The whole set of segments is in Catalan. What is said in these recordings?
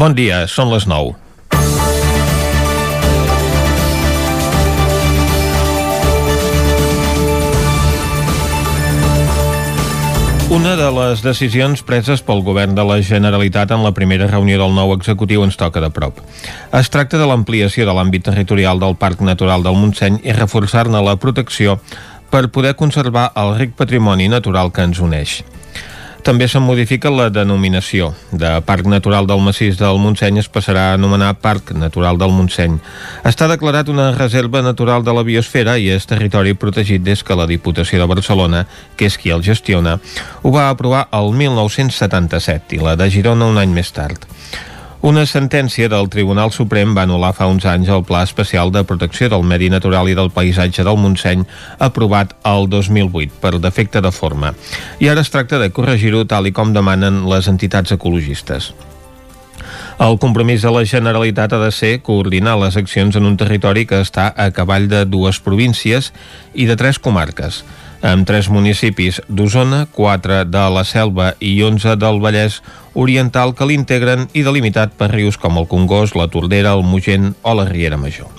Bon dia, són les 9. Una de les decisions preses pel govern de la Generalitat en la primera reunió del nou executiu ens toca de prop. Es tracta de l'ampliació de l'àmbit territorial del Parc Natural del Montseny i reforçar-ne la protecció per poder conservar el ric patrimoni natural que ens uneix. També se'n modifica la denominació. De Parc Natural del Massís del Montseny es passarà a anomenar Parc Natural del Montseny. Està declarat una reserva natural de la biosfera i és territori protegit des que la Diputació de Barcelona, que és qui el gestiona, ho va aprovar el 1977 i la de Girona un any més tard. Una sentència del Tribunal Suprem va anul·lar fa uns anys el Pla Especial de Protecció del Medi Natural i del Paisatge del Montseny aprovat el 2008 per defecte de forma. I ara es tracta de corregir-ho tal i com demanen les entitats ecologistes. El compromís de la Generalitat ha de ser coordinar les accions en un territori que està a cavall de dues províncies i de tres comarques – amb tres municipis d'Osona, quatre de la Selva i 11 del Vallès Oriental que l'integren i delimitat per rius com el Congost, la Tordera, el Mugent o la Riera Major.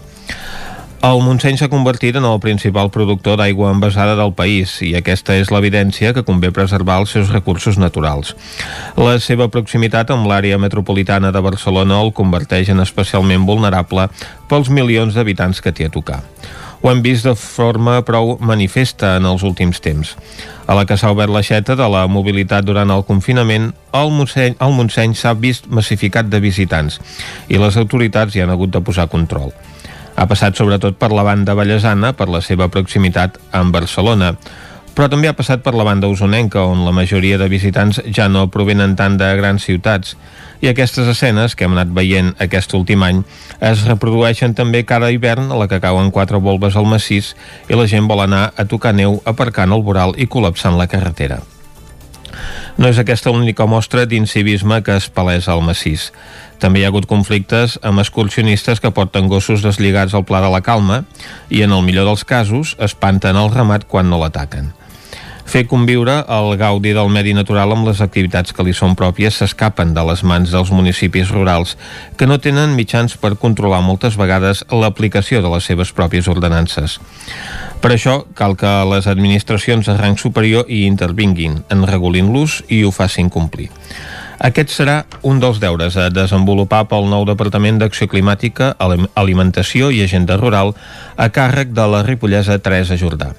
El Montseny s'ha convertit en el principal productor d'aigua envasada del país i aquesta és l'evidència que convé preservar els seus recursos naturals. La seva proximitat amb l'àrea metropolitana de Barcelona el converteix en especialment vulnerable pels milions d'habitants que té a tocar. Ho hem vist de forma prou manifesta en els últims temps. A la que s'ha obert l'aixeta de la mobilitat durant el confinament, el Montseny, el Montseny s'ha vist massificat de visitants i les autoritats hi han hagut de posar control. Ha passat sobretot per la banda ballesana per la seva proximitat amb Barcelona, però també ha passat per la banda usonenca, on la majoria de visitants ja no provenen tant de grans ciutats, i aquestes escenes que hem anat veient aquest últim any es reprodueixen també cada hivern a la que cauen quatre volves al massís i la gent vol anar a tocar neu aparcant el voral i col·lapsant la carretera. No és aquesta l'única mostra d'incivisme que es palesa al massís. També hi ha hagut conflictes amb excursionistes que porten gossos deslligats al Pla de la Calma i, en el millor dels casos, espanten el ramat quan no l'ataquen. Fer conviure el gaudi del medi natural amb les activitats que li són pròpies s'escapen de les mans dels municipis rurals, que no tenen mitjans per controlar moltes vegades l'aplicació de les seves pròpies ordenances. Per això cal que les administracions de rang superior hi intervinguin, en regulin l'ús i ho facin complir. Aquest serà un dels deures a desenvolupar pel nou Departament d'Acció Climàtica, Alimentació i Agenda Rural a càrrec de la ripollesa Teresa Jordà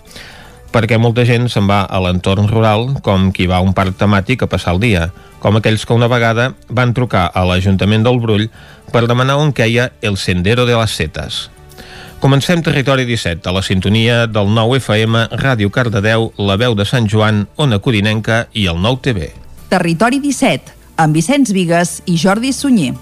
perquè molta gent se'n va a l'entorn rural com qui va a un parc temàtic a passar el dia, com aquells que una vegada van trucar a l'Ajuntament del Brull per demanar on queia el Sendero de les Setes. Comencem Territori 17, a la sintonia del 9 FM, Ràdio Cardedeu, La Veu de Sant Joan, Ona Codinenca i el 9 TV. Territori 17, amb Vicenç Vigues i Jordi Sunyer.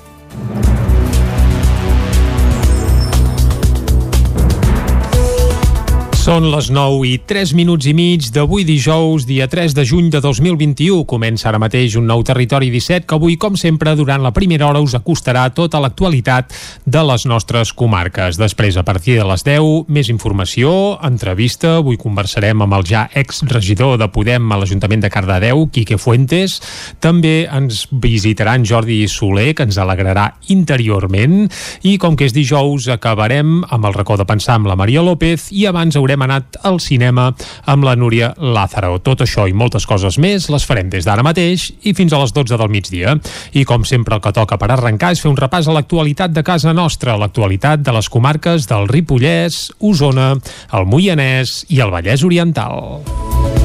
Són les 9 i 3 minuts i mig d'avui dijous, dia 3 de juny de 2021. Comença ara mateix un nou Territori 17 que avui, com sempre, durant la primera hora us acostarà tota l'actualitat de les nostres comarques. Després, a partir de les 10, més informació, entrevista. Avui conversarem amb el ja exregidor de Podem a l'Ajuntament de Cardedeu, Quique Fuentes. També ens visitarà en Jordi Soler, que ens alegrarà interiorment. I com que és dijous, acabarem amb el racó de pensar amb la Maria López i abans haurem hem anat al cinema amb la Núria Lázaro. Tot això i moltes coses més les farem des d'ara mateix i fins a les 12 del migdia. I com sempre el que toca per arrencar és fer un repàs a l'actualitat de casa nostra, l'actualitat de les comarques del Ripollès, Osona, el Moianès i el Vallès Oriental.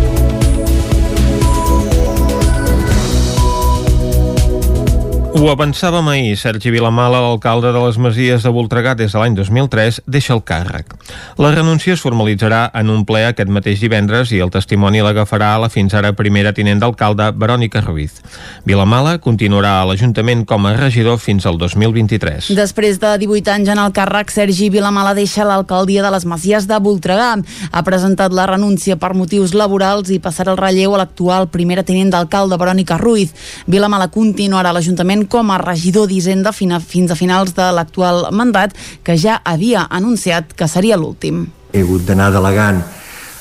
Ho avançàvem ahir, Sergi Vilamala, l'alcalde de les Masies de Voltregà des de l'any 2003, deixa el càrrec. La renúncia es formalitzarà en un ple aquest mateix divendres i el testimoni l'agafarà la fins ara primera tinent d'alcalde, Verònica Ruiz. Vilamala continuarà a l'Ajuntament com a regidor fins al 2023. Després de 18 anys en el càrrec, Sergi Vilamala deixa l'alcaldia de les Masies de Voltregà. Ha presentat la renúncia per motius laborals i passarà el relleu a l'actual primera tinent d'alcalde, Verònica Ruiz. Vilamala continuarà a l'Ajuntament com a regidor d'Hisenda fins a finals de l'actual mandat, que ja havia anunciat que seria l'últim. He hagut d'anar delegant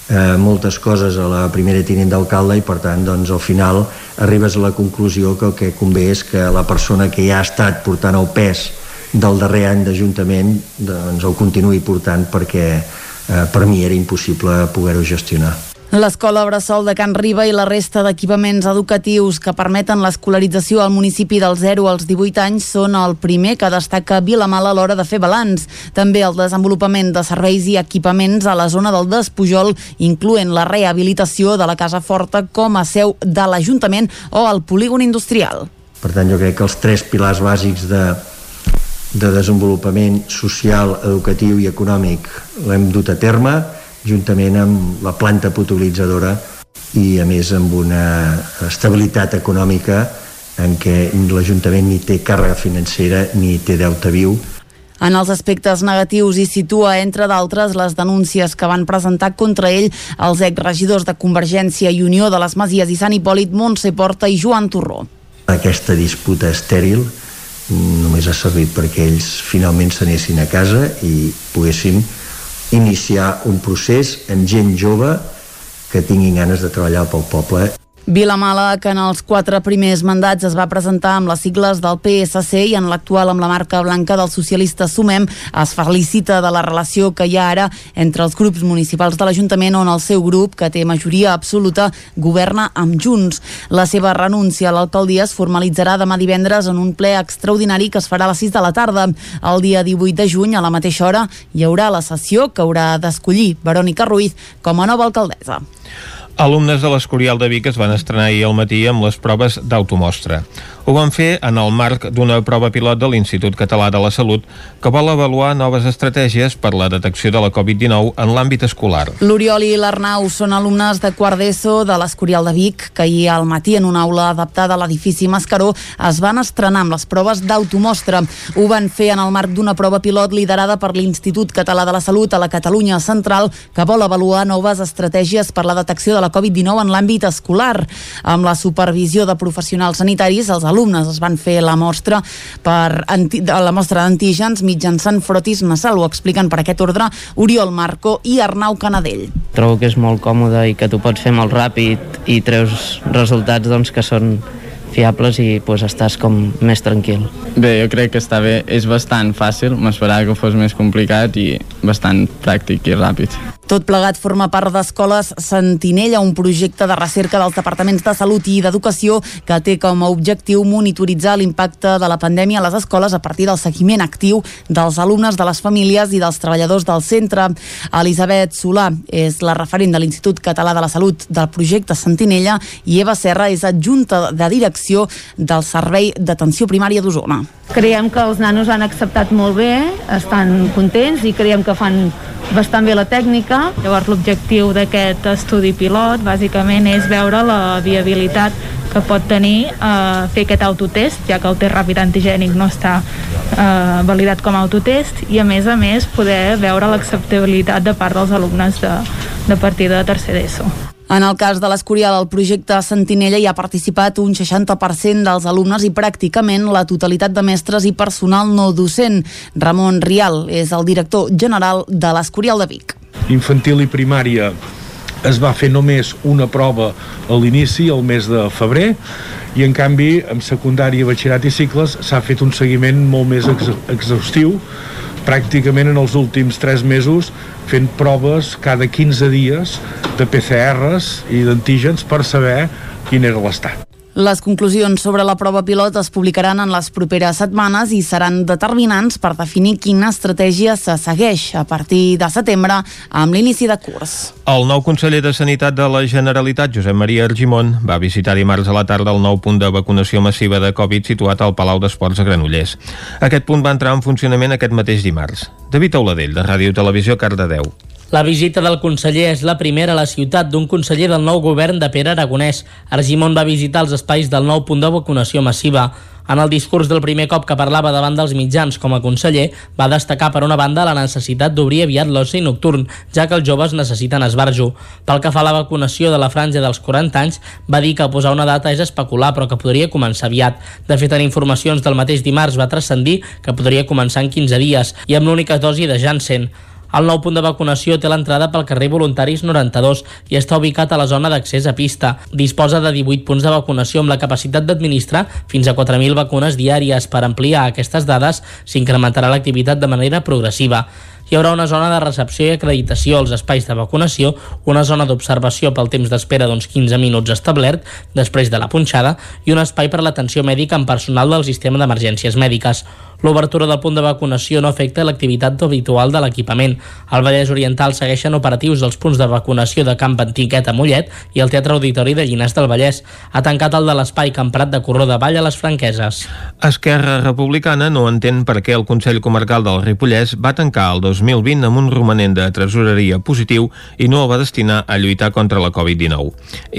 eh, moltes coses a la primera tinent d'alcalde i per tant doncs, al final arribes a la conclusió que el que convé és que la persona que ja ha estat portant el pes del darrer any d'Ajuntament doncs, el continuï portant perquè eh, per mi era impossible poder-ho gestionar. L'escola Bressol de Can Riba i la resta d'equipaments educatius que permeten l'escolarització al municipi del 0 als 18 anys són el primer que destaca Vilamala a l'hora de fer balanç. També el desenvolupament de serveis i equipaments a la zona del Despujol, incloent la rehabilitació de la Casa Forta com a seu de l'Ajuntament o el polígon industrial. Per tant, jo crec que els tres pilars bàsics de, de desenvolupament social, educatiu i econòmic l'hem dut a terme, juntament amb la planta potabilitzadora i a més amb una estabilitat econòmica en què l'Ajuntament ni té càrrega financera ni té deute viu en els aspectes negatius hi situa, entre d'altres, les denúncies que van presentar contra ell els exregidors de Convergència i Unió de les Masies i Sant Hipòlit, Montse Porta i Joan Torró. Aquesta disputa estèril només ha servit perquè ells finalment s'anessin a casa i poguéssim iniciar un procés amb gent jove que tinguin ganes de treballar pel poble Vilamala, que en els quatre primers mandats es va presentar amb les sigles del PSC i en l'actual amb la marca blanca del socialista Sumem, es felicita de la relació que hi ha ara entre els grups municipals de l'Ajuntament on el seu grup, que té majoria absoluta, governa amb Junts. La seva renúncia a l'alcaldia es formalitzarà demà divendres en un ple extraordinari que es farà a les 6 de la tarda. El dia 18 de juny, a la mateixa hora, hi haurà la sessió que haurà d'escollir Verònica Ruiz com a nova alcaldessa. Alumnes de l'Escorial de Vic es van estrenar ahir al matí amb les proves d'automostra. Ho van fer en el marc d'una prova pilot de l'Institut Català de la Salut que vol avaluar noves estratègies per la detecció de la Covid-19 en l'àmbit escolar. L'Oriol i l'Arnau són alumnes de quart d'ESO de l'Escorial de Vic que ahir al matí en una aula adaptada a l'edifici Mascaró es van estrenar amb les proves d'automostra. Ho van fer en el marc d'una prova pilot liderada per l'Institut Català de la Salut a la Catalunya Central que vol avaluar noves estratègies per la detecció de la Covid-19 en l'àmbit escolar. Amb la supervisió de professionals sanitaris, els alumnes es van fer la mostra per la mostra d'antígens mitjançant frotis nasal. Ho expliquen per aquest ordre Oriol Marco i Arnau Canadell. Trobo que és molt còmode i que tu pots fer molt ràpid i treus resultats doncs, que són fiables i pues, estàs com més tranquil. Bé, jo crec que està bé. És bastant fàcil, m'esperava que fos més complicat i bastant pràctic i ràpid. Tot plegat forma part d'Escoles Sentinella, un projecte de recerca dels departaments de Salut i d'Educació que té com a objectiu monitoritzar l'impacte de la pandèmia a les escoles a partir del seguiment actiu dels alumnes, de les famílies i dels treballadors del centre. Elisabet Solà és la referent de l'Institut Català de la Salut del projecte Sentinella i Eva Serra és adjunta de direcció del Servei d'Atenció Primària d'Osona. Creiem que els nanos han acceptat molt bé, estan contents i creiem que fan bastant bé la tècnica clínica. Llavors l'objectiu d'aquest estudi pilot bàsicament és veure la viabilitat que pot tenir eh, fer aquest autotest, ja que el test ràpid antigènic no està eh, validat com a autotest, i a més a més poder veure l'acceptabilitat de part dels alumnes de, de partida de tercer d'ESO. En el cas de l'Escorial, el projecte Sentinella hi ha participat un 60% dels alumnes i pràcticament la totalitat de mestres i personal no docent. Ramon Rial és el director general de l'Escorial de Vic infantil i primària es va fer només una prova a l'inici, al mes de febrer, i en canvi en secundària, batxillerat i cicles s'ha fet un seguiment molt més ex exhaustiu, pràcticament en els últims 3 mesos fent proves cada 15 dies de PCRs i d'antígens per saber quin era l'estat. Les conclusions sobre la prova pilot es publicaran en les properes setmanes i seran determinants per definir quina estratègia se segueix a partir de setembre amb l'inici de curs. El nou conseller de Sanitat de la Generalitat, Josep Maria Argimon, va visitar dimarts a la tarda el nou punt de vacunació massiva de Covid situat al Palau d'Esports a Granollers. Aquest punt va entrar en funcionament aquest mateix dimarts. David Auladell, de Ràdio Televisió, Cardedeu. La visita del conseller és la primera a la ciutat d'un conseller del nou govern de Pere Aragonès. Argimon va visitar els espais del nou punt de vacunació massiva. En el discurs del primer cop que parlava davant dels mitjans com a conseller, va destacar per una banda la necessitat d'obrir aviat l'oci nocturn, ja que els joves necessiten esbarjo. Pel que fa a la vacunació de la franja dels 40 anys, va dir que posar una data és especular, però que podria començar aviat. De fet, en informacions del mateix dimarts va transcendir que podria començar en 15 dies i amb l'única dosi de Janssen. El nou punt de vacunació té l'entrada pel carrer Voluntaris 92 i està ubicat a la zona d'accés a pista. Disposa de 18 punts de vacunació amb la capacitat d'administrar fins a 4.000 vacunes diàries. Per ampliar aquestes dades s'incrementarà l'activitat de manera progressiva hi haurà una zona de recepció i acreditació als espais de vacunació, una zona d'observació pel temps d'espera d'uns 15 minuts establert després de la punxada i un espai per l'atenció mèdica amb personal del sistema d'emergències mèdiques. L'obertura del punt de vacunació no afecta l'activitat habitual de l'equipament. Al Vallès Oriental segueixen operatius els punts de vacunació de Camp Antiquet a Mollet i el Teatre Auditori de Llinars del Vallès. Ha tancat el de l'Espai Camprat de Corró de Vall a les Franqueses. Esquerra Republicana no entén per què el Consell Comarcal del Ripollès va tancar el 2020 amb un romanent de tresoreria positiu i no el va destinar a lluitar contra la Covid-19.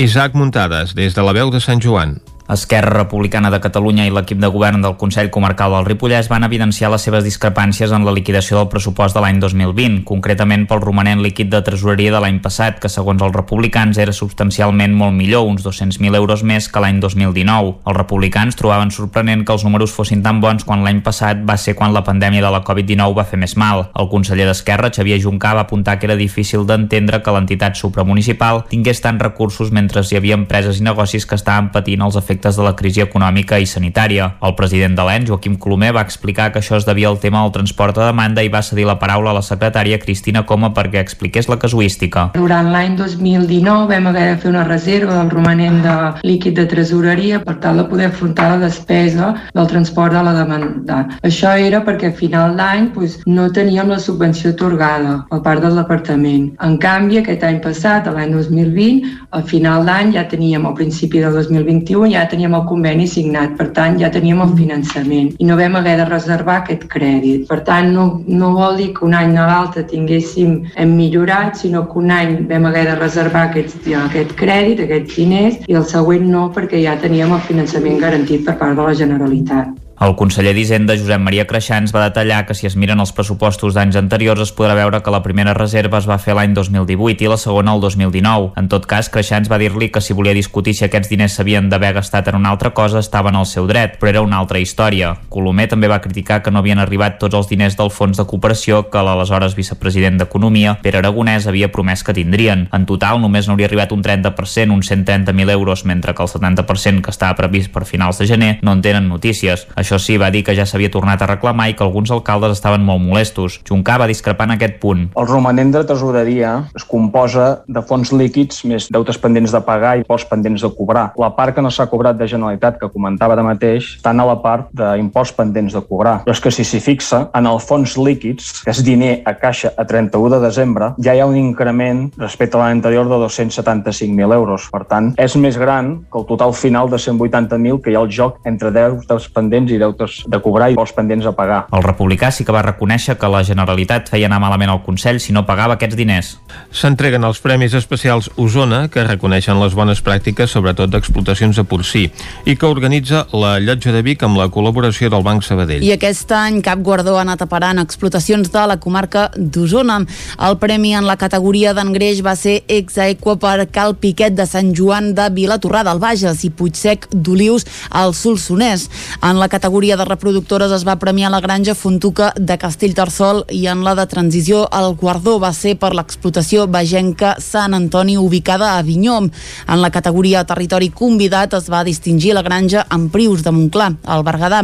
Isaac Muntades, des de la veu de Sant Joan. Esquerra Republicana de Catalunya i l'equip de govern del Consell Comarcal del Ripollès van evidenciar les seves discrepàncies en la liquidació del pressupost de l'any 2020, concretament pel romanent líquid de tresoreria de l'any passat, que segons els republicans era substancialment molt millor, uns 200.000 euros més que l'any 2019. Els republicans trobaven sorprenent que els números fossin tan bons quan l'any passat va ser quan la pandèmia de la Covid-19 va fer més mal. El conseller d'Esquerra, Xavier Juncà, va apuntar que era difícil d'entendre que l'entitat supramunicipal tingués tants recursos mentre hi havia empreses i negocis que estaven patint els efectes efectes de la crisi econòmica i sanitària. El president de l'ENS, Joaquim Colomer, va explicar que això es devia al tema del transport a demanda i va cedir la paraula a la secretària Cristina Coma perquè expliqués la casuística. Durant l'any 2019 vam haver de fer una reserva del romanent de líquid de tresoreria per tal de poder afrontar la despesa del transport a la demanda. Això era perquè a final d'any doncs, no teníem la subvenció atorgada per part del departament. En canvi, aquest any passat, l'any 2020, a final d'any ja teníem, al principi del 2021, ja teníem el conveni signat, per tant ja teníem el finançament i no vam haver de reservar aquest crèdit. Per tant, no, no vol dir que un any a l'altre tinguéssim hem millorat, sinó que un any vam haver de reservar aquest, aquest crèdit, aquests diners, i el següent no, perquè ja teníem el finançament garantit per part de la Generalitat. El conseller d'Hisenda, Josep Maria Creixans, va detallar que si es miren els pressupostos d'anys anteriors es podrà veure que la primera reserva es va fer l'any 2018 i la segona el 2019. En tot cas, Creixans va dir-li que si volia discutir si aquests diners s'havien d'haver gastat en una altra cosa estava en el seu dret, però era una altra història. Colomer també va criticar que no havien arribat tots els diners del fons de cooperació que l'aleshores vicepresident d'Economia, Pere Aragonès, havia promès que tindrien. En total, només n'hauria arribat un 30%, uns 130.000 euros, mentre que el 70% que estava previst per finals de gener no en tenen notícies. Això sí, va dir que ja s'havia tornat a reclamar i que alguns alcaldes estaven molt molestos. Juncà va discrepar en aquest punt. El romanent de tresoreria es composa de fons líquids més deutes pendents de pagar i pols pendents de cobrar. La part que no s'ha cobrat de Generalitat, que comentava de mateix, està a la part d'imposts pendents de cobrar. Però és que si s'hi fixa, en el fons líquids, que és diner a caixa a 31 de desembre, ja hi ha un increment respecte a l'any anterior de 275.000 euros. Per tant, és més gran que el total final de 180.000 que hi ha al joc entre deutes pendents i deutes de cobrar i els pendents a pagar. El republicà sí que va reconèixer que la Generalitat feia anar malament al Consell si no pagava aquests diners. S'entreguen els Premis Especials Osona, que reconeixen les bones pràctiques, sobretot d'explotacions de porcí, i que organitza la Llotja de Vic amb la col·laboració del Banc Sabadell. I aquest any cap guardó ha anat a parar en explotacions de la comarca d'Osona. El premi en la categoria d'engreix va ser ex aequo per Cal Piquet de Sant Joan de Vilatorrada al Bages i Puigsec d'Olius al Solsonès. En la categoria de reproductores es va premiar la granja Fontuca de Castellterçol i en la de transició el guardó va ser per l'explotació vegenca Sant Antoni ubicada a Vinyom. En la categoria territori convidat es va distingir la granja Prius de Montclar, al Berguedà.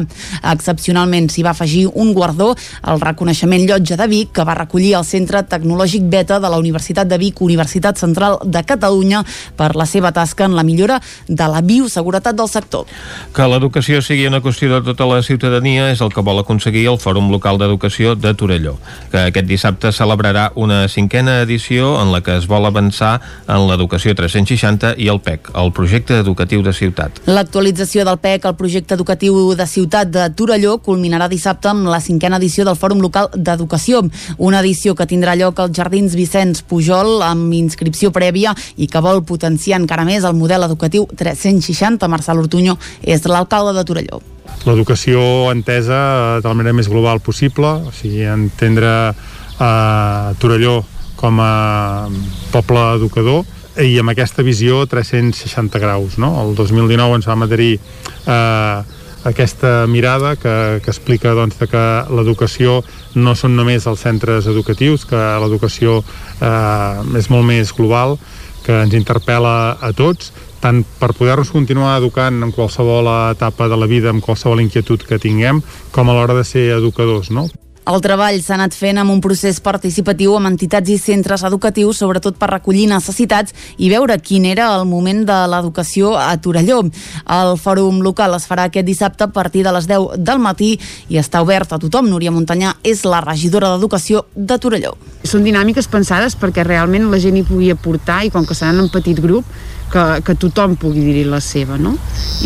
Excepcionalment s'hi va afegir un guardó al reconeixement Llotja de Vic que va recollir el Centre Tecnològic Beta de la Universitat de Vic, Universitat Central de Catalunya, per la seva tasca en la millora de la bioseguretat del sector. Que l'educació sigui una qüestió de tota la ciutadania és el que vol aconseguir el Fòrum Local d'Educació de Torelló, que aquest dissabte celebrarà una cinquena edició en la que es vol avançar en l'educació 360 i el PEC, el projecte educatiu de ciutat. L'actualització del PEC, el projecte educatiu de ciutat de Torelló, culminarà dissabte amb la cinquena edició del Fòrum Local d'Educació, una edició que tindrà lloc als Jardins Vicenç Pujol amb inscripció prèvia i que vol potenciar encara més el model educatiu 360. Marcel Ortuño és l'alcalde de Torelló l'educació entesa de la manera més global possible, o sigui, entendre eh, Torelló com a poble educador i amb aquesta visió 360 graus. No? El 2019 ens vam adherir eh, aquesta mirada que, que explica doncs, que l'educació no són només els centres educatius, que l'educació eh, és molt més global, que ens interpel·la a tots, tant per poder-nos continuar educant en qualsevol etapa de la vida, amb qualsevol inquietud que tinguem, com a l'hora de ser educadors, no? El treball s'ha anat fent amb un procés participatiu amb entitats i centres educatius, sobretot per recollir necessitats i veure quin era el moment de l'educació a Torelló. El fòrum local es farà aquest dissabte a partir de les 10 del matí i està obert a tothom. Núria Montanyà és la regidora d'Educació de Torelló. Són dinàmiques pensades perquè realment la gent hi pugui aportar i com que seran en petit grup que, que tothom pugui dir la seva, no?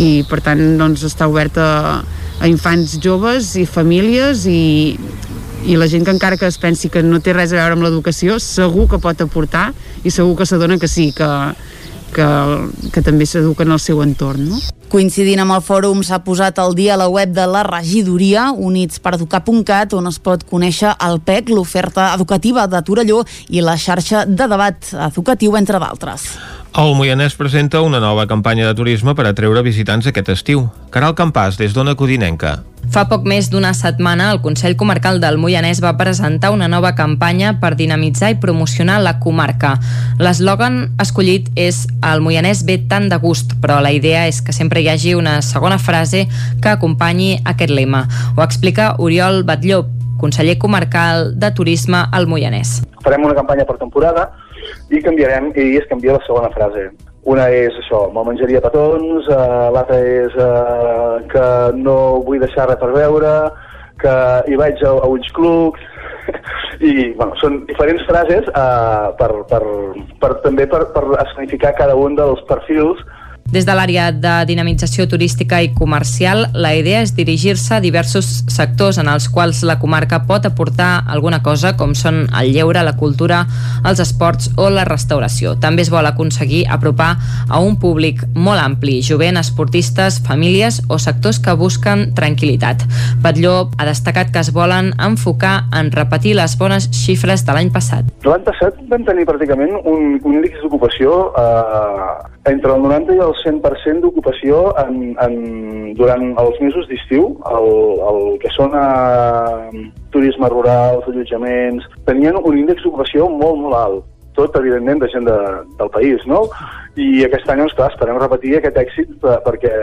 I per tant doncs, està oberta a, a infants joves i famílies i, i la gent que encara que es pensi que no té res a veure amb l'educació segur que pot aportar i segur que s'adona que sí, que, que, que també s'educa en el seu entorn. No? Coincidint amb el fòrum, s'ha posat al dia la web de la regidoria unitspereducar.cat on es pot conèixer el PEC, l'oferta educativa de Torelló i la xarxa de debat educatiu, entre d'altres. El Moianès presenta una nova campanya de turisme per atreure visitants aquest estiu. Caral Campàs, des d'Ona Codinenca. Fa poc més d'una setmana, el Consell Comarcal del Moianès va presentar una nova campanya per dinamitzar i promocionar la comarca. L'eslògan escollit és «El Moianès ve tan de gust», però la idea és que sempre hi hagi una segona frase que acompanyi aquest lema. Ho explica Oriol Batlló, conseller comarcal de Turisme al Moianès. Farem una campanya per temporada i canviarem, i es canvia la segona frase. Una és això, me'l menjaria petons, uh, l'altra és uh, que no vull deixar res per veure, que hi vaig a, a ulls clucs, i bueno, són diferents frases uh, per, per, per, també per, per escenificar cada un dels perfils des de l'àrea de dinamització turística i comercial, la idea és dirigir-se a diversos sectors en els quals la comarca pot aportar alguna cosa, com són el lleure, la cultura, els esports o la restauració. També es vol aconseguir apropar a un públic molt ampli, jovent, esportistes, famílies o sectors que busquen tranquil·litat. Batlló ha destacat que es volen enfocar en repetir les bones xifres de l'any passat. L'any passat vam tenir pràcticament un, un índex d'ocupació eh, entre el 90 i el 100% d'ocupació en, en, durant els mesos d'estiu, el, el que són eh, turisme rural, allotjaments, tenien un índex d'ocupació molt, molt alt tot, evidentment, de gent de, del país, no? I aquest any, doncs, clar, esperem repetir aquest èxit perquè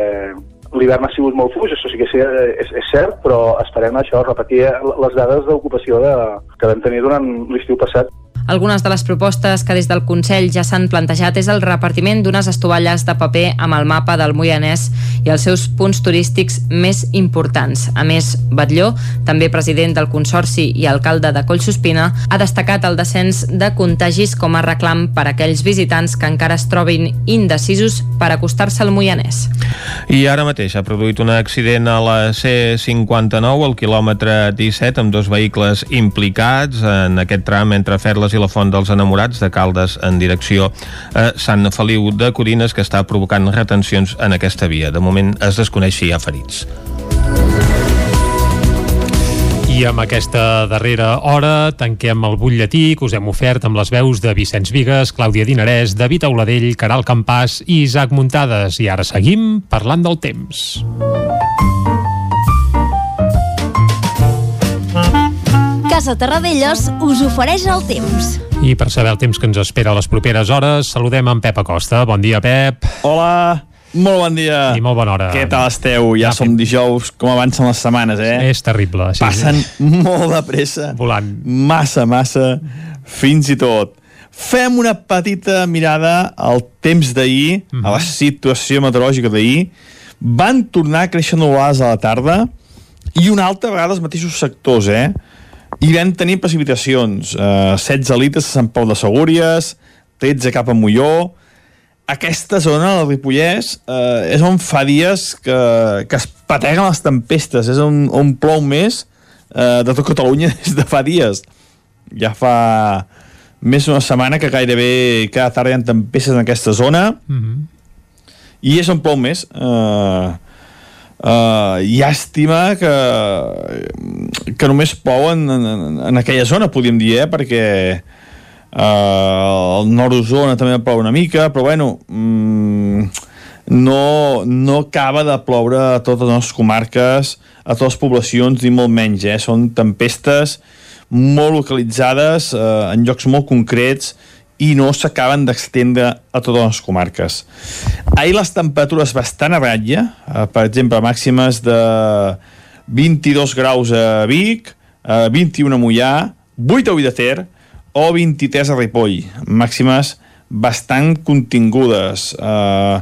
l'hivern ha sigut molt fluix, això sí que és, és cert, però esperem això, repetir les dades d'ocupació de, que vam tenir durant l'estiu passat. Algunes de les propostes que des del Consell ja s'han plantejat és el repartiment d'unes estovalles de paper amb el mapa del Moianès i els seus punts turístics més importants. A més, Batlló, també president del Consorci i alcalde de Collsospina, ha destacat el descens de contagis com a reclam per a aquells visitants que encara es trobin indecisos per acostar-se al Moianès. I ara mateix ha produït un accident a la C59 al quilòmetre 17 amb dos vehicles implicats en aquest tram entre Ferles i la Font dels Enamorats de Caldes en direcció a Sant Feliu de Codines que està provocant retencions en aquesta via. De moment es desconeix si hi ha ferits. I amb aquesta darrera hora tanquem el butlletí que us hem ofert amb les veus de Vicenç Vigues, Clàudia Dinarès, David Auladell, Caral Campàs i Isaac Muntades. I ara seguim parlant del temps. Casa Terradellos us ofereix el temps. I per saber el temps que ens espera a les properes hores, saludem en Pep Acosta. Bon dia, Pep. Hola, molt bon dia. I molt bona hora. Què tal esteu? Ja, ja som dijous, com avancen les setmanes, eh? És terrible. Sí, Passen molt de pressa. Volant. Massa, massa, fins i tot. Fem una petita mirada al temps d'ahir, mm -hmm. a la mhm. situació meteorològica d'ahir. Van tornar a créixer nuvolades a la tarda i una altra vegada els mateixos sectors, eh? I vam tenir precipitacions, eh, 16 litres a Sant Pau de Segúries, 13 cap a Molló. Aquesta zona, el Ripollès, eh, és on fa dies que, que es pateguen les tempestes, és on, on plou més eh, de tot Catalunya des de fa dies. Ja fa més d'una setmana que gairebé cada tarda hi ha tempestes en aquesta zona mm -hmm. i és on plou més. Eh, Uh, llàstima que, que només plou en, en, en aquella zona, podríem dir, eh? perquè uh, el nord d'Osona també plou una mica, però bueno, mm, no, no acaba de ploure a totes les nostres comarques, a totes les poblacions, ni molt menys. Eh? Són tempestes molt localitzades eh, en llocs molt concrets i no s'acaben d'extendre a totes les comarques. Ahir les temperatures bastant a ratlla, eh, per exemple, màximes de 22 graus a Vic, eh, 21 a Mollà, 8 a Ull de Ter o 23 a Ripoll, màximes bastant contingudes, eh,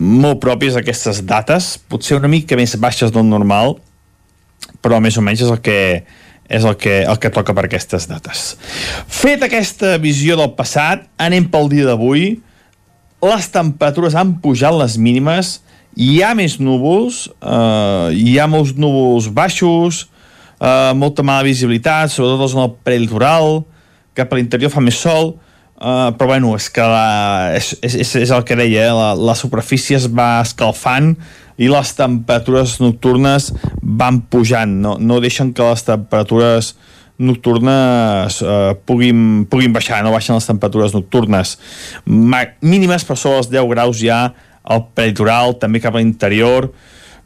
molt pròpies d'aquestes dates, potser una mica més baixes del normal, però més o menys és el que, és el que, el que toca per aquestes dates. Fet aquesta visió del passat, anem pel dia d'avui. Les temperatures han pujat les mínimes, hi ha més núvols, eh, hi ha molts núvols baixos, eh, molta mala visibilitat, sobretot en el prelitoral, cap a l'interior fa més sol, Uh, però bueno, és que la, és, és, és el que deia, eh? la, la superfície es va escalfant i les temperatures nocturnes van pujant, no, no deixen que les temperatures nocturnes uh, puguin, puguin baixar, no baixen les temperatures nocturnes. Ma mínimes per sobre els 10 graus ja al peritoral, també cap a l'interior,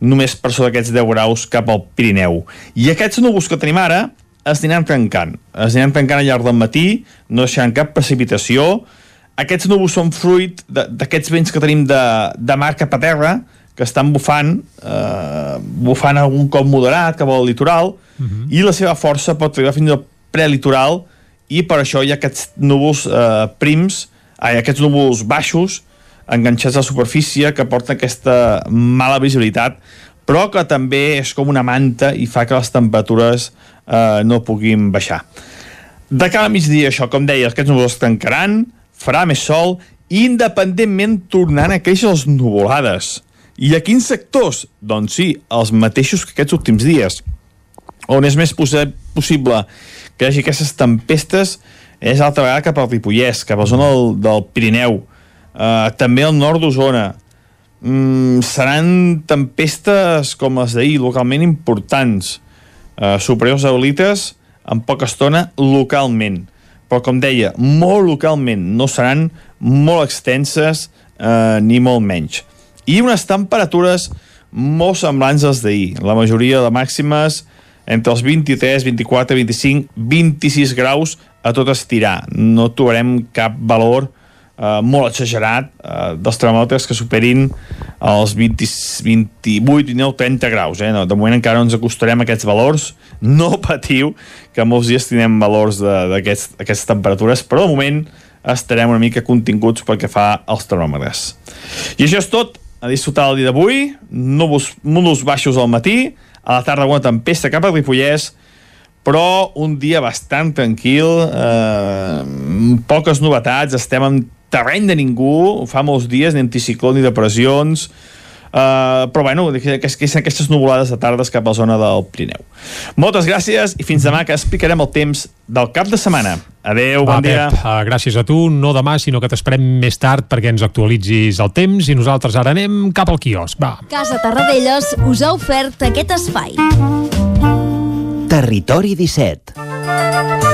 només per sobre d'aquests 10 graus cap al Pirineu. I aquests núvols que tenim ara, es aniran trencant. Es aniran trencant al llarg del matí, no deixaran cap precipitació. Aquests núvols són fruit d'aquests vents que tenim de, de mar cap a terra, que estan bufant, eh, bufant algun cop moderat cap al litoral, uh -huh. i la seva força pot arribar fins al prelitoral, i per això hi ha aquests núvols eh, prims, ai, aquests núvols baixos, enganxats a la superfície, que porten aquesta mala visibilitat, però que també és com una manta i fa que les temperatures eh, no puguin baixar. De cada migdia, això, com deia, aquests núvols tancaran, farà més sol i independentment tornant a créixer les nuvolades. I a quins sectors? Doncs sí, els mateixos que aquests últims dies. On és més possible que hi hagi aquestes tempestes és altra vegada cap al Ripollès, cap a la zona del, del Pirineu, uh, també al nord d'Osona. Mm, seran tempestes com les d'ahir, localment importants eh, superiors a litres en poca estona localment. Però, com deia, molt localment, no seran molt extenses eh, ni molt menys. I unes temperatures molt semblants als d'ahir. La majoria de màximes entre els 23, 24, 25, 26 graus a tot estirar. No trobarem cap valor eh, molt exagerat eh, dels termòmetres que superin els 20, 28, 29, 30 graus. Eh? No, de moment encara no ens acostarem a aquests valors. No patiu, que molts dies tindrem valors d'aquestes temperatures, però de moment estarem una mica continguts pel que fa als termòmetres. I això és tot. A disfrutar el dia d'avui. Núvols, núvols baixos al matí. A la tarda alguna tempesta cap a Ripollès però un dia bastant tranquil, eh, poques novetats, estem en terreny de ningú, fa molts dies, ni anticicló ni depressions, Uh, però bueno, que, que, que aquestes nuvolades de tardes cap a la zona del Pirineu. Moltes gràcies i fins demà que explicarem el temps del cap de setmana. Adeu, bon dia. Pep, uh, gràcies a tu, no demà, sinó que t'esperem més tard perquè ens actualitzis el temps i nosaltres ara anem cap al quiosc. Va. Casa Tarradellas us ha ofert aquest espai. Territori 17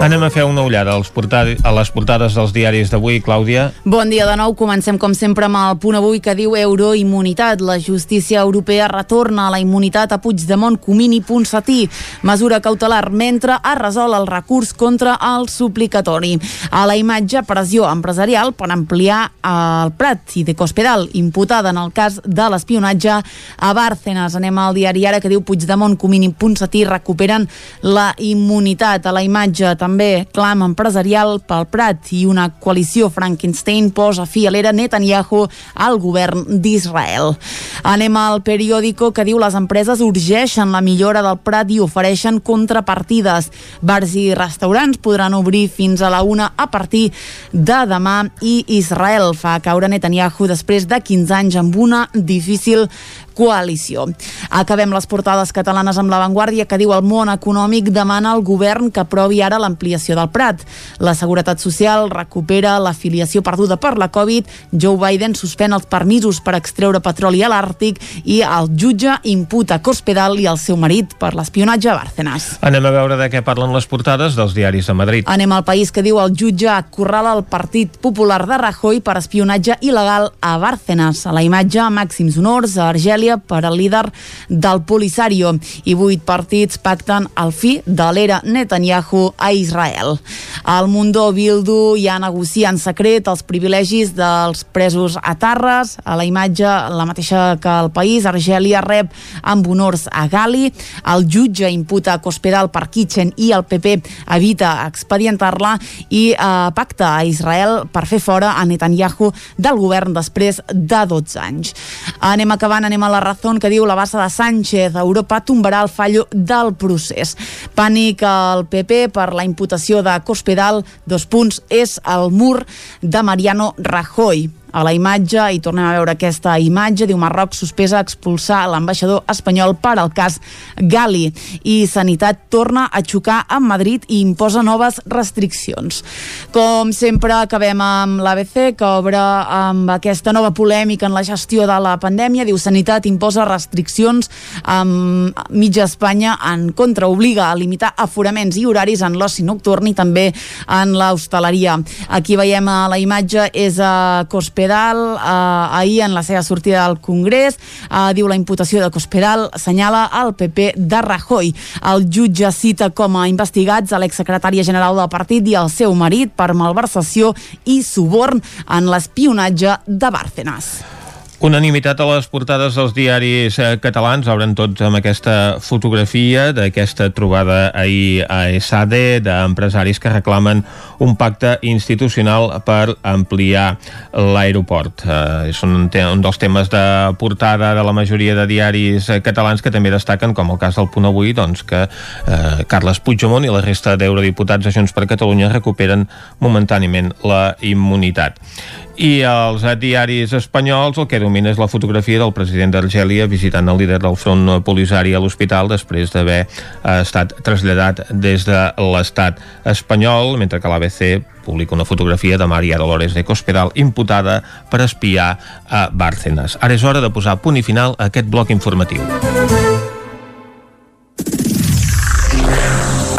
Anem a fer una ullada als a les portades dels diaris d'avui, Clàudia. Bon dia de nou. Comencem, com sempre, amb el punt avui que diu euroimmunitat. La justícia europea retorna a la immunitat a Puigdemont, Comín i Ponsatí. Mesura cautelar mentre ha resolt el recurs contra el suplicatori. A la imatge, pressió empresarial per ampliar el Prat i de Cospedal, imputada en el cas de l'espionatge a Bárcenas. Anem al diari ara que diu Puigdemont, Comín i Ponsatí recuperen la immunitat. A la imatge també també clam empresarial pel Prat i una coalició Frankenstein posa fi a l'era Netanyahu al govern d'Israel. Anem al periòdico que diu les empreses urgeixen la millora del Prat i ofereixen contrapartides. Bars i restaurants podran obrir fins a la una a partir de demà i Israel fa caure Netanyahu després de 15 anys amb una difícil coalició. Acabem les portades catalanes amb l'avantguàrdia que diu el món econòmic demana al govern que aprovi ara l'ampliació del Prat. La Seguretat Social recupera l'afiliació perduda per la Covid, Joe Biden suspèn els permisos per extreure petroli a l'Àrtic i el jutge imputa Cospedal i el seu marit per l'espionatge a Bárcenas. Anem a veure de què parlen les portades dels diaris de Madrid. Anem al país que diu el jutge acorrala el Partit Popular de Rajoy per espionatge il·legal a Bárcenas. A la imatge, màxims honors a Argèlia per al líder del Polisario i vuit partits pacten el fi de l'era Netanyahu a Israel. Al Mundo Bildu ja negocia en secret els privilegis dels presos a Tarres. A la imatge, la mateixa que el país, Argèlia rep amb honors a Gali. El jutge imputa Cospedal per Kitchen i el PP evita expedientar-la i eh, pacta a Israel per fer fora a Netanyahu del govern després de 12 anys. Anem acabant, anem a la raó que diu la bassa de Sánchez. Europa tombarà el fallo del procés. Pànic al PP per la imputació de Cospedal, dos punts, és el mur de Mariano Rajoy a la imatge i tornem a veure aquesta imatge diu Marroc sospesa expulsar l'ambaixador espanyol per al cas Gali. I Sanitat torna a xocar amb Madrid i imposa noves restriccions. Com sempre acabem amb l'ABC que obre amb aquesta nova polèmica en la gestió de la pandèmia. Diu Sanitat imposa restriccions amb mitja Espanya en contra obliga a limitar aforaments i horaris en l'oci nocturn i també en l'hostaleria. Aquí veiem a la imatge és a Cospedal eh, ahir en la seva sortida al Congrés eh, diu la imputació de Cospedal assenyala el PP de Rajoy el jutge cita com a investigats a l'exsecretària general del partit i el seu marit per malversació i suborn en l'espionatge de Bárcenas. Unanimitat a les portades dels diaris eh, catalans obren tots amb aquesta fotografia d'aquesta trobada ahir a ESADE d'empresaris que reclamen un pacte institucional per ampliar l'aeroport. Eh, és un, un dels temes de portada de la majoria de diaris eh, catalans que també destaquen, com el cas del Punt Avui, doncs que eh, Carles Puigdemont i la resta d'eurodiputats de Junts per Catalunya recuperen momentàniament la immunitat. I als diaris espanyols el que domina és la fotografia del president d'Argèlia visitant el líder del front polisari a l'hospital després d'haver eh, estat traslladat des de l'estat espanyol, mentre que l'ABC publica una fotografia de Maria Dolores de Cospedal imputada per espiar a Bárcenas. Ara és hora de posar punt i final a aquest bloc informatiu.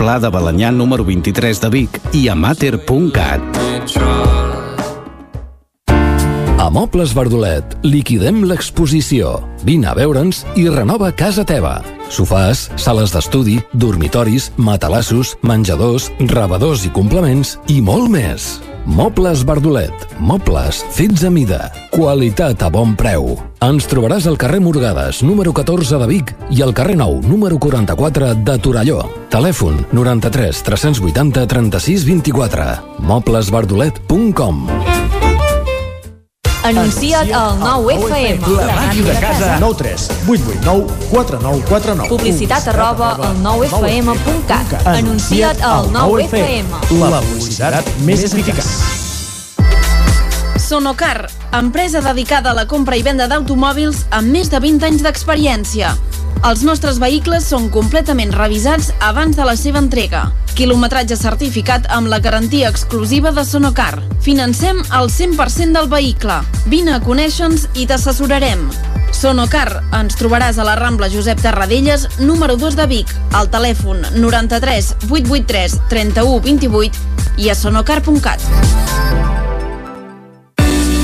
Pla de Balanyà número 23 de Vic i a mater.cat. A Mobles Verdolet liquidem l'exposició. Vine a veure'ns i renova casa teva. Sofàs, sales d'estudi, dormitoris, matalassos, menjadors, rebedors i complements i molt més. Mobles Verdolet. Mobles fets a mida. Qualitat a bon preu. Ens trobaràs al carrer Morgades, número 14 de Vic i al carrer Nou, número 44 de Torelló. Telèfon 93 380 36 24. Moblesverdolet.com Anuncia't al 9FM. La màquina de casa. 9 3 8 8 9 4 9 4 9. Publicitat arroba al 9FM.cat. Anuncia't al 9FM. La publicitat més eficaç. Sonocar, empresa dedicada a la compra i venda d'automòbils amb més de 20 anys d'experiència. Els nostres vehicles són completament revisats abans de la seva entrega. Quilometratge certificat amb la garantia exclusiva de Sonocar. Financem el 100% del vehicle. Vine a conèixer-nos i t'assessorarem. Sonocar, ens trobaràs a la Rambla Josep Tarradellas, número 2 de Vic, al telèfon 93 883 31 28 i a sonocar.cat.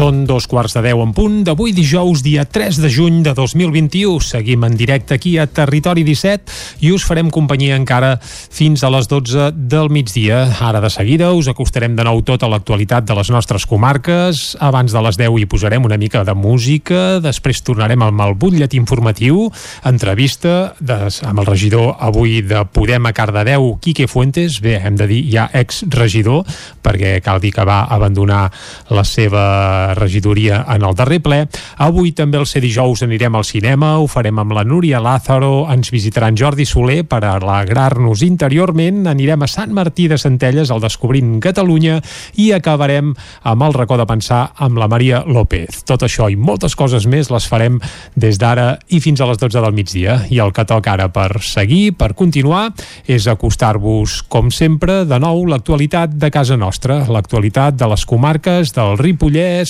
Són dos quarts de deu en punt d'avui dijous, dia 3 de juny de 2021. Seguim en directe aquí a Territori 17 i us farem companyia encara fins a les 12 del migdia. Ara de seguida us acostarem de nou tota l'actualitat de les nostres comarques. Abans de les 10 hi posarem una mica de música, després tornarem amb el butllet informatiu, entrevista de, amb el regidor avui de Podem a Cardedeu, Quique Fuentes, bé, hem de dir ja ex-regidor, perquè cal dir que va abandonar la seva regidoria en el darrer ple. Avui també el ser dijous anirem al cinema, ho farem amb la Núria Lázaro, ens visitarà en Jordi Soler per alegrar-nos interiorment, anirem a Sant Martí de Centelles al Descobrint Catalunya i acabarem amb el racó de pensar amb la Maria López. Tot això i moltes coses més les farem des d'ara i fins a les 12 del migdia. I el que toca ara per seguir, per continuar, és acostar-vos, com sempre, de nou l'actualitat de casa nostra, l'actualitat de les comarques del Ripollès,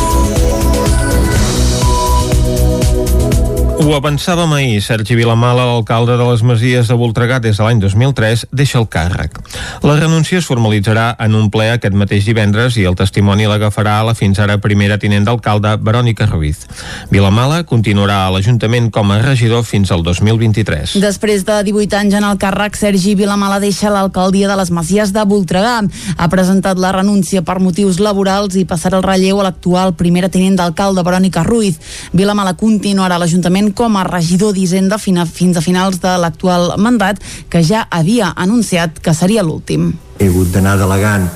Ho avançàvem ahir, Sergi Vilamala, l'alcalde de les Masies de Voltregà des de l'any 2003, deixa el càrrec. La renúncia es formalitzarà en un ple aquest mateix divendres i el testimoni l'agafarà la fins ara primera tinent d'alcalde, Verònica Ruiz. Vilamala continuarà a l'Ajuntament com a regidor fins al 2023. Després de 18 anys en el càrrec, Sergi Vilamala deixa l'alcaldia de les Masies de Voltregà. Ha presentat la renúncia per motius laborals i passarà el relleu a l'actual primera tinent d'alcalde, Verònica Ruiz. Vilamala continuarà a l'Ajuntament com a regidor d'Hisenda fins a finals de l'actual mandat, que ja havia anunciat que seria l'últim. He hagut d'anar delegant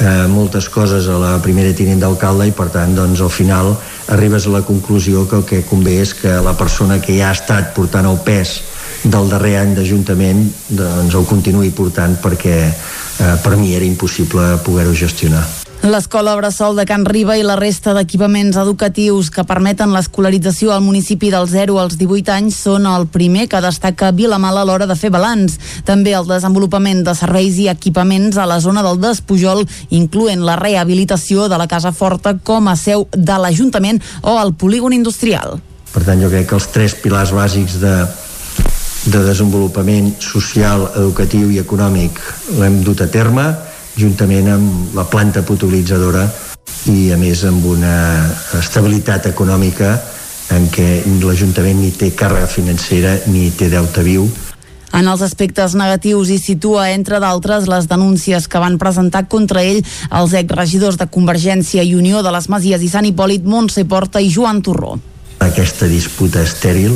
eh, moltes coses a la primera tinent d'alcalde i per tant doncs al final arribes a la conclusió que el que convé és que la persona que ja ha estat portant el pes del darrer any d'Ajuntament doncs el continuï portant perquè eh, per mi era impossible poder-ho gestionar. L'escola Bressol de Can Riba i la resta d'equipaments educatius que permeten l'escolarització al municipi del 0 als 18 anys són el primer que destaca Vilamala a l'hora de fer balanç. També el desenvolupament de serveis i equipaments a la zona del Despujol, incloent la rehabilitació de la Casa Forta com a seu de l'Ajuntament o el polígon industrial. Per tant, jo crec que els tres pilars bàsics de, de desenvolupament social, educatiu i econòmic l'hem dut a terme, juntament amb la planta potabilitzadora i a més amb una estabilitat econòmica en què l'Ajuntament ni té càrrega financera ni té deute viu en els aspectes negatius hi situa, entre d'altres, les denúncies que van presentar contra ell els exregidors de Convergència i Unió de les Masies i Sant Hipòlit, Montse Porta i Joan Torró. Aquesta disputa estèril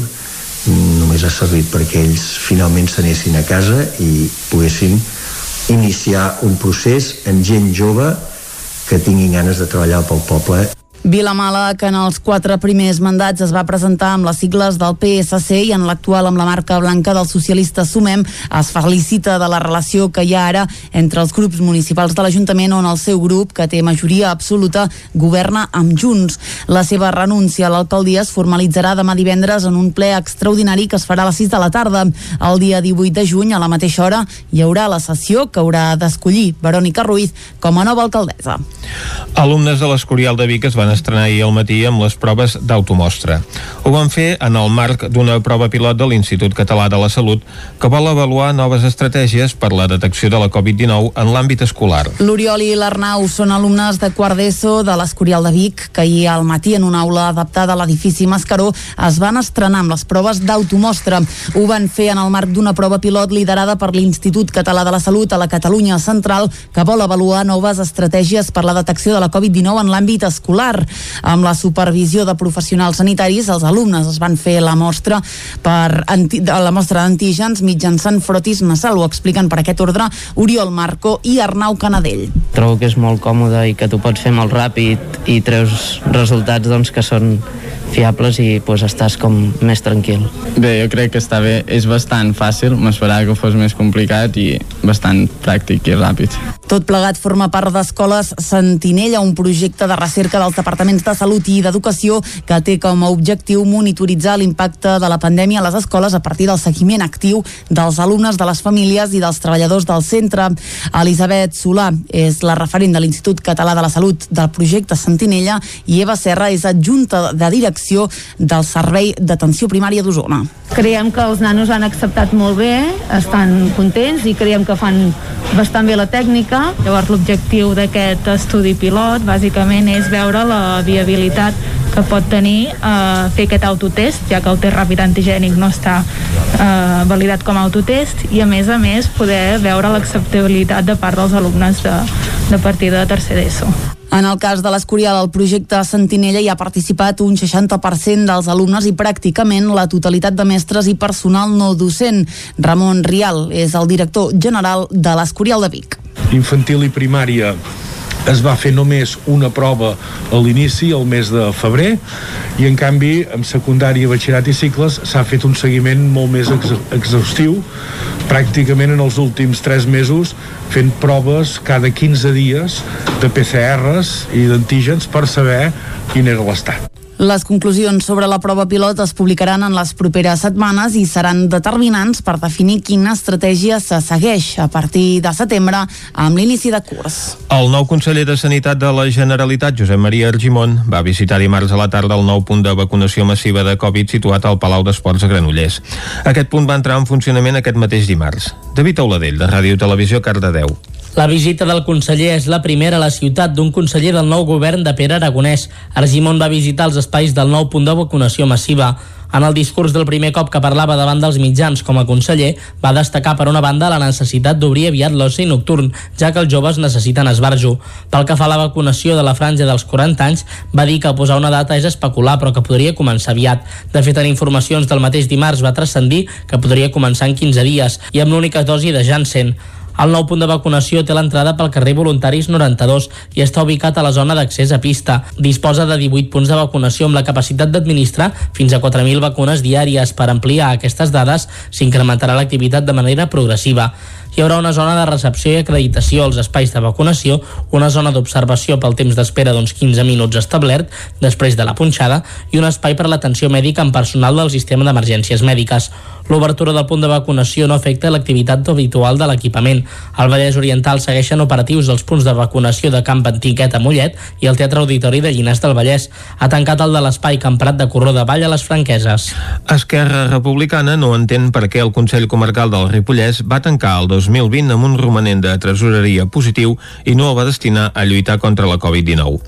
només ha servit perquè ells finalment s'anessin a casa i poguessin iniciar un procés amb gent jove que tinguin ganes de treballar pel poble Vilamala, que en els quatre primers mandats es va presentar amb les sigles del PSC i en l'actual amb la marca blanca del socialista Sumem, es felicita de la relació que hi ha ara entre els grups municipals de l'Ajuntament on el seu grup, que té majoria absoluta, governa amb Junts. La seva renúncia a l'alcaldia es formalitzarà demà divendres en un ple extraordinari que es farà a les 6 de la tarda. El dia 18 de juny, a la mateixa hora, hi haurà la sessió que haurà d'escollir Verònica Ruiz com a nova alcaldessa. Alumnes de l'Escorial de Vic es van van estrenar ahir al matí amb les proves d'automostra. Ho van fer en el marc d'una prova pilot de l'Institut Català de la Salut que vol avaluar noves estratègies per la detecció de la Covid-19 en l'àmbit escolar. L'Oriol i l'Arnau són alumnes de quart d'ESO de l'Escorial de Vic, que ahir al matí en una aula adaptada a l'edifici Mascaró es van estrenar amb les proves d'automostra. Ho van fer en el marc d'una prova pilot liderada per l'Institut Català de la Salut a la Catalunya Central, que vol avaluar noves estratègies per la detecció de la Covid-19 en l'àmbit escolar. Amb la supervisió de professionals sanitaris, els alumnes es van fer la mostra per la mostra d'antígens mitjançant frotis nasal. Ho expliquen per aquest ordre Oriol Marco i Arnau Canadell. Trobo que és molt còmode i que tu pots fer molt ràpid i treus resultats doncs, que són fiables i pues, estàs com més tranquil. Bé, jo crec que està bé. És bastant fàcil, m'esperava que fos més complicat i bastant pràctic i ràpid. Tot plegat forma part d'Escoles Sentinella, un projecte de recerca dels departaments de Salut i d'Educació que té com a objectiu monitoritzar l'impacte de la pandèmia a les escoles a partir del seguiment actiu dels alumnes, de les famílies i dels treballadors del centre. Elisabet Solà és la referent de l'Institut Català de la Salut del projecte Sentinella i Eva Serra és adjunta de direcció del Servei d'Atenció Primària d'Osona. Creiem que els nanos han acceptat molt bé, estan contents i creiem que fan bastant bé la tècnica. Llavors l'objectiu d'aquest estudi pilot bàsicament és veure la viabilitat que pot tenir eh, fer aquest autotest, ja que el test ràpid antigènic no està eh, validat com a autotest, i a més a més poder veure l'acceptabilitat de part dels alumnes de, de partir de tercer d'ESO. En el cas de l'Escorial, el projecte Sentinella hi ha participat un 60% dels alumnes i pràcticament la totalitat de mestres i personal no docent. Ramon Rial és el director general de l'Escorial de Vic. Infantil i primària es va fer només una prova a l'inici, al mes de febrer, i en canvi, en secundària, batxillerat i cicles, s'ha fet un seguiment molt més ex exhaustiu, pràcticament en els últims tres mesos, fent proves cada 15 dies de PCRs i d'antígens per saber quin era l'estat. Les conclusions sobre la prova pilot es publicaran en les properes setmanes i seran determinants per definir quina estratègia se segueix a partir de setembre amb l'inici de curs. El nou conseller de Sanitat de la Generalitat, Josep Maria Argimon, va visitar dimarts a la tarda el nou punt de vacunació massiva de Covid situat al Palau d'Esports a Granollers. Aquest punt va entrar en funcionament aquest mateix dimarts. David Auladell, de Ràdio Televisió, Cardedeu. La visita del conseller és la primera a la ciutat d'un conseller del nou govern de Pere Aragonès. Argimon va visitar els espais del nou punt de vacunació massiva. En el discurs del primer cop que parlava davant dels mitjans com a conseller, va destacar per una banda la necessitat d'obrir aviat l'oci nocturn, ja que els joves necessiten esbarjo. Pel que fa a la vacunació de la franja dels 40 anys, va dir que posar una data és especular, però que podria començar aviat. De fet, en informacions del mateix dimarts va transcendir que podria començar en 15 dies i amb l'única dosi de Janssen. El nou punt de vacunació té l'entrada pel carrer Voluntaris 92 i està ubicat a la zona d'accés a pista. Disposa de 18 punts de vacunació amb la capacitat d'administrar fins a 4.000 vacunes diàries. Per ampliar aquestes dades s'incrementarà l'activitat de manera progressiva hi haurà una zona de recepció i acreditació als espais de vacunació, una zona d'observació pel temps d'espera d'uns 15 minuts establert després de la punxada i un espai per l'atenció mèdica amb personal del sistema d'emergències mèdiques. L'obertura del punt de vacunació no afecta l'activitat habitual de l'equipament. Al Vallès Oriental segueixen operatius els punts de vacunació de Camp Antiquet a Mollet i el Teatre Auditori de Llinars del Vallès. Ha tancat el de l'Espai Camprat de Corró de Vall a les Franqueses. Esquerra Republicana no entén per què el Consell Comarcal del Ripollès va tancar el 2020 amb un romanent de tresoreria positiu i no el va destinar a lluitar contra la Covid-19.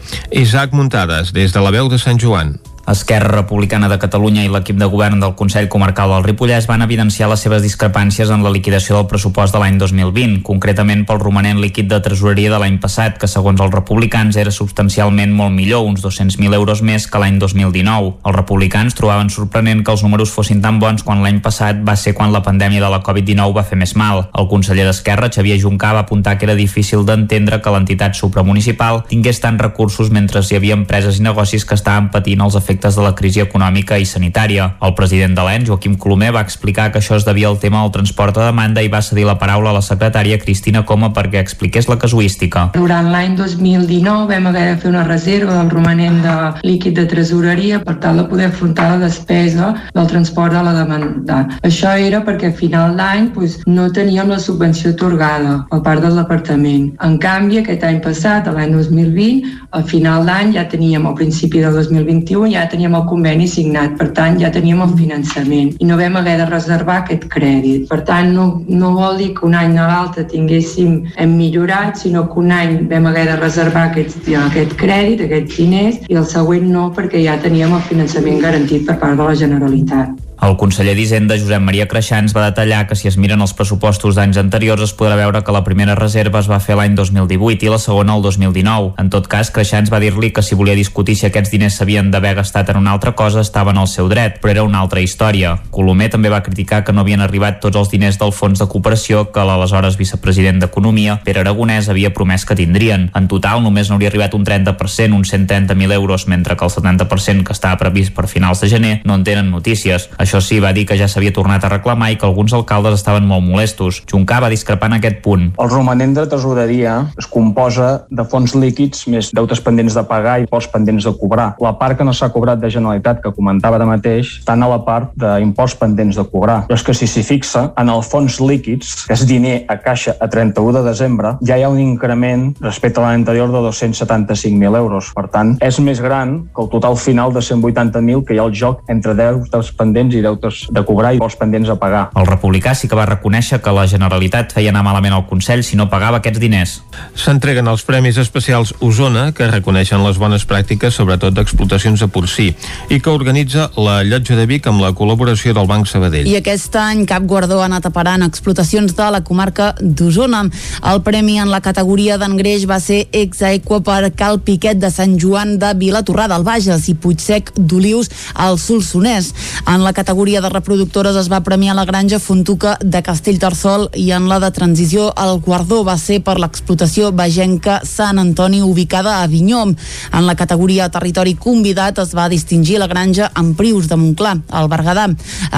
Isaac Muntades, des de la veu de Sant Joan. Esquerra Republicana de Catalunya i l'equip de govern del Consell Comarcal del Ripollès van evidenciar les seves discrepàncies en la liquidació del pressupost de l'any 2020, concretament pel romanent líquid de tresoreria de l'any passat, que segons els republicans era substancialment molt millor, uns 200.000 euros més que l'any 2019. Els republicans trobaven sorprenent que els números fossin tan bons quan l'any passat va ser quan la pandèmia de la Covid-19 va fer més mal. El conseller d'Esquerra, Xavier Juncà, va apuntar que era difícil d'entendre que l'entitat supramunicipal tingués tants recursos mentre hi havia empreses i negocis que estaven patint els efectes efectes de la crisi econòmica i sanitària. El president de l'ENS, Joaquim Colomer, va explicar que això es devia al tema del transport a demanda i va cedir la paraula a la secretària Cristina Coma perquè expliqués la casuística. Durant l'any 2019 vam haver de fer una reserva del romanent de líquid de tresoreria per tal de poder afrontar la despesa del transport a la demanda. Això era perquè a final d'any doncs, no teníem la subvenció atorgada per part del departament. En canvi, aquest any passat, l'any 2020, a final d'any ja teníem, al principi del 2021, ja teníem el conveni signat, per tant ja teníem el finançament i no vam haver de reservar aquest crèdit. Per tant, no, no vol dir que un any a l'altre tinguéssim hem millorat, sinó que un any vam haver de reservar aquest, aquest crèdit, aquests diners, i el següent no, perquè ja teníem el finançament garantit per part de la Generalitat. El conseller d'Hisenda, Josep Maria Creixans, va detallar que si es miren els pressupostos d'anys anteriors es podrà veure que la primera reserva es va fer l'any 2018 i la segona el 2019. En tot cas, Creixans va dir-li que si volia discutir si aquests diners s'havien d'haver gastat en una altra cosa estaven al seu dret, però era una altra història. Colomer també va criticar que no havien arribat tots els diners del fons de cooperació que l'aleshores vicepresident d'Economia, Pere Aragonès, havia promès que tindrien. En total, només n'hauria arribat un 30%, uns 130.000 euros, mentre que el 70% que estava previst per finals de gener no en tenen notícies. Això sí, va dir que ja s'havia tornat a reclamar i que alguns alcaldes estaven molt molestos. Juncà va discrepar en aquest punt. El romanent de tresoreria es composa de fons líquids més deutes pendents de pagar i ports pendents de cobrar. La part que no s'ha cobrat de Generalitat, que comentava de mateix, està a la part d'imports pendents de cobrar. Però és que si s'hi fixa, en el fons líquids, que és diner a caixa a 31 de desembre, ja hi ha un increment respecte a l'any anterior de 275.000 euros. Per tant, és més gran que el total final de 180.000 que hi ha al joc entre deutes pendents i i deutes de cobrar i vols pendents a pagar. El republicà sí que va reconèixer que la Generalitat feia anar malament al Consell si no pagava aquests diners. S'entreguen els Premis Especials Osona, que reconeixen les bones pràctiques, sobretot d'explotacions de porcí, i que organitza la Llotja de Vic amb la col·laboració del Banc Sabadell. I aquest any cap guardó ha anat a parar en explotacions de la comarca d'Osona. El premi en la categoria d'engreix va ser ex aequo per Cal Piquet de Sant Joan de Vilatorrada al Bages i Puigsec d'Olius al Solsonès. En la categoria categoria de reproductores es va premiar la granja Fontuca de Castellterçol i en la de transició el guardó va ser per l'explotació vegenca Sant Antoni ubicada a Vinyó. En la categoria territori convidat es va distingir la granja Prius de Montclar, al Berguedà.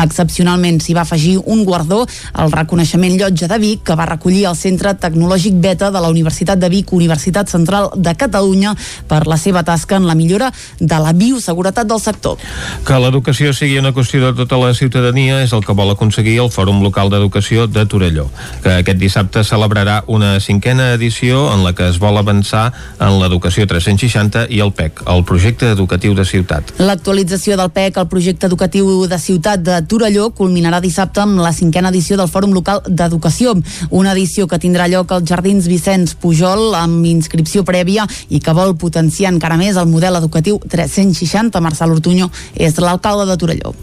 Excepcionalment s'hi va afegir un guardó al reconeixement Llotja de Vic que va recollir el Centre Tecnològic Beta de la Universitat de Vic, Universitat Central de Catalunya, per la seva tasca en la millora de la bioseguretat del sector. Que l'educació sigui una qüestió de tota la ciutadania és el que vol aconseguir el Fòrum Local d'Educació de Torelló, que aquest dissabte celebrarà una cinquena edició en la que es vol avançar en l'educació 360 i el PEC, el projecte educatiu de ciutat. L'actualització del PEC, el projecte educatiu de ciutat de Torelló, culminarà dissabte amb la cinquena edició del Fòrum Local d'Educació, una edició que tindrà lloc als Jardins Vicenç Pujol amb inscripció prèvia i que vol potenciar encara més el model educatiu 360. Marcel Ortuño és l'alcalde de Torelló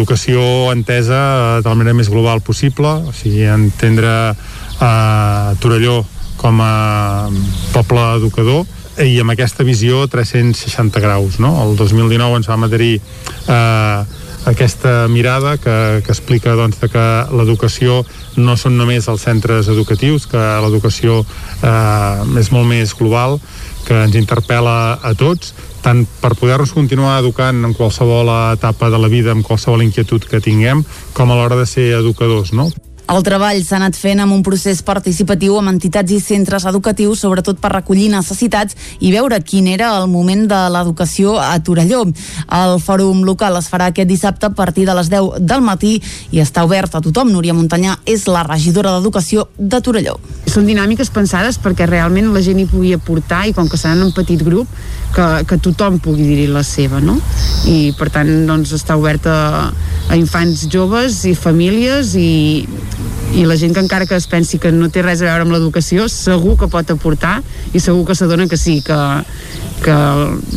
l'educació entesa de la manera més global possible, o sigui, entendre eh, Torelló com a poble educador i amb aquesta visió 360 graus. No? El 2019 ens vam adherir eh, aquesta mirada que, que explica doncs, que l'educació no són només els centres educatius, que l'educació eh, és molt més global, que ens interpel·la a tots tant per poder-nos continuar educant en qualsevol etapa de la vida, amb qualsevol inquietud que tinguem, com a l'hora de ser educadors, no? El treball s'ha anat fent amb un procés participatiu amb entitats i centres educatius, sobretot per recollir necessitats i veure quin era el moment de l'educació a Torelló. El fòrum local es farà aquest dissabte a partir de les 10 del matí i està obert a tothom. Núria Montanyà és la regidora d'Educació de Torelló. Són dinàmiques pensades perquè realment la gent hi pugui aportar i com que seran un petit grup, que, que tothom pugui dir la seva, no? I per tant doncs, està oberta a infants joves i famílies i i la gent que encara que es pensi que no té res a veure amb l'educació segur que pot aportar i segur que s'adona que sí, que, que,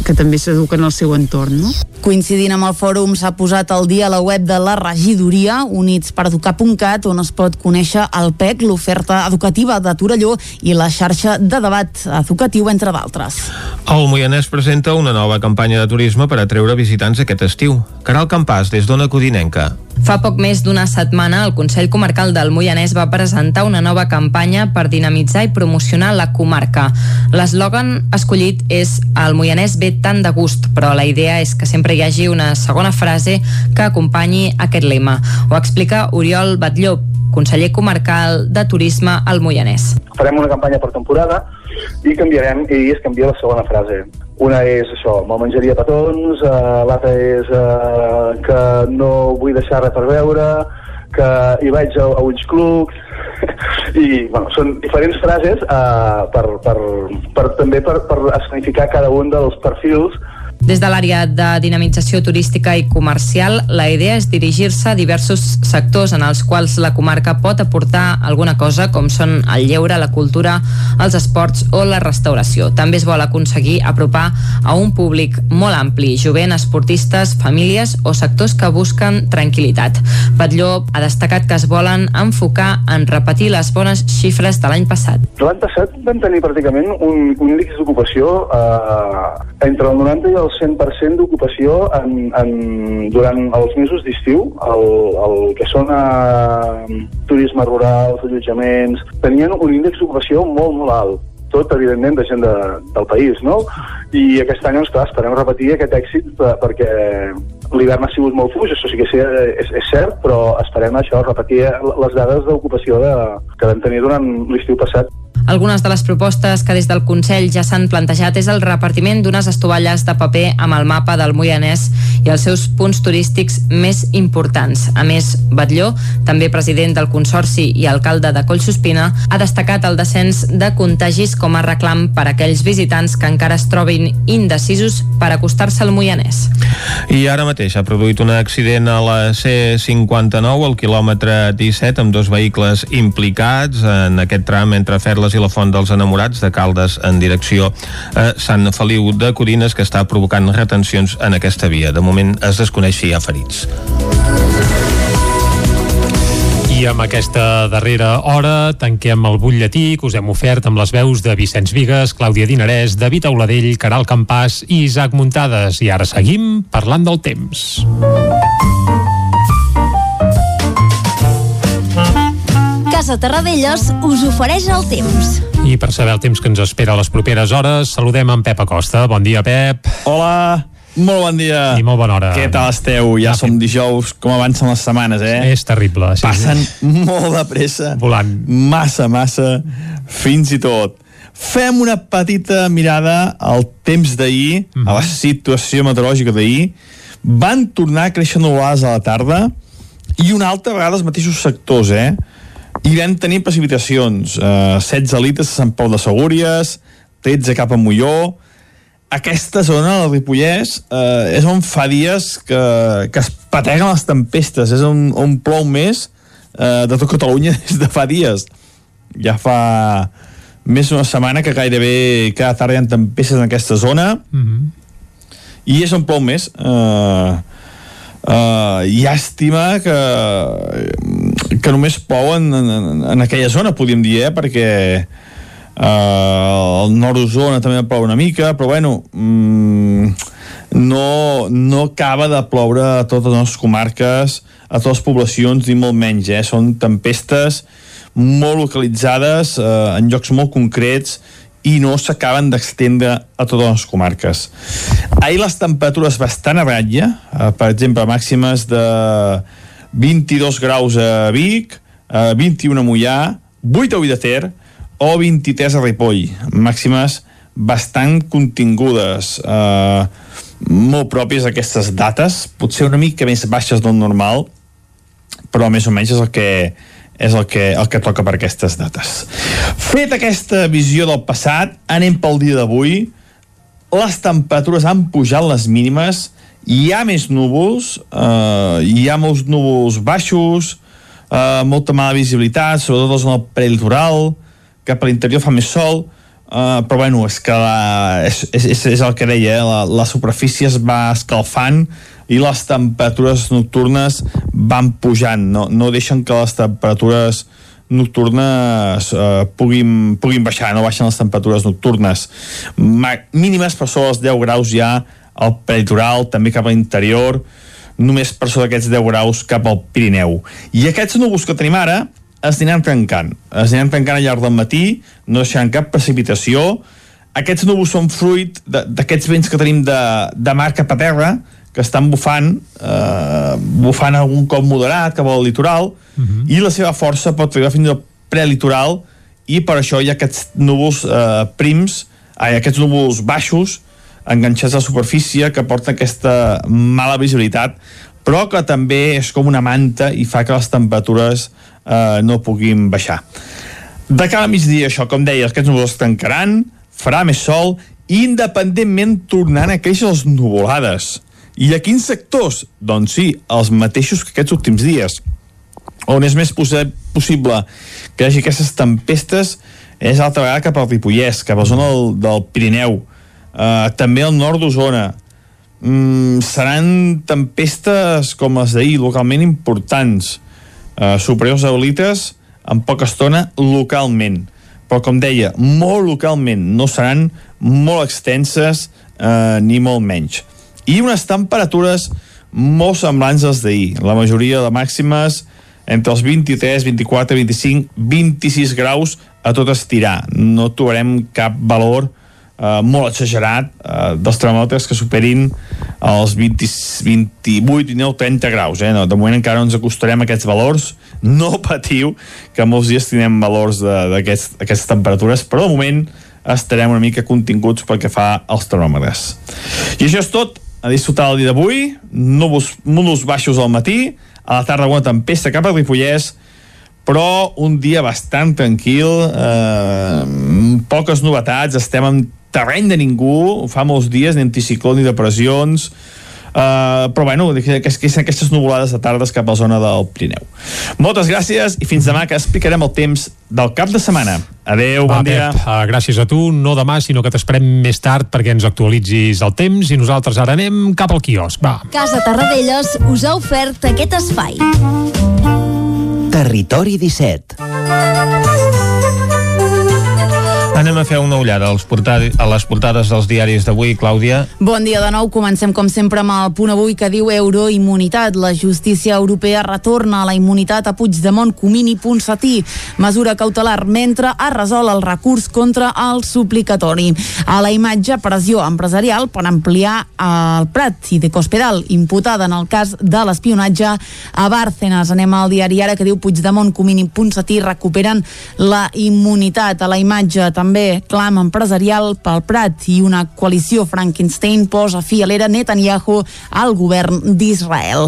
que també s'eduquen al seu entorn. No? Coincidint amb el fòrum s'ha posat al dia la web de la regidoria unitspereducar.cat on es pot conèixer el PEC, l'oferta educativa de Torelló i la xarxa de debat educatiu, entre d'altres. El Moianès presenta una nova campanya de turisme per atreure visitants aquest estiu. Caral Campàs, des d'Ona Codinenca. Fa poc més d'una setmana, el Consell Comarcal del Moianès va presentar una nova campanya per dinamitzar i promocionar la comarca. L'eslògan escollit és el moianès ve tan de gust, però la idea és que sempre hi hagi una segona frase que acompanyi aquest lema. Ho explica Oriol Batlló, conseller comarcal de Turisme al Moianès. Farem una campanya per temporada i canviarem, i es canvia la segona frase. Una és això, me'l menjaria petons, uh, l'altra és uh, que no vull deixar res per veure, que hi vaig a, a ulls clucs, i bueno, són diferents frases uh, per, per, per, també per, per escenificar cada un dels perfils des de l'àrea de dinamització turística i comercial, la idea és dirigir-se a diversos sectors en els quals la comarca pot aportar alguna cosa, com són el lleure, la cultura, els esports o la restauració. També es vol aconseguir apropar a un públic molt ampli, jovent, esportistes, famílies o sectors que busquen tranquil·litat. Batlló ha destacat que es volen enfocar en repetir les bones xifres de l'any passat. L'any passat vam tenir pràcticament un, un índex d'ocupació eh, entre el 90 i el 100% d'ocupació durant els mesos d'estiu, el, el que són eh, turisme rural, allotjaments, tenien un índex d'ocupació molt, molt alt tot, evidentment, de gent de, del país, no? I aquest any, doncs, clar, esperem repetir aquest èxit perquè l'hivern ha sigut molt fluix, això sí que és, és cert, però esperem això, repetir les dades d'ocupació de, que vam tenir durant l'estiu passat. Algunes de les propostes que des del Consell ja s'han plantejat és el repartiment d'unes estovalles de paper amb el mapa del Moianès i els seus punts turístics més importants. A més, Batlló, també president del Consorci i alcalde de Collsospina, ha destacat el descens de contagis com a reclam per a aquells visitants que encara es trobin indecisos per acostar-se al Moianès. I ara mateix ha produït un accident a la C59 al quilòmetre 17 amb dos vehicles implicats en aquest tram entre Ferles i la Font dels Enamorats de Caldes en direcció a Sant Feliu de Codines que està provocant retencions en aquesta via. De moment es desconeix si hi ha ferits. I amb aquesta darrera hora tanquem el butlletí que us hem ofert amb les veus de Vicenç Vigues, Clàudia Dinarès, David Auladell, Caral Campàs i Isaac Muntades. I ara seguim parlant del temps. Casa Terradellos us ofereix el temps. I per saber el temps que ens espera a les properes hores, saludem en Pep Acosta. Bon dia, Pep. Hola, molt bon dia. I molt bona hora. Què tal esteu? Ja som dijous, com avancen les setmanes, eh? És terrible. Sí, Passen molt de pressa. Volant. Massa, massa, fins i tot. Fem una petita mirada al temps d'ahir, mm -hmm. a la situació meteorològica d'ahir. Van tornar a créixer nuvolades a la tarda i una altra vegada els mateixos sectors, eh? I vam tenir precipitacions. Eh, 16 litres a Sant Pau de Segúries 13 cap a Molló. Aquesta zona del Ripollès eh, és on fa dies que, que es pateguen les tempestes. És on, on plou més eh, de tot Catalunya des de fa dies. Ja fa més d'una setmana que gairebé cada tarda hi ha tempestes en aquesta zona. Mm -hmm. i és on plou més. Eh, uh, llàstima que que només plou en, en, en aquella zona podríem dir, eh? perquè uh, el nord d'Osona també plou una mica, però bueno mm, no, no acaba de ploure a totes les nostres comarques a totes les poblacions ni molt menys, eh? són tempestes molt localitzades eh, en llocs molt concrets i no s'acaben d'extendre a totes les comarques. Ahir les temperatures bastant a ratlla, eh, per exemple, màximes de 22 graus a Vic, eh, 21 a Mollà, 8 a Ull de Ter o 23 a Ripoll. Màximes bastant contingudes, eh, molt pròpies d'aquestes dates, potser una mica més baixes del normal, però més o menys és el que, és el que, el que toca per aquestes dates. Fet aquesta visió del passat, anem pel dia d'avui. Les temperatures han pujat les mínimes, hi ha més núvols, eh, hi ha molts núvols baixos, eh, molta mala visibilitat, sobretot en el prelitoral, cap a l'interior fa més sol, eh, però bueno, és que la, és, és, és el que deia, eh, la, la superfície es va escalfant i les temperatures nocturnes van pujant, no, no deixen que les temperatures nocturnes eh, puguin, puguin baixar, no baixen les temperatures nocturnes. Mínimes per sobre els 10 graus ja al peritoral, també cap a l'interior, només per sobre d'aquests 10 graus cap al Pirineu. I aquests núvols que tenim ara es aniran trencant. Es aniran trencant al llarg del matí, no deixaran cap precipitació, aquests núvols són fruit d'aquests vents que tenim de, de mar cap a terra, que estan bufant, eh, bufant algun cop moderat cap al litoral, uh -huh. i la seva força pot arribar fins al prelitoral, i per això hi ha aquests núvols eh, prims, ai, aquests núvols baixos, enganxats a la superfície, que porten aquesta mala visibilitat, però que també és com una manta i fa que les temperatures eh, no puguin baixar. De cara a migdia, això, com deia, aquests núvols es tancaran, farà més sol, i independentment tornant a créixer les nuvolades. I a quins sectors? Doncs sí, els mateixos que aquests últims dies. On és més possible que hi hagi aquestes tempestes és altra vegada cap al Ripollès, cap a la zona del, del Pirineu, uh, també al nord d'Osona. Mm, seran tempestes com les d'ahir, localment importants, uh, superiors a litres en poca estona localment. Però, com deia, molt localment, no seran molt extenses eh, ni molt menys i unes temperatures molt semblants als d'ahir. La majoria de màximes entre els 23, 24, 25, 26 graus a tot estirar. No trobarem cap valor eh, molt exagerat eh, dels termòmetres que superin els 20, 28, 29, 30 graus. Eh? No, de moment encara no ens acostarem a aquests valors. No patiu que molts dies tindrem valors d'aquestes temperatures, però de moment estarem una mica continguts pel que fa als termòmetres. I això és tot a disfrutar el dia d'avui, núvols, núvols baixos al matí, a la tarda una tempesta cap a Ripollès, però un dia bastant tranquil, eh, poques novetats, estem en terreny de ningú, fa molts dies, ni anticicló ni depressions, Uh, però bueno, que, que, que aquestes nuvolades de tardes cap a la zona del Pirineu. Moltes gràcies i fins demà que explicarem el temps del cap de setmana. Adeu, bon Va, dia. Pep, uh, gràcies a tu, no demà, sinó que t'esperem més tard perquè ens actualitzis el temps i nosaltres ara anem cap al quiosc. Va. Casa Tarradellas us ha ofert aquest espai. Territori 17 Anem a fer una ullada als a les portades dels diaris d'avui, Clàudia. Bon dia de nou. Comencem, com sempre, amb el punt avui que diu euroimmunitat. La justícia europea retorna a la immunitat a Puigdemont, Comín i Ponsatí. Mesura cautelar mentre ha resolt el recurs contra el suplicatori. A la imatge, pressió empresarial per ampliar el Prat i de Cospedal, imputada en el cas de l'espionatge a Bárcenas. Anem al diari ara que diu Puigdemont, Comín i Ponsatí recuperen la immunitat. A la imatge també també clam empresarial pel Prat i una coalició Frankenstein posa fi a l'era Netanyahu al govern d'Israel.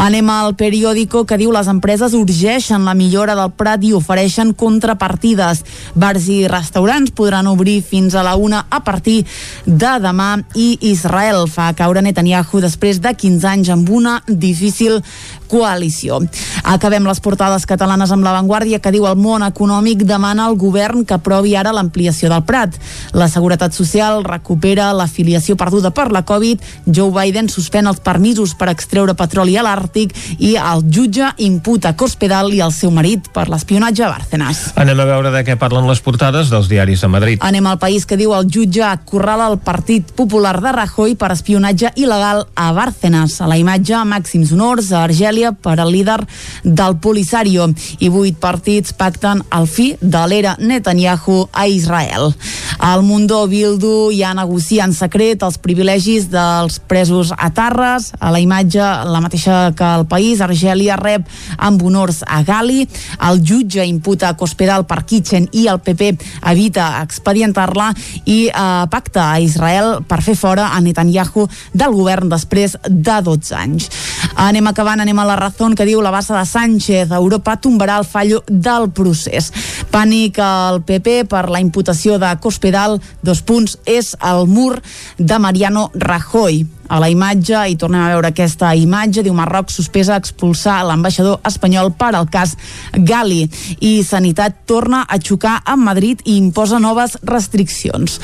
Anem al periòdico que diu les empreses urgeixen la millora del Prat i ofereixen contrapartides. Bars i restaurants podran obrir fins a la una a partir de demà i Israel fa caure Netanyahu després de 15 anys amb una difícil coalició. Acabem les portades catalanes amb l'avantguàrdia que diu el món econòmic demana al govern que aprovi ara l'ampliació del Prat. La Seguretat Social recupera l'afiliació perduda per la Covid, Joe Biden suspèn els permisos per extreure petroli a l'Àrtic i el jutge imputa Cospedal i el seu marit per l'espionatge a Bárcenas. Anem a veure de què parlen les portades dels diaris de Madrid. Anem al país que diu el jutge acorrala el Partit Popular de Rajoy per espionatge il·legal a Bárcenas. A la imatge, màxims honors a Argèlia Itàlia per al líder del Polisario i vuit partits pacten el fi de l'era Netanyahu a Israel. Al Mundo Bildu ja negocia en secret els privilegis dels presos a Tarres. A la imatge, la mateixa que el país, Argèlia rep amb honors a Gali. El jutge imputa Cospedal per Kitchen i el PP evita expedientar-la i eh, pacta a Israel per fer fora a Netanyahu del govern després de 12 anys. Anem acabant, anem a la raó que diu la bassa de Sánchez. Europa tombarà el fallo del procés. Pànic al PP per la imputació de Cospedal. Dos punts és el mur de Mariano Rajoy a la imatge i tornem a veure aquesta imatge diu Marroc sospesa expulsar l'ambaixador espanyol per al cas Gali. I Sanitat torna a xocar amb Madrid i imposa noves restriccions.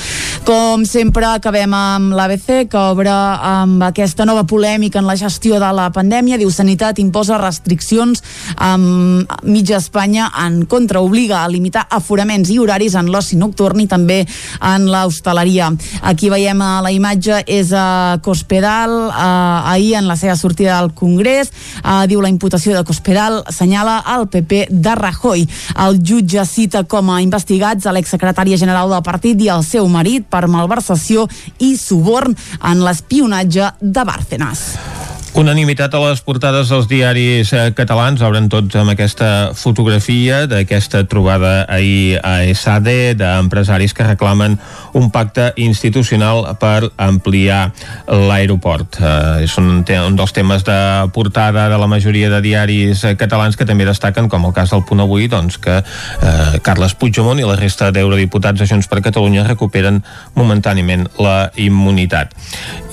Com sempre acabem amb l'ABC que obre amb aquesta nova polèmica en la gestió de la pandèmia. Diu Sanitat imposa restriccions amb mitja Espanya en contra. Obliga a limitar aforaments i horaris en l'oci nocturn i també en l'hostaleria. Aquí veiem a la imatge és a Cospe Cospedal eh, ahir en la seva sortida al Congrés. Eh, diu la imputació de Cospedal assenyala el PP de Rajoy. El jutge cita com a investigats a l'exsecretària general del partit i el seu marit per malversació i suborn en l'espionatge de Bárcenas. Unanimitat a les portades dels diaris eh, catalans, obren tots amb aquesta fotografia d'aquesta trobada ahir a ESADE d'empresaris que reclamen un pacte institucional per ampliar l'aeroport. Eh, és un, un dels temes de portada de la majoria de diaris eh, catalans que també destaquen, com el cas del punt avui, doncs que eh, Carles Puigdemont i la resta d'eurodiputats de Junts per Catalunya recuperen momentàniament la immunitat.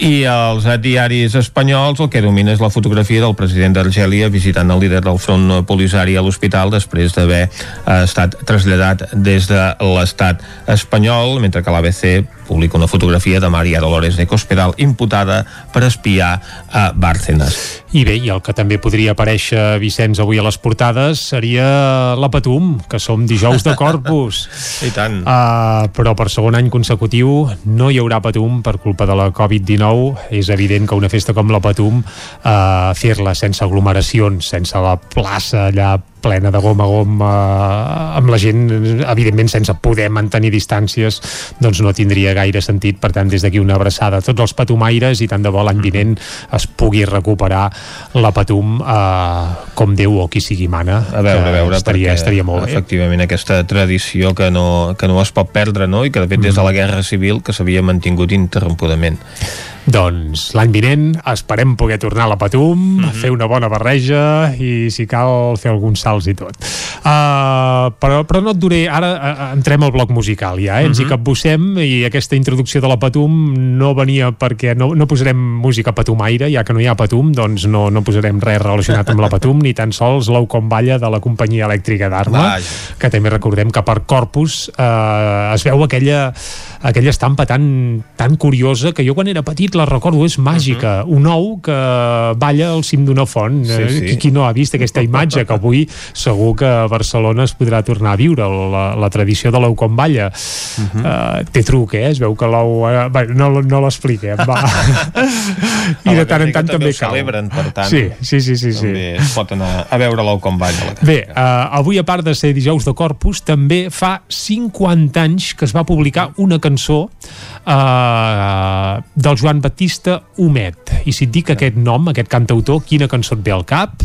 I els diaris espanyols el que domina és la fotografia del president d'Argèlia visitant el líder del front polisari a l'hospital després d'haver eh, estat traslladat des de l'estat espanyol, mentre que l'ABC publica una fotografia de Maria Dolores de Cospedal imputada per espiar a Bárcenas. I bé, i el que també podria aparèixer Vicenç avui a les portades seria la Patum, que som dijous de Corpus. I tant. Uh, però per segon any consecutiu no hi haurà Patum per culpa de la Covid-19. És evident que una festa com la Patum, uh, fer-la sense aglomeracions, sense la plaça allà plena de gom a gom eh, amb la gent, evidentment sense poder mantenir distàncies, doncs no tindria gaire sentit, per tant des d'aquí una abraçada a tots els patumaires i tant de bo l'any vinent es pugui recuperar la patum eh, com Déu o qui sigui mana a veure, a veure, estaria, estaria molt bé. efectivament aquesta tradició que no, que no es pot perdre no? i que de fet des de la Guerra Civil que s'havia mantingut interrompudament doncs l'any vinent esperem poder tornar a la Patum, mm -hmm. fer una bona barreja i si cal fer alguns salts i tot. Uh, però, però no et duré, ara uh, entrem al bloc musical ja, eh? ens mm -hmm. hi capbussem i aquesta introducció de la Patum no venia perquè no, no posarem música patumaire, ja que no hi ha Patum, doncs no, no posarem res relacionat amb la Patum, ni tan sols l'ou com balla de la companyia elèctrica d'Arma, que també recordem que per Corpus uh, es veu aquella aquella estampa tan, tan curiosa que jo quan era petit la recordo, és màgica. Uh -huh. Un ou que balla al cim d'una font. Sí, eh? sí. Qui, qui no ha vist aquesta imatge? Que avui segur que a Barcelona es podrà tornar a viure la, la tradició de l'ou com balla. Uh -huh. uh, té truc, eh? Es veu que l'ou... Uh, bé, no, no l'expliquem, va. I de tant en tant també, també celebren, per tant. Sí, sí, sí. sí, sí. També es pot anar a veure l'ou com balla. Bé, uh, avui a part de ser dijous de Corpus, també fa 50 anys que es va publicar una cançó uh, del Joan Batista Humet. I si et dic aquest nom, aquest cantautor, quina cançó et ve al cap?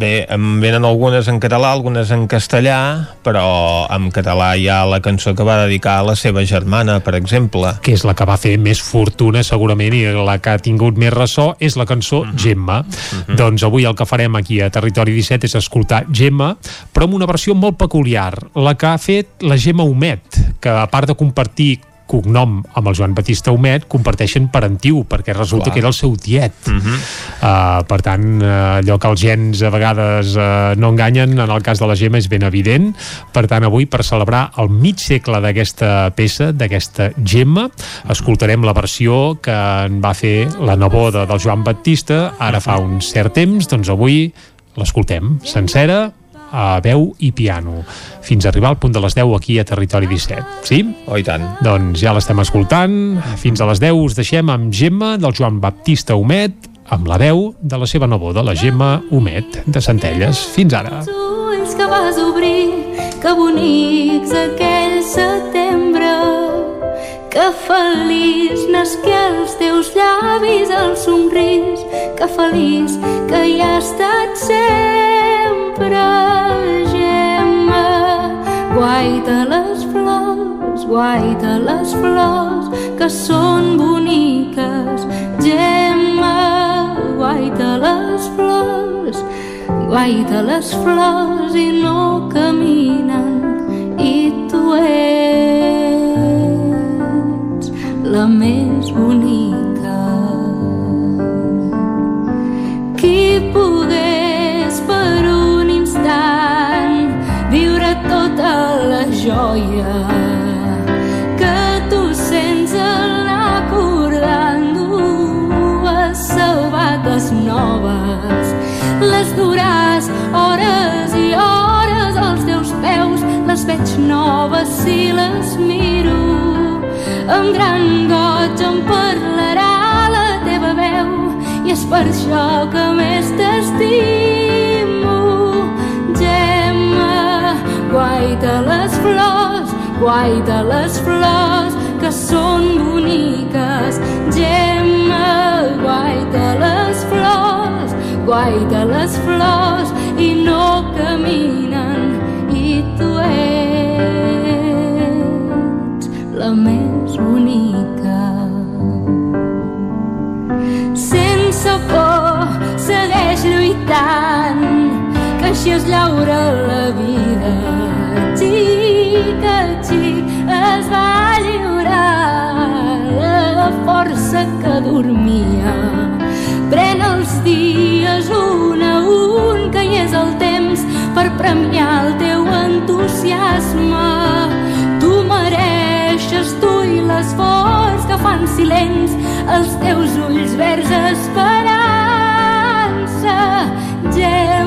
Bé, em venen algunes en català, algunes en castellà, però en català hi ha la cançó que va dedicar a la seva germana, per exemple. Que és la que va fer més fortuna, segurament, i la que ha tingut més ressò, és la cançó uh -huh. Gemma. Uh -huh. Doncs avui el que farem aquí a Territori 17 és escoltar Gemma, però amb una versió molt peculiar, la que ha fet la Gemma Humet, que a part de compartir cognom amb el Joan Batista Humet comparteixen parentiu, perquè resulta Clar. que era el seu tiet. Uh -huh. uh, per tant, uh, allò que els gens a vegades uh, no enganyen, en el cas de la Gemma és ben evident. Per tant, avui, per celebrar el mig segle d'aquesta peça, d'aquesta Gemma, escoltarem la versió que en va fer la neboda del Joan Batista, ara fa un cert temps, doncs avui l'escoltem sencera, a veu i piano. Fins a arribar al punt de les 10 aquí a Territori 17 sí? Oh, i tant. Doncs ja l'estem escoltant. Fins a les 10 us deixem amb Gemma del Joan Baptista Humet amb la veu de la seva neboda la Gemma Humet de Centelles. Fins ara. Ulls que vas obrir, que bonics aquell setembre, que feliç nasqué als teus llavis el somrís, que feliç que hi ha estat sempre, Gemma. Guaita les flors, guaita les flors, que són boniques, Gemma. Guaita les flors, guaita les flors i no caminen i tu ets la més bonica joia que tu sents al anar cordant dues sabates noves. Les duràs hores i hores als teus peus les veig noves si les miro. Amb gran goig em parlarà la teva veu per això que més t'estimo. Guaita les flors, guaita les flors, que són boniques. Gemma, guaita les flors, guaita les flors, i no caminen, i tu ets la més bonica. Sense por, segueix lluitant, que així es llaura la vida. Es va la força que dormia. Els dies un a un, que és el temps per premiar el teu entusiasme. Tu mereixes que silenç els teus ulls verds esperança. Gemma,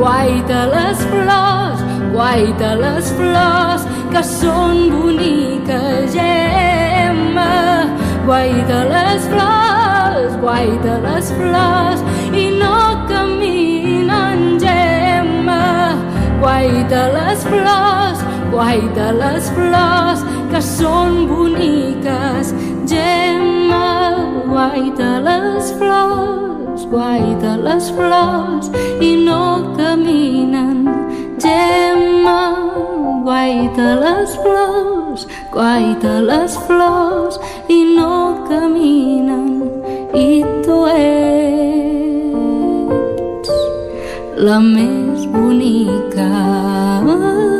guaita les flors, guaita les flors que són boniques. Gemma, guaita les flors, guaita les flors i no caminen. Gemma, guaita les flors, guaita les flors que són boniques. Gemma, guaita les flors, guaita les flors i no caminen. Gemma, guaita les flors, guaita les flors i no caminen. I tu ets la més bonica. La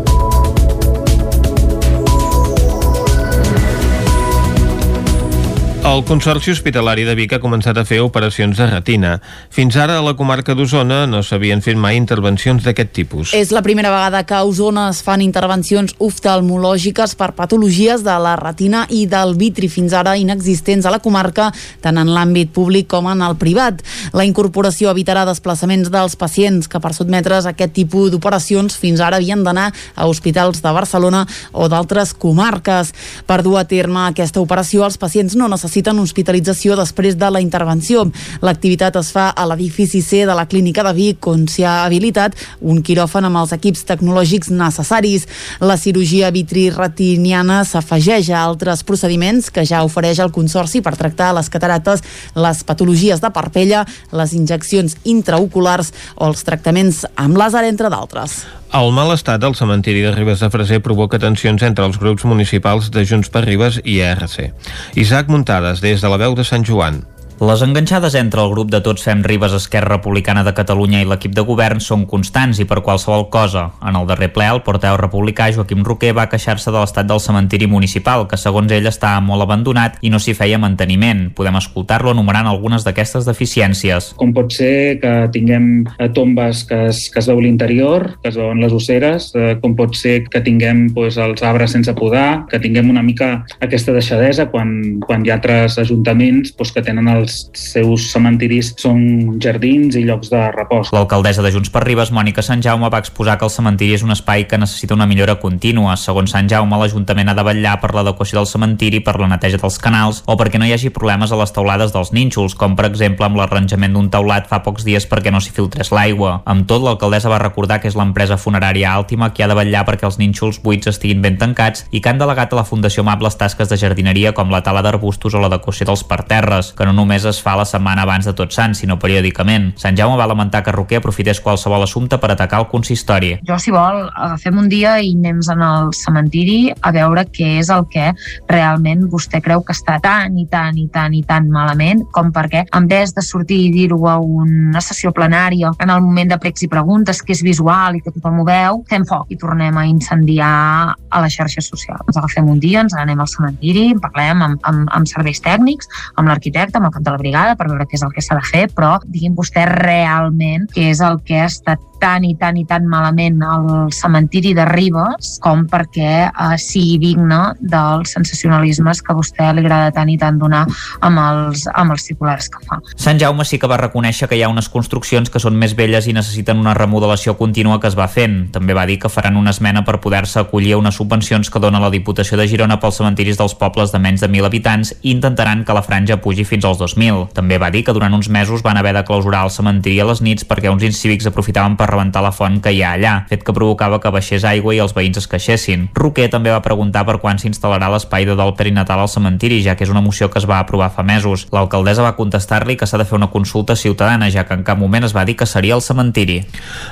El Consorci Hospitalari de Vic ha començat a fer operacions de retina. Fins ara a la comarca d'Osona no s'havien fet mai intervencions d'aquest tipus. És la primera vegada que a Osona es fan intervencions oftalmològiques per patologies de la retina i del vitri fins ara inexistents a la comarca, tant en l'àmbit públic com en el privat. La incorporació evitarà desplaçaments dels pacients que per sotmetre's a aquest tipus d'operacions fins ara havien d'anar a hospitals de Barcelona o d'altres comarques. Per dur a terme aquesta operació, els pacients no necessiten hospitalització després de la intervenció. L'activitat es fa a l'edifici C de la Clínica de Vic, on s'hi ha habilitat un quiròfan amb els equips tecnològics necessaris. La cirurgia vitri-retiniana s'afegeix a altres procediments que ja ofereix el Consorci per tractar les catarates, les patologies de parpella, les injeccions intraoculars o els tractaments amb làser, entre d'altres. El mal estat del cementiri de Ribes de Freser provoca tensions entre els grups municipals de Junts per Ribes i ERC. Isaac Muntades, des de la veu de Sant Joan. Les enganxades entre el grup de Tots Fem Ribes, Esquerra Republicana de Catalunya i l'equip de govern són constants i per qualsevol cosa. En el darrer ple, el porteu republicà Joaquim Roquer va queixar-se de l'estat del cementiri municipal, que segons ell està molt abandonat i no s'hi feia manteniment. Podem escoltar-lo enumerant algunes d'aquestes deficiències. Com pot ser que tinguem eh, tombes que es, que es veu l'interior, que es veuen les osseres, eh, com pot ser que tinguem pues, els arbres sense podar, que tinguem una mica aquesta deixadesa quan, quan hi ha altres ajuntaments pues, que tenen els seus cementiris són jardins i llocs de repòs. L'alcaldessa de Junts per Ribes, Mònica Sant Jaume, va exposar que el cementiri és un espai que necessita una millora contínua. Segons Sant Jaume, l'Ajuntament ha de vetllar per l'adequació del cementiri, per la neteja dels canals o perquè no hi hagi problemes a les taulades dels nínxols, com per exemple amb l'arranjament d'un taulat fa pocs dies perquè no s'hi filtrés l'aigua. Amb tot, l'alcaldessa va recordar que és l'empresa funerària Àltima qui ha de vetllar perquè els nínxols buits estiguin ben tancats i que han delegat a la Fundació Amables tasques de jardineria com la tala d'arbustos o l'adequació dels parterres, que no només es fa la setmana abans de Tots Sants, sinó periòdicament. Sant Jaume va lamentar que Roquer aprofités qualsevol assumpte per atacar el consistori. Jo, si vol, agafem un dia i anem el cementiri a veure què és el que realment vostè creu que està tan i tan i tan i tan malament com perquè en vez de sortir i dir-ho a una sessió plenària en el moment de pregs i preguntes que és visual i que tothom ho veu, fem foc i tornem a incendiar a les xarxes socials. Ens agafem un dia, ens anem al cementiri, parlem amb, amb, amb serveis tècnics, amb l'arquitecte, amb el de la brigada per veure què és el que s'ha de fer, però digui'm vostè realment què és el que ha estat tan i tan i tan malament el cementiri de Ribes com perquè eh, sigui digne dels sensacionalismes que a vostè li agrada tant i tant donar amb els, amb els titulars que fa. Sant Jaume sí que va reconèixer que hi ha unes construccions que són més velles i necessiten una remodelació contínua que es va fent. També va dir que faran una esmena per poder-se acollir a unes subvencions que dona la Diputació de Girona pels cementiris dels pobles de menys de 1.000 habitants i intentaran que la franja pugi fins als 2.000. També va dir que durant uns mesos van haver de clausurar el cementiri a les nits perquè uns incívics aprofitaven per rebentar la font que hi ha allà, fet que provocava que baixés aigua i els veïns es queixessin. Roquer també va preguntar per quan s'instal·larà l'espai de dol perinatal al cementiri, ja que és una moció que es va aprovar fa mesos. L'alcaldessa va contestar-li que s'ha de fer una consulta ciutadana, ja que en cap moment es va dir que seria el cementiri.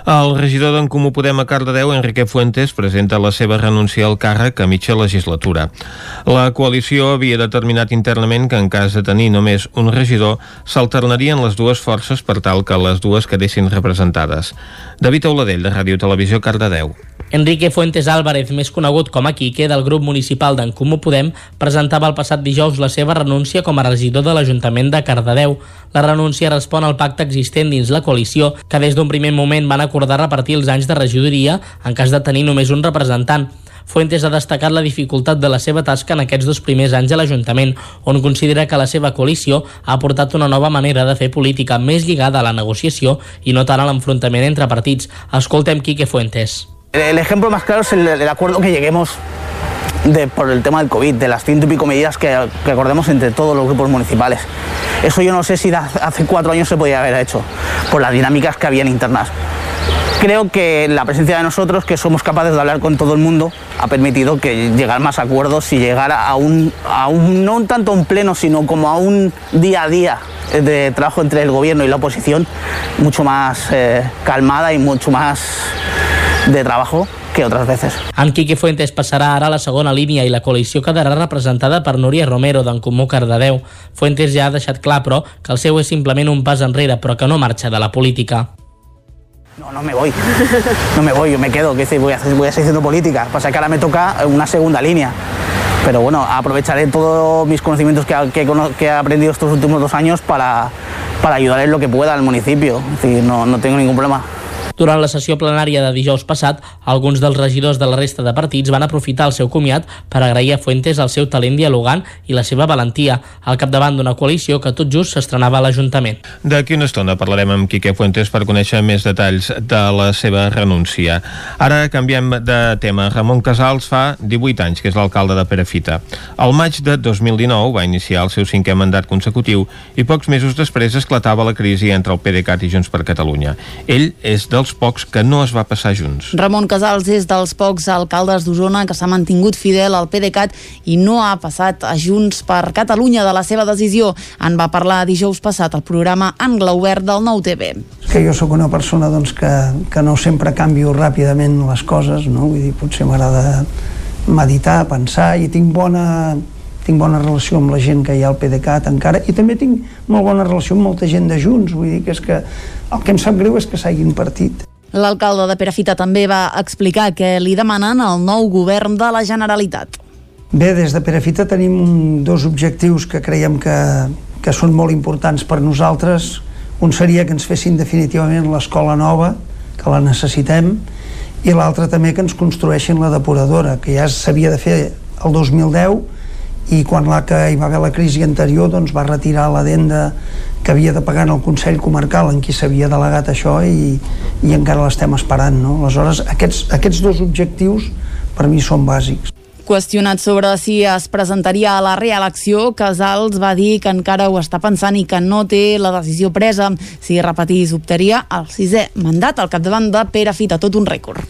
El regidor d'en Comú Podem a Cardedeu, Enrique Fuentes, presenta la seva renúncia al càrrec a mitja legislatura. La coalició havia determinat internament que en cas de tenir només un regidor s'alternarien les dues forces per tal que les dues quedessin representades. David Auladell, de Ràdio Televisió, Cardedeu. Enrique Fuentes Álvarez, més conegut com a Quique, del grup municipal d'en Comú Podem, presentava el passat dijous la seva renúncia com a regidor de l'Ajuntament de Cardedeu. La renúncia respon al pacte existent dins la coalició, que des d'un primer moment van acordar repartir els anys de regidoria en cas de tenir només un representant. Fuentes ha destacat la dificultat de la seva tasca en aquests dos primers anys a l'Ajuntament, on considera que la seva coalició ha aportat una nova manera de fer política més lligada a la negociació i no tant a l'enfrontament entre partits. Escoltem Quique Fuentes. El ejemplo más claro es el, el acuerdo que lleguemos por el tema del COVID, de las ciento y pico medidas que, que, acordemos entre todos los grupos municipales. Eso yo no sé si hace cuatro años se podía haber hecho, por las dinámicas que habían internas. Creo que la presencia de nosotros, que somos capaces de hablar con todo el mundo, ha permitido que llegar más acuerdos y llegar a un, a un no tanto un pleno, sino como a un día a día de trabajo entre el gobierno y la oposición mucho más eh, calmada y mucho más de trabajo que otras veces. En Quique Fuentes passarà ara a la segona línia i la coalició quedarà representada per Núria Romero d'en Comú Cardedeu. Fuentes ja ha deixat clar, però, que el seu és simplement un pas enrere, però que no marxa de la política. No, no me voy. No me voy, yo me quedo. Que voy, a, voy a seguir haciendo política. Pasa que ahora me toca una segunda línea. Pero bueno, aprovecharé todos mis conocimientos que, que, que he aprendido estos últimos dos años para, para ayudar en lo que pueda al municipio. Es decir, no, no tengo ningún problema. Durant la sessió plenària de dijous passat, alguns dels regidors de la resta de partits van aprofitar el seu comiat per agrair a Fuentes el seu talent dialogant i la seva valentia al capdavant d'una coalició que tot just s'estrenava a l'Ajuntament. D'aquí una estona parlarem amb Quique Fuentes per conèixer més detalls de la seva renúncia. Ara canviem de tema. Ramon Casals fa 18 anys que és l'alcalde de Perafita. Al maig de 2019 va iniciar el seu cinquè mandat consecutiu i pocs mesos després esclatava la crisi entre el PDeCAT i Junts per Catalunya. Ell és dels dels pocs que no es va passar junts. Ramon Casals és dels pocs alcaldes d'Osona que s'ha mantingut fidel al PDeCAT i no ha passat a Junts per Catalunya de la seva decisió. En va parlar dijous passat al programa Angle Obert del Nou TV. Que jo sóc una persona doncs, que, que no sempre canvio ràpidament les coses, no? Vull dir, potser m'agrada meditar, pensar i tinc bona, tinc bona relació amb la gent que hi ha al PDeCAT encara i també tinc molt bona relació amb molta gent de Junts vull dir que és que el que em sap greu és que s'hagin partit L'alcalde de Perafita també va explicar que li demanen al nou govern de la Generalitat. Bé, des de Perafita tenim dos objectius que creiem que, que són molt importants per nosaltres. Un seria que ens fessin definitivament l'escola nova, que la necessitem, i l'altre també que ens construeixin la depuradora, que ja s'havia de fer el 2010 i quan la que hi va haver la crisi anterior doncs va retirar l'adenda que havia de pagar en el Consell Comarcal en qui s'havia delegat això i, i encara l'estem esperant no? aleshores aquests, aquests dos objectius per mi són bàsics Qüestionat sobre si es presentaria a la reelecció, Casals va dir que encara ho està pensant i que no té la decisió presa. Si repetís, optaria al sisè mandat al capdavant de Pere Fita, tot un rècord.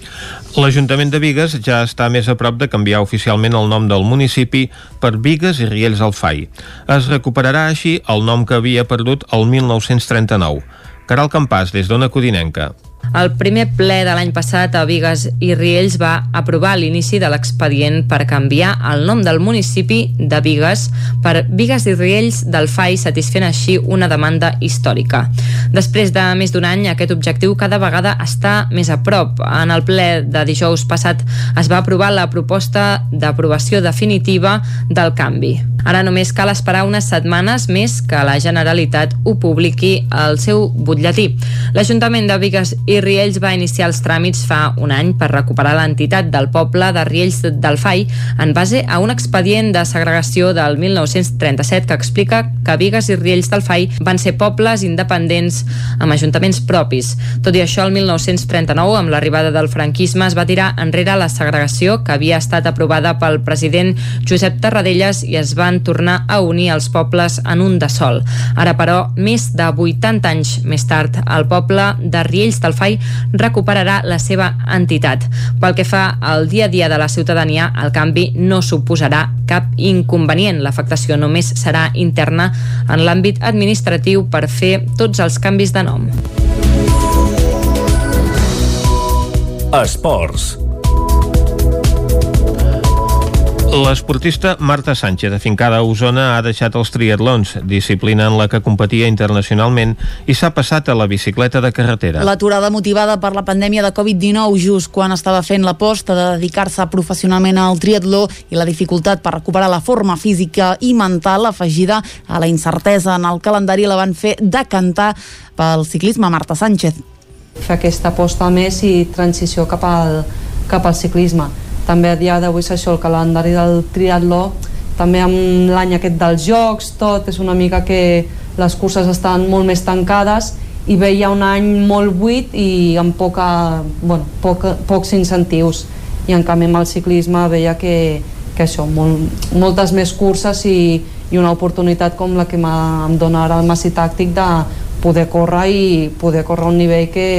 L'Ajuntament de Vigues ja està més a prop de canviar oficialment el nom del municipi per Vigues i Riells al Fai. Es recuperarà així el nom que havia perdut el 1939. Caral Campàs, des d'Ona Codinenca. El primer ple de l'any passat a Vigues i Riells va aprovar l'inici de l'expedient per canviar el nom del municipi de Vigues per Vigues i Riells del FAI satisfent així una demanda històrica. Després de més d'un any, aquest objectiu cada vegada està més a prop. En el ple de dijous passat es va aprovar la proposta d'aprovació definitiva del canvi. Ara només cal esperar unes setmanes més que la Generalitat ho publiqui al seu butlletí. L'Ajuntament de Vigues i Riells va iniciar els tràmits fa un any per recuperar l'entitat del poble de Riells del Fai en base a un expedient de segregació del 1937 que explica que Vigues i Riells del Fai van ser pobles independents amb ajuntaments propis. Tot i això, el 1939, amb l'arribada del franquisme, es va tirar enrere la segregació que havia estat aprovada pel president Josep Tarradellas i es van tornar a unir els pobles en un de sol. Ara, però, més de 80 anys més tard, el poble de Riells del Fai recuperarà la seva entitat. Pel que fa al dia a dia de la ciutadania, el canvi no suposarà cap inconvenient. L'afectació només serà interna en l'àmbit administratiu per fer tots els canvis de nom. Esports. L'esportista Marta Sánchez, afincada a Osona, ha deixat els triatlons, disciplina en la que competia internacionalment, i s'ha passat a la bicicleta de carretera. L'aturada motivada per la pandèmia de Covid-19 just quan estava fent l'aposta de dedicar-se professionalment al triatló i la dificultat per recuperar la forma física i mental afegida a la incertesa en el calendari la van fer decantar pel ciclisme Marta Sánchez. Fer aquesta aposta més i transició cap al, cap al ciclisme també a dia d'avui és això, el calendari del triatló també amb l'any aquest dels jocs tot és una mica que les curses estan molt més tancades i veia un any molt buit i amb poca, bueno, poca, pocs incentius. I en canvi amb el ciclisme veia que, que això, molt, moltes més curses i, i una oportunitat com la que em dona ara el Massi Tàctic de poder córrer i poder córrer a un nivell que,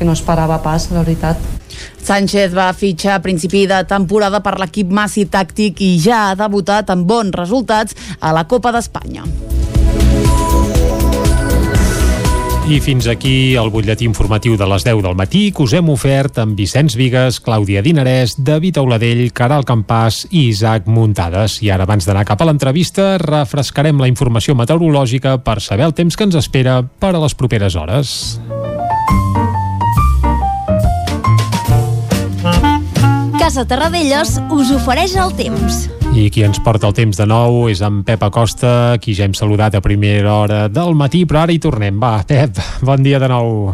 que no esperava pas, la veritat. Sánchez va fitxar a principi de temporada per l'equip Massi Tàctic i ja ha debutat amb bons resultats a la Copa d'Espanya. I fins aquí el butlletí informatiu de les 10 del matí que us hem ofert amb Vicenç Vigues, Clàudia Dinarès, David Auladell, Caral Campàs i Isaac Muntades. I ara, abans d'anar cap a l'entrevista, refrescarem la informació meteorològica per saber el temps que ens espera per a les properes hores. Casa Terradellos us ofereix el temps. I qui ens porta el temps de nou és en Pep Acosta, qui ja hem saludat a primera hora del matí, però ara hi tornem. Va, Pep, bon dia de nou.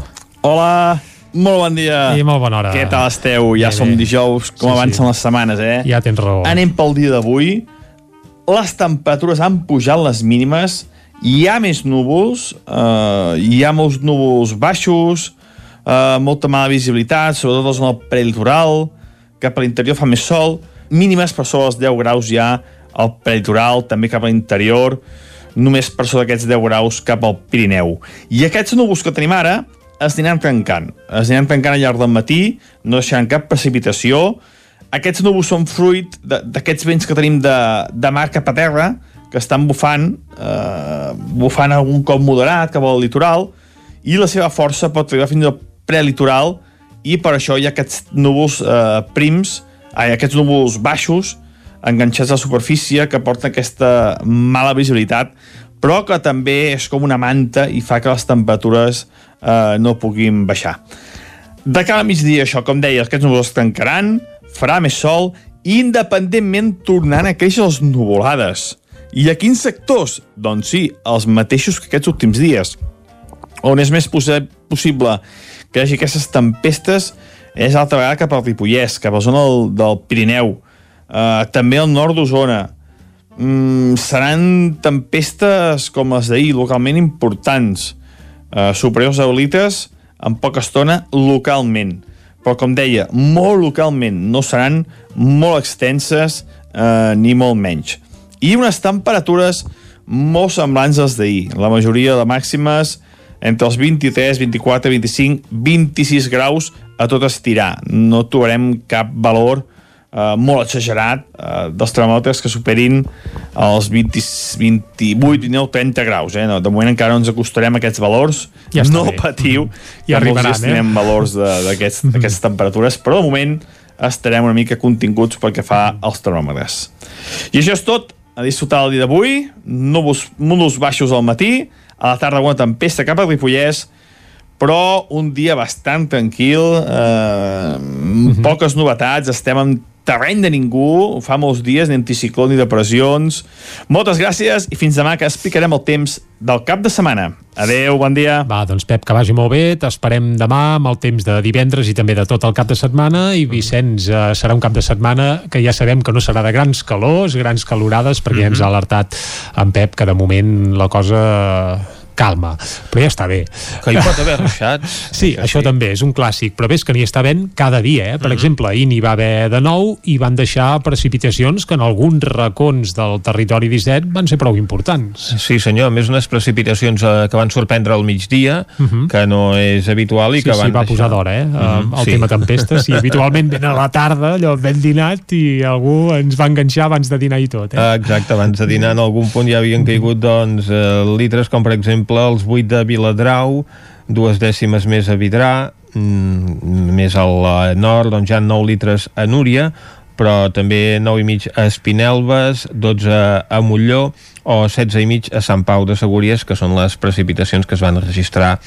Hola, molt bon dia. I molt bona hora. Què tal esteu? Ja Bé, som bé. dijous, com Sí, avancen sí. les setmanes, eh? Ja tens raó. Anem pel dia d'avui. Les temperatures han pujat les mínimes, hi ha més núvols, eh, hi ha molts núvols baixos, eh, molta mala visibilitat, sobretot a la zona prelitoral, cap a l'interior fa més sol, mínimes per sobre els 10 graus ja al prelitoral, també cap a l'interior, només per sobre d'aquests 10 graus cap al Pirineu. I aquests núvols que tenim ara es aniran tancant. Es aniran tancant al llarg del matí, no deixaran cap precipitació. Aquests núvols són fruit d'aquests vents que tenim de, de mar cap a terra, que estan bufant, eh, bufant algun cop moderat cap al litoral, i la seva força pot arribar fins al prelitoral, i per això hi ha aquests núvols eh, prims, ai, aquests núvols baixos, enganxats a la superfície, que porten aquesta mala visibilitat, però que també és com una manta i fa que les temperatures eh, no puguin baixar. De cara a migdia, això, com deia, aquests núvols es tancaran, farà més sol, i independentment tornaran a créixer les nuvolades. I a quins sectors? Doncs sí, els mateixos que aquests últims dies. On és més possi possible que hi hagi aquestes tempestes és altra vegada cap al Ripollès, cap a la zona del, del Pirineu, uh, també al nord d'Osona. Mm, seran tempestes com les d'ahir, localment importants, uh, superiors a litres en poca estona localment. Però, com deia, molt localment, no seran molt extenses eh, ni molt menys. I unes temperatures molt semblants als d'ahir. La majoria de màximes entre els 23, 24, 25, 26 graus a tot estirar. No trobarem cap valor eh, molt exagerat eh, dels termòmetres que superin els 20, 28, 29, 30 graus. Eh? No, de moment encara no ens acostarem a aquests valors. Ja no bé. patiu, Ja que molts arribaran, dies tindrem eh? valors d'aquestes temperatures, però de moment estarem una mica continguts pel que fa als termòmetres. I això és tot. A disfrutar el dia d'avui. Núvols, núvols baixos al matí. A la tarda alguna tempesta cap a Ripollès però un dia bastant tranquil, eh, amb poques novetats, estem en terreny de ningú, fa molts dies, ni anticicló ni depressions. Moltes gràcies i fins demà que explicarem el temps del cap de setmana. Adeu, bon dia. Va, doncs Pep, que vagi molt bé, t'esperem demà amb el temps de divendres i també de tot el cap de setmana i Vicenç, eh, serà un cap de setmana que ja sabem que no serà de grans calors, grans calorades, perquè mm -hmm. ja ens ha alertat en Pep que de moment la cosa calma, però ja està bé. Que hi pot haver ruixats. Sí, sí això sí. també és un clàssic, però ves que n'hi està havent cada dia, eh? Per mm -hmm. exemple, ahir n'hi va haver de nou i van deixar precipitacions que en alguns racons del territori 17 van ser prou importants. Sí, senyor, a més unes precipitacions eh, que van sorprendre al migdia, mm -hmm. que no és habitual i sí, que van sí, va deixar... posar d'hora, eh? Mm -hmm. El sí. tema tempestes, sí, habitualment ven a la tarda, allò ben dinat i algú ens va enganxar abans de dinar i tot, eh? Exacte, abans de dinar en algun punt ja havien caigut, doncs, eh, litres com, per exemple, exemple, els 8 de Viladrau, dues dècimes més a Vidrà, mm, més al nord, doncs ja 9 litres a Núria, però també 9 i mig a Espinelves, 12 a Molló o 16 i mig a Sant Pau de Segúries, que són les precipitacions que es van registrar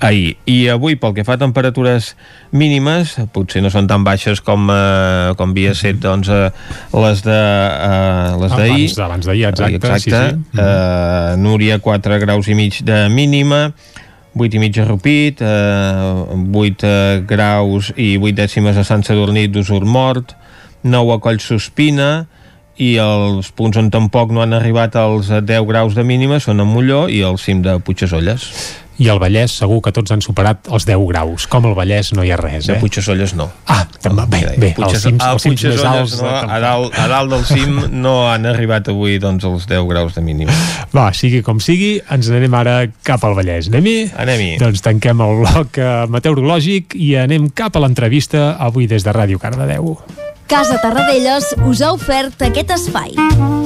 ahir. I avui, pel que fa a temperatures mínimes, potser no són tan baixes com, eh, com havia set doncs, eh, les de eh, les d'ahir. Abans, abans d'ahir, exacte. exacte. Sí, sí. Eh, Núria, 4 graus i mig de mínima, 8 i mig a Rupit, eh, 8 eh, graus i 8 dècimes a Sant Sadurní d'Usur Mort, 9 a Coll Sospina, i els punts on tampoc no han arribat als 10 graus de mínima són a Molló i al cim de Puigdesolles i al Vallès segur que tots han superat els 10 graus. Com al Vallès no hi ha res, eh? De Puigdesolles no. Ah, també, bé, bé, Puigdes... els cims, els cims més alts... No, a, dalt, a dalt del cim no han arribat avui doncs, els 10 graus de mínim. Va, sigui com sigui, ens anem ara cap al Vallès. Anem-hi? Anem-hi. Doncs tanquem el bloc eh, meteorològic i anem cap a l'entrevista avui des de Ràdio Cardedeu. Casa Tarradellas us ha ofert aquest espai.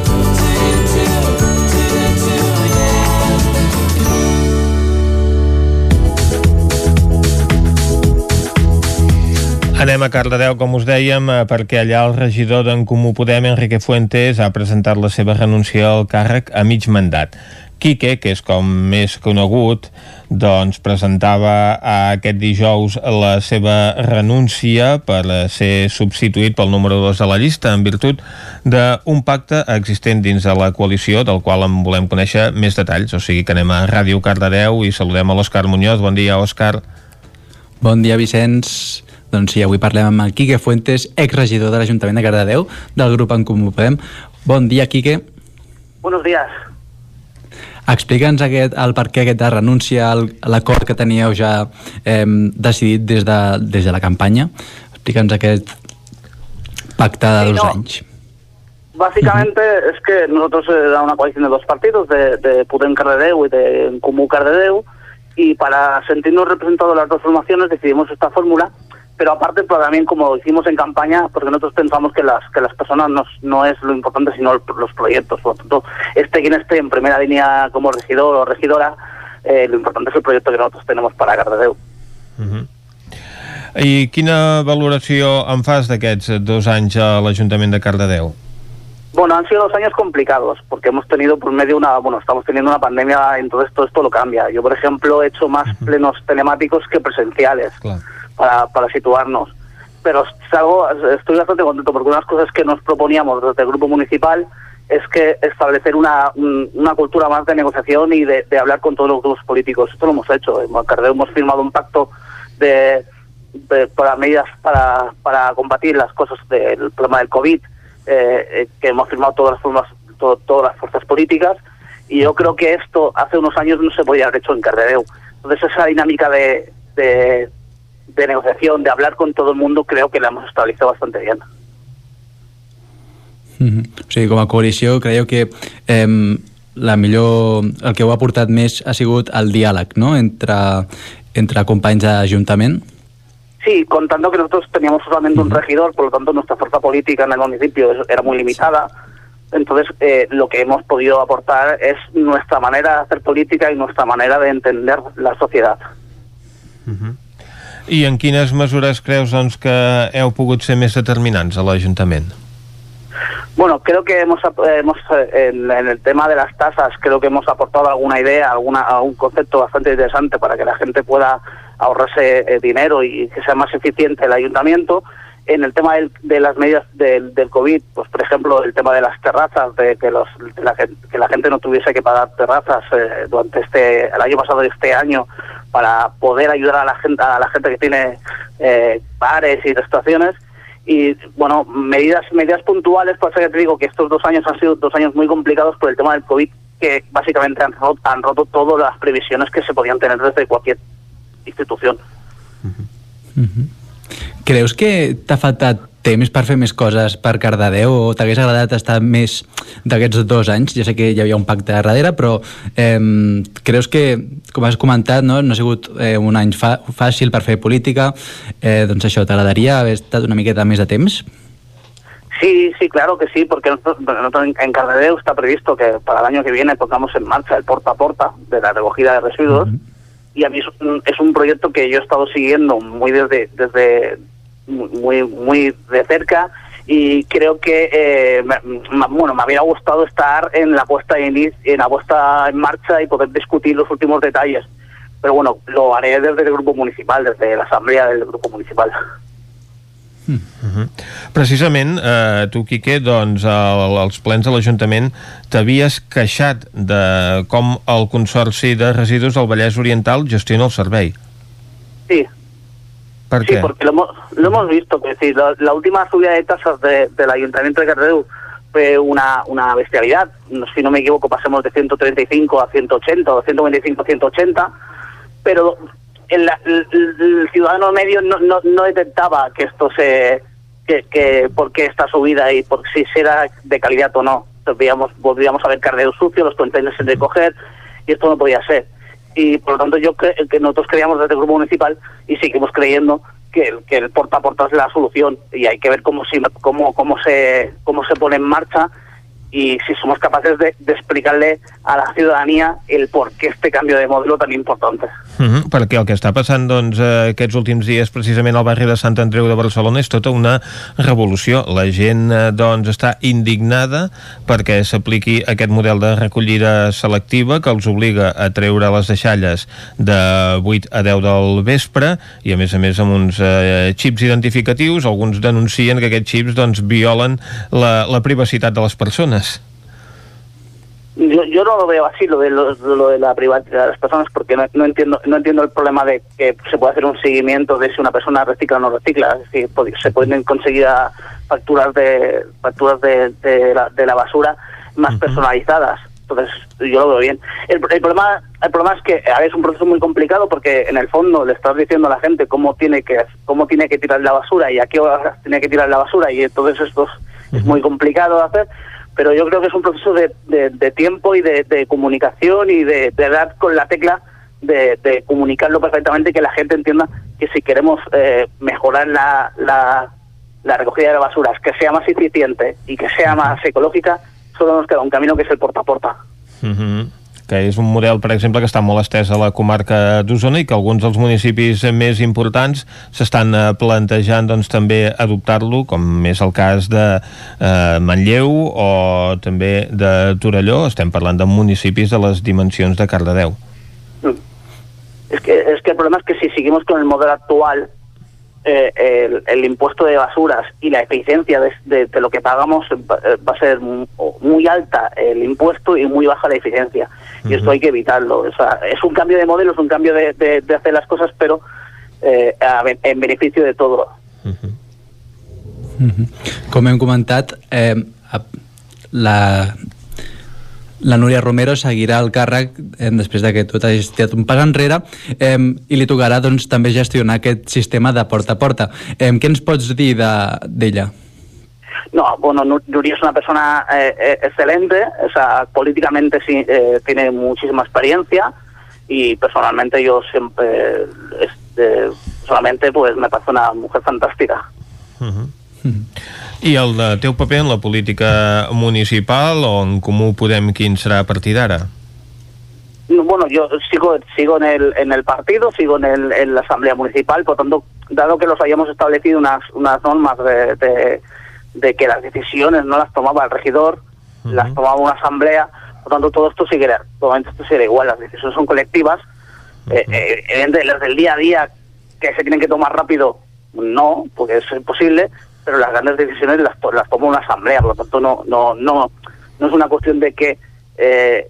Anem a Cardedeu, com us dèiem, eh, perquè allà el regidor d'en Comú Podem, Enrique Fuentes, ha presentat la seva renúncia al càrrec a mig mandat. Quique, que és com més conegut, doncs presentava aquest dijous la seva renúncia per ser substituït pel número 2 de la llista en virtut d'un pacte existent dins de la coalició del qual en volem conèixer més detalls. O sigui que anem a Ràdio Cardedeu i saludem a l'Òscar Muñoz. Bon dia, Òscar. Bon dia, Vicenç. Doncs sí, avui parlem amb el Quique Fuentes, exregidor de l'Ajuntament de Cardedeu, del grup En Comú Podem. Bon dia, Quique. Buenos días. Explica'ns aquest, el per què aquesta renúncia a l'acord que teníeu ja eh, decidit des de, des de la campanya. Explica'ns aquest pacte de sí, dos no. anys. Básicamente uh -huh. es que nosotros era una coalición de dos partidos, de, de Podem Cardedeu y de Comú Cardedeu, y para sentirnos representados las dos formaciones decidimos esta fórmula pero aparte pero también como hicimos en campaña, porque nosotros pensamos que las que las personas no, no es lo importante, sino los proyectos. Por lo tanto, este quien esté en primera línea como regidor o regidora, eh, lo importante es el proyecto que nosotros tenemos para Cardedeu. Uh -huh. I quina valoració en fas d'aquests dos anys a l'Ajuntament de Cardedeu? Bueno, han sido dos años complicados, porque hemos tenido por medio una, bueno, estamos teniendo una pandemia, entonces todo esto lo cambia. Yo, por ejemplo, he hecho más uh -huh. plenos telemáticos que presenciales. Claro para, para situarnos. Pero algo, estoy bastante contento porque unas cosas que nos proponíamos desde el grupo municipal es que establecer una, una cultura más de negociación y de, hablar con todos los grupos políticos. Esto lo hemos hecho. En Cardeo hemos firmado un pacto de, de, para medidas para, para combatir las cosas del problema del COVID, eh, eh, que hemos firmado todas las formas, to, todas las fuerzas políticas. Y yo creo que esto hace unos años no se podía haber hecho en Cardedeu. Entonces esa dinámica de, de, de negociación, de hablar con todo el mundo, creo que la hemos establecido bastante bien. Mm -hmm. O sigui, com a coalició, creieu que eh, la millor, el que ho ha portat més ha sigut el diàleg no? entre, entre companys d'Ajuntament? Sí, contando que nosotros teníamos solamente uh -huh. un regidor, por lo tanto nuestra fuerza política en el municipio era muy limitada. Entonces, eh, lo que hemos podido aportar es nuestra manera de hacer política y nuestra manera de entender la sociedad. I en quines mesures creus doncs, que heu pogut ser més determinants a l'Ajuntament? Bueno, creo que hemos, hemos en, en el tema de las tasas, creo que hemos aportado alguna idea, alguna, algún concepto bastante interesante para que la gente pueda ahorrarse eh, dinero y que sea más eficiente el ayuntamiento. En el tema del- de las medidas del, del COVID, pues por ejemplo, el tema de las terrazas, de que, los, de la, que la gente no tuviese que pagar terrazas eh, durante este, el año pasado y este año para poder ayudar a la gente, a la gente que tiene eh, bares y restauraciones. Y bueno medidas medidas puntuales pasa que te digo que estos dos años han sido dos años muy complicados por el tema del covid que básicamente han roto, han roto todas las previsiones que se podían tener desde cualquier institución. Creus que t'ha faltat temps per fer més coses per Cardedeu o t'hagués agradat estar més d'aquests dos anys? Ja sé que hi havia un pacte darrere, però eh, creus que, com has comentat, no, no ha sigut eh, un any fa fàcil per fer política, eh, doncs això, t'agradaria haver estat una miqueta més de temps? Sí, sí, claro que sí, porque nosotros, en Cardedeu está previsto que para el año que viene pongamos en marcha el porta a porta de la recogida de residuos y a mí es un, es un proyecto que yo he estado siguiendo muy desde, desde muy, muy de cerca y creo que eh, me, me- bueno, me hubiera gustado estar en la puesta en, en la puesta en marcha y poder discutir los últimos detalles. Pero bueno, lo haré desde el grupo municipal, desde la asamblea del grupo municipal. Uh Precisament, eh, tu, Quique, doncs, al, als plens de l'Ajuntament t'havies queixat de com el Consorci de Residus del Vallès Oriental gestiona el servei. Sí, Sí, porque lo hemos, lo hemos visto. Que sí, la, la última subida de tasas de- del Ayuntamiento de Cardedeu fue una, una bestialidad. Si no me equivoco, pasemos de 135 a 180 o de 125 a 180. Pero el, el- el ciudadano medio no, no, no detectaba que esto se. Que, que por qué esta subida y por si será de calidad o no. Volvíamos, volvíamos a ver Cardedeu sucio, los contenedores sin recoger y esto no podía ser y por lo tanto yo que nosotros creíamos desde el grupo municipal y seguimos creyendo que, el- que el porta a porta es la solución. Y hay que ver cómo, cómo, cómo, se, cómo se pone en marcha y si somos capaces de, de explicarle a la ciudadanía el por qué este cambio de modelo tan importante. Uh -huh, perquè el que està passant doncs, eh, aquests últims dies precisament al barri de Sant Andreu de Barcelona és tota una revolució. La gent eh, doncs, està indignada perquè s'apliqui aquest model de recollida selectiva que els obliga a treure les deixalles de 8 a 10 del vespre i a més a més amb uns eh, xips identificatius. Alguns denuncien que aquests xips doncs, violen la, la privacitat de les persones. Yo, yo no lo veo así, lo de, lo, lo de la privacidad de las personas, porque no, no entiendo no entiendo el problema de que se puede hacer un seguimiento de si una persona recicla o no recicla. Es decir, se pueden conseguir facturas de facturas de, de la, de la basura más personalizadas. Entonces, yo lo veo bien. El, el problema el problema es que a ver, es un proceso muy complicado porque en el fondo le estás diciendo a la gente cómo tiene que cómo tiene que tirar la basura y a qué horas tiene que tirar la basura y entonces esto es, es muy complicado de hacer pero yo creo que es un proceso de, de- tiempo y de, comunicación y de, dar con la tecla de, comunicarlo perfectamente y que la gente entienda que si queremos eh, mejorar la, la, la recogida de basuras, que sea más eficiente y que sea más ecológica, solo nos queda un camino que es el porta a porta. Que és un model, per exemple, que està molt estès a la comarca d'Osona i que alguns dels municipis més importants s'estan eh, plantejant doncs, també adoptar-lo, com és el cas de eh, Manlleu o també de Torelló. Estem parlant de municipis de les dimensions de Cardedeu. Es que, es que el problema es que si seguimos con el modelo actual, eh, el, el impuesto de basuras y la eficiencia de, de- de lo que pagamos va, eh, va a ser mu- muy alta el impuesto y muy baja la eficiencia. Y esto hay que evitarlo. O sea, es un cambio de modelo, es un cambio de, de- de hacer las cosas, pero eh, a en beneficio de todo. Mhm. Com hem comentat, eh, la, la Núria Romero seguirà el càrrec eh, després de que tu t'hagis tirat un pas enrere eh, i li tocarà doncs, també gestionar aquest sistema de porta a porta. Eh, què ens pots dir de- d'ella? No, bueno, Nu- Nuria es una persona eh, eh, excelente, o sea, políticamente sí, eh, tiene muchísima experiencia y personalmente yo siempre, este, solamente pues me parece una mujer fantástica. I el de teu paper en la política municipal o en Comú Podem quin serà a partir d'ara? No, Bueno, yo sigo sigo en el, en el partido, sigo en, el, en la Asamblea Municipal, por tanto, dado que los hayamos establecido unas, unas normas de, de, de que las decisiones no las tomaba el regidor, las tomaba una asamblea, por tanto, todo esto seguirá, todo esto seguirá igual, las decisiones son colectivas, eh, eh, evidentemente las del día a día que se tienen que tomar rápido, no, porque es imposible, pero las grandes decisiones las, to- las toma una asamblea, por lo tanto no, no, no, no es una cuestión de que eh,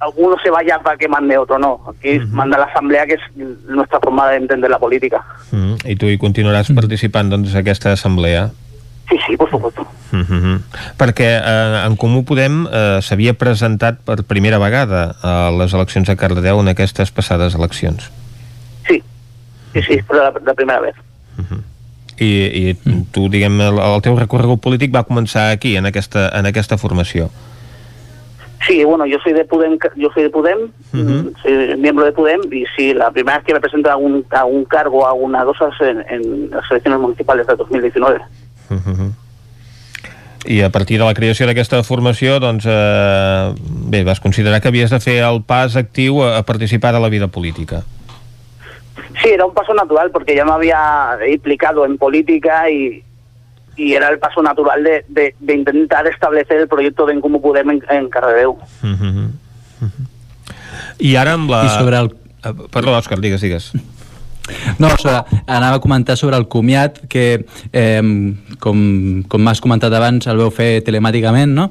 alguno se vaya para que mande otro, no. Aquí manda la asamblea, que es nuestra forma de entender la política. Mm. I tu hi continuaràs participant doncs, aquesta assemblea? Sí, sí, por supuesto. Mm -hmm. Perquè eh, en Comú Podem eh, s'havia presentat per primera vegada a les eleccions a Cardedeu en aquestes passades eleccions. Sí, sí, fue la, la primera vez. I, i tu, diguem, el, el teu recorregut polític va començar aquí, en aquesta, en aquesta formació. Sí, bueno, yo soy de Pudem, yo soy de Pudem, soy miembro de Pudem y sí, la primera vez que me presento a un, a un cargo, a una cosas en, en las elecciones municipales de 2019. Uh -huh. I a partir de la creació d'aquesta formació, doncs, eh, bé, vas considerar que havies de fer el pas actiu a, a participar de la vida política. Sí, era un paso natural porque ya me había implicado en política y, y era el paso natural de, de, de intentar establecer el proyecto de en cómo Pudem en, en Cardedeu. Uh -huh. I ara amb la... I sobre el... Eh, Perdó, Òscar, digues, digues. No, sobre, anava a comentar sobre el comiat que, eh, com, com m'has comentat abans, el veu fer telemàticament, no?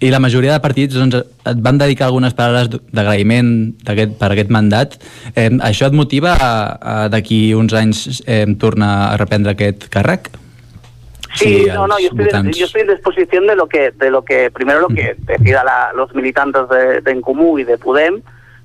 I la majoria de partits doncs, et van dedicar algunes paraules d'agraïment aquest- per aquest mandat. Eh, això et motiva a, a d'aquí uns anys eh, tornar a reprendre aquest càrrec? Sí, Sí, no, no, yo estoy, yo estoy en disposición de lo que, de lo que primero lo que decidan los militantes de, de Encomú y de Pudem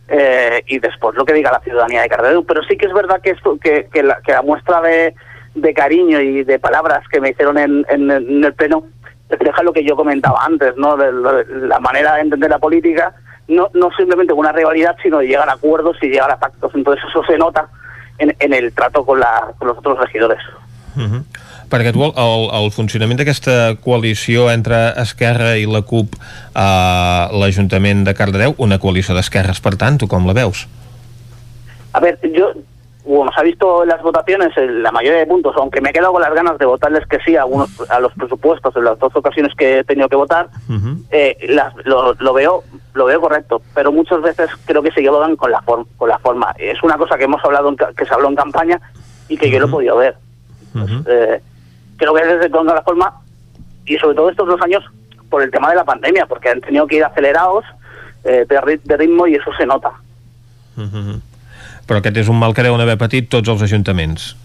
eh, y después lo que diga la ciudadanía de Cardedeu. Pero sí que es verdad que esto, que, que, la, que la muestra de, de cariño y de palabras que me hicieron en, en, en el pleno refleja lo que yo comentaba antes, ¿no? La manera de entender la política, no, no simplemente con una rivalidad, sino de llegar a acuerdos y llegar a pactos. Entonces eso se nota en, en el trato con, la, con los otros regidores. Uh. Perquè tu, el, el funcionament d'aquesta coalició entre Esquerra i la CUP a l'Ajuntament de Cardedeu, una coalició d'esquerres, per tant, tu com la veus? A ver, yo, bueno, se ha visto en las votaciones en la mayoría de puntos, aunque me he quedado con las ganas de votarles que sí a, algunos, a los presupuestos en las dos ocasiones que he tenido que votar, eh, las- lo, lo veo lo veo correcto, pero muchas veces creo que se llevan con la, form- con la forma. Es una cosa que hemos hablado, en que se habló en campaña y que yo lo he podido ver. Eh, creo que desde con la forma, y sobre todo estos dos años, por el tema de la pandemia, porque han tenido que ir acelerados eh, de, de ritmo y eso se nota. Uh -huh. Però aquest és un mal que deuen haver patit tots els ajuntaments.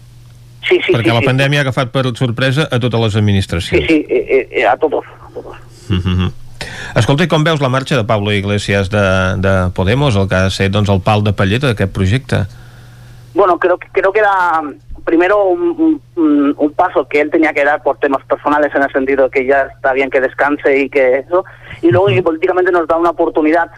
Sí, sí, perquè sí, la sí. pandèmia ha agafat per sorpresa a totes les Sí, administracions. sí, eh, eh, a todos. a todos. Uh -huh. Escolta, i com veus la marxa de Pablo Iglesias de, de Podemos, el que ha de ser doncs, el pal de palleta d'aquest projecte? Bueno, creo creo que era primero un, un- un paso que él tenía que dar por temas personales en el sentido que ya está bien que descanse y que eso, y luego que políticamente nos da una oportunidad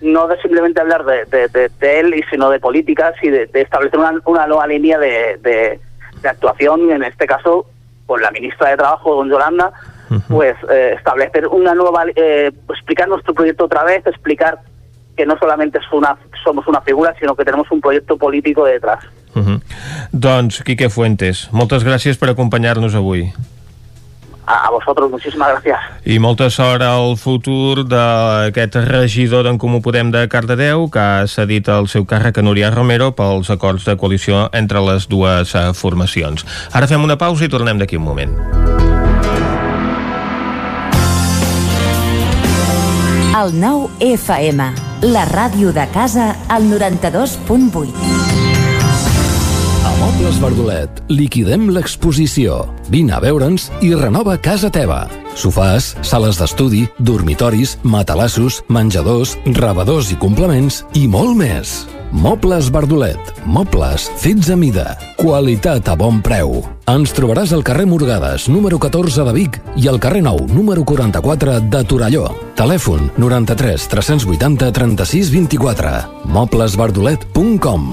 no de simplemente hablar de, de- de- de él, y sino de políticas y de, establecer una, una nueva línea de actuación, en este caso con la ministra de Trabajo, don Yolanda, pues eh, establecer una nueva, eh, explicar nuestro proyecto otra vez, explicar que no solamente es una, somos una figura, sino que tenemos un proyecto político detrás. Uh -huh. Doncs, Quique Fuentes, moltes gràcies per acompanyar-nos avui. A, a vosotros, muchísimas gracias. I molta sort al futur d'aquest regidor d'en Comú Podem de Cardedeu que ha cedit el seu càrrec a Núria Romero pels acords de coalició entre les dues eh, formacions. Ara fem una pausa i tornem d'aquí un moment. El nou FM, la ràdio de casa, al 92.8. A Mobles Verdolet liquidem l'exposició. Vine a veure'ns i renova casa teva. Sofàs, sales d'estudi, dormitoris, matalassos, menjadors, rebedors i complements i molt més. Mobles Verdolet. Mobles fets a mida. Qualitat a bon preu. Ens trobaràs al carrer Morgades, número 14 de Vic i al carrer Nou, número 44 de Torelló. Telèfon 93 380 36 24. moblesverdolet.com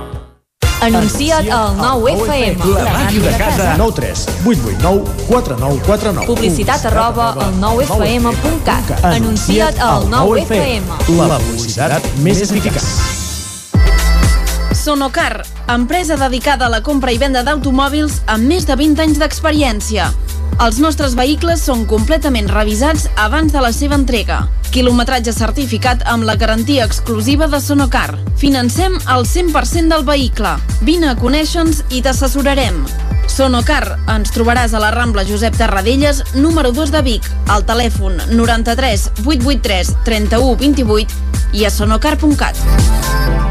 Anuncia't al 9FM. La màquina de casa. 9 3 8 8 9 4 9 4 9. Publicitat arroba al 9FM.cat. Anuncia't al 9FM. La publicitat més eficaç. Sonocar, empresa dedicada a la compra i venda d'automòbils amb més de 20 anys d'experiència. Els nostres vehicles són completament revisats abans de la seva entrega. Quilometratge certificat amb la garantia exclusiva de Sonocar. Financem el 100% del vehicle. Vine a conèixer-nos i t'assessorarem. Sonocar, ens trobaràs a la Rambla Josep Tarradellas, número 2 de Vic, al telèfon 93 883 31 28 i a sonocar.cat.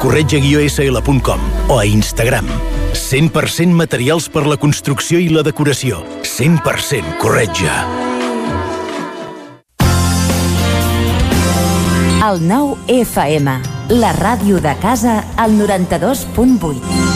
corretja-sl.com o a Instagram. 100% materials per la construcció i la decoració. 100% corretja. El 9 FM, la ràdio de casa, al 92.8.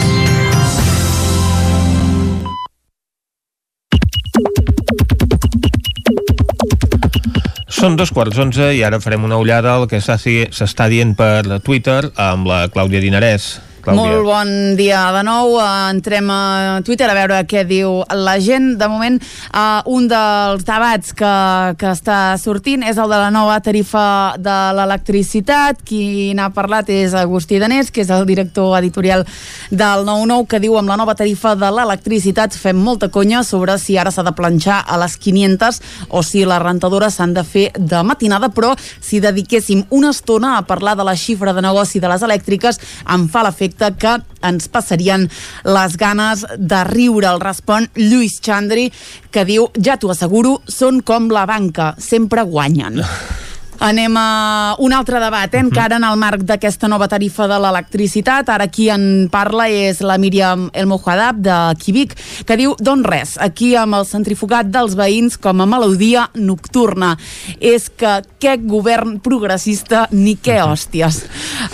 Són dos quarts onze i ara farem una ullada al que s'està dient per Twitter amb la Clàudia Dinarès. Clàudia. Molt bon dia de nou. Uh, entrem a Twitter a veure què diu la gent. De moment, uh, un dels debats que, que està sortint és el de la nova tarifa de l'electricitat. Qui n'ha parlat és Agustí Danés, que és el director editorial del 9-9, que diu amb la nova tarifa de l'electricitat fem molta conya sobre si ara s'ha de planxar a les 500 o si les rentadores s'han de fer de matinada, però si dediquéssim una estona a parlar de la xifra de negoci de les elèctriques, em fa l'efecte efecte que ens passarien les ganes de riure. El respon Lluís Chandri, que diu, ja t'ho asseguro, són com la banca, sempre guanyen. Anem a un altre debat, eh? encara en el marc d'aquesta nova tarifa de l'electricitat. Ara qui en parla és la Míriam El Mojadab de Quibic, que diu, doncs res, aquí amb el centrifugat dels veïns com a melodia nocturna. És que què govern progressista ni què hòsties.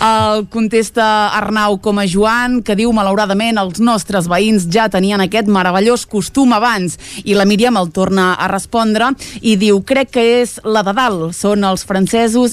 El contesta Arnau com a Joan, que diu, malauradament, els nostres veïns ja tenien aquest meravellós costum abans. I la Míriam el torna a respondre i diu, crec que és la de dalt, són els francesos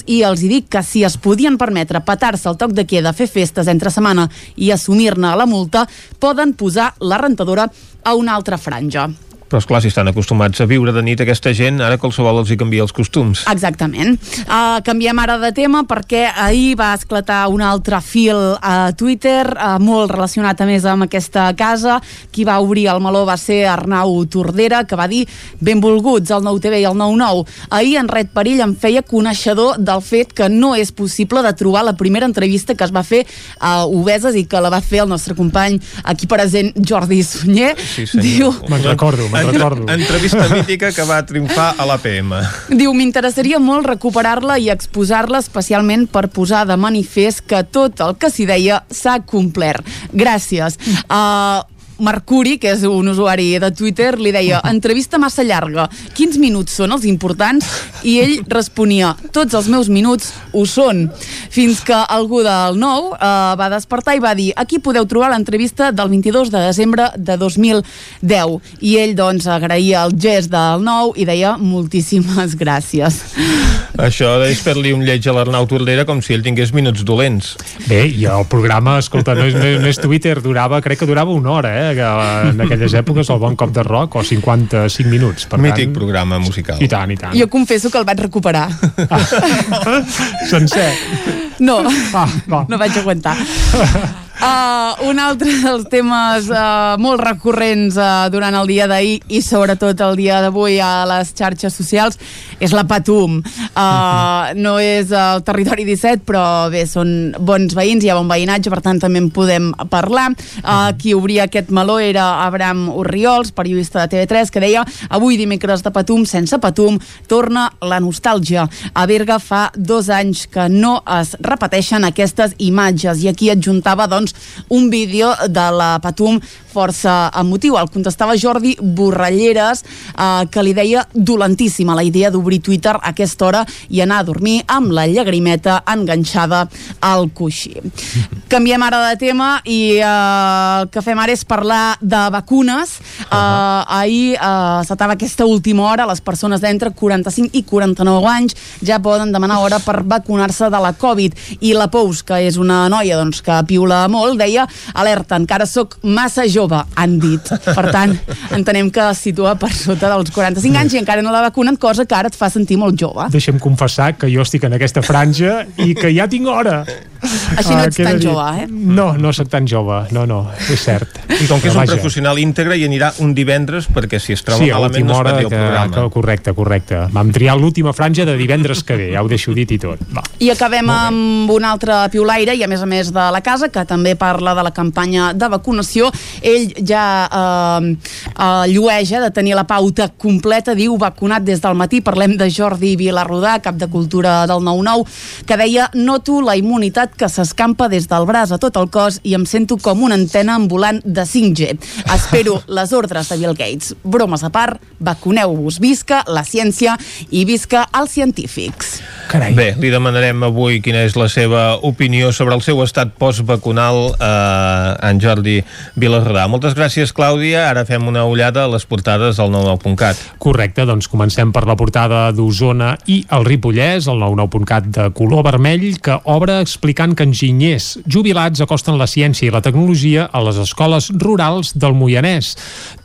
i els hi dic que si es podien permetre petar-se el toc de queda, fer festes entre setmana i assumir-ne la multa, poden posar la rentadora a una altra franja. Però, esclar, si estan acostumats a viure de nit aquesta gent, ara qualsevol els hi canvia els costums. Exactament. Uh, canviem ara de tema perquè ahir va esclatar un altre fil a Twitter, uh, molt relacionat a més amb aquesta casa. Qui va obrir el meló va ser Arnau Tordera, que va dir benvolguts al 9TV i al 99. Ahir en Red Perill em feia coneixedor del fet que no és possible de trobar la primera entrevista que es va fer a Obeses i que la va fer el nostre company aquí present, Jordi Sunyer. Sí, senyor. Diu, Me'n recordo, me'n recordo. Entrevista mítica que va triomfar a l'APM. Diu, m'interessaria molt recuperar-la i exposar-la especialment per posar de manifest que tot el que s'hi deia s'ha complert. Gràcies. Uh, Mercuri, que és un usuari de Twitter, li deia entrevista massa llarga, quins minuts són els importants? I ell responia tots els meus minuts ho són. Fins que algú del nou eh, va despertar i va dir aquí podeu trobar l'entrevista del 22 de desembre de 2010. I ell, doncs, agraïa el gest del nou i deia moltíssimes gràcies. Això és fer-li un lleig a l'Arnau Tordera com si ell tingués minuts dolents. Bé, i el programa, escolta, no és, no és Twitter, durava, crec que durava una hora, eh? Que en aquelles èpoques el bon cop de rock, o 55 minuts. Per Mític tant, programa musical. I tant, i tant. Jo confesso que el vaig recuperar. Sencer. No, Ah, va. no vaig aguantar. Uh, un altre dels temes uh, molt recurrents uh, durant el dia d'ahir i sobretot el dia d'avui a les xarxes socials és la Patum. Uh, no és el territori 17, però bé, són bons veïns, hi ha bon veïnatge, per tant també en podem parlar. Uh, qui obria aquest meló era Abraham Urriols, periodista de TV3, que deia avui dimecres de Patum, sense Patum, torna la nostàlgia. A Berga fa dos anys que no es repeteixen aquestes imatges i aquí adjuntava doncs un vídeo de la Patum força emotiu. El contestava Jordi Borralleres eh, que li deia dolentíssima la idea d'obrir Twitter a aquesta hora i anar a dormir amb la llagrimeta enganxada al coixí. Canviem ara de tema i eh, el que fem ara és parlar de vacunes. Uh -huh. ahir eh, s'atava aquesta última hora, les persones d'entre 45 i 49 anys ja poden demanar hora per vacunar-se de la Covid i la Pous, que és una noia doncs, que piula molt, deia alerta, encara sóc massa jove, han dit. Per tant, entenem que es situa per sota dels 45 anys i encara no la vacunen, cosa que ara et fa sentir molt jove. Deixa'm confessar que jo estic en aquesta franja i que ja tinc hora. Així no Ah, ets queda tan jove, eh? No, no soc tan jove, no, no, és cert. I com que és un vaja. professional íntegre i anirà un divendres perquè si es troba sí, malament no es hora, peti el que, programa. que, correcte, correcte. Vam triar l'última franja de divendres que ve, ja ho deixo dit i tot. Va. I acabem amb un altre piulaire i a més a més de la casa que també parla de la campanya de vacunació. Ell ja eh, eh, llueja de tenir la pauta completa diu vacunat des del matí. Parlem de Jordi Vilarrodà, cap de Cultura del 9-9 que deia noto la immunitat que s'escampa des del braç a tot el cos i em sento com una antena ambulant de 5G espero les ordres de Bill Gates. Bromes a part, vacuneu-vos. Visca la ciència i visca els científics. Carai. Bé, li demanarem avui quina és la seva opinió sobre el seu estat postvacunal eh, en Jordi Vilarrodà. Moltes gràcies, Clàudia. Ara fem una ullada a les portades del 99.cat. Correcte, doncs comencem per la portada d'Osona i el Ripollès, el 99.cat de color vermell, que obre explicant que enginyers jubilats acosten la ciència i la tecnologia a les escoles rurals del Moianès.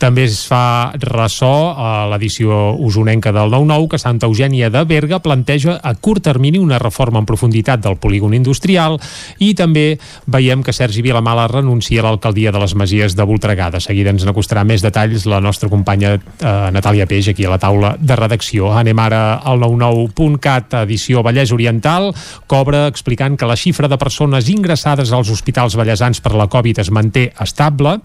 També es fa ressò a l'edició usonenca del 99 que Santa Eugènia de Berga planteja a curt termini una reforma en profunditat del polígon industrial i també veiem que Sergi Vilamala renuncia a l'alcaldia de les Masies de Voltregà. De seguida ens n'acostarà més detalls la nostra companya eh, Natàlia Peix aquí a la taula de redacció. Anem ara al 99.cat edició Vallès Oriental, cobra explicant que la xifra de persones ingressades als hospitals ballesans per la Covid es manté estable.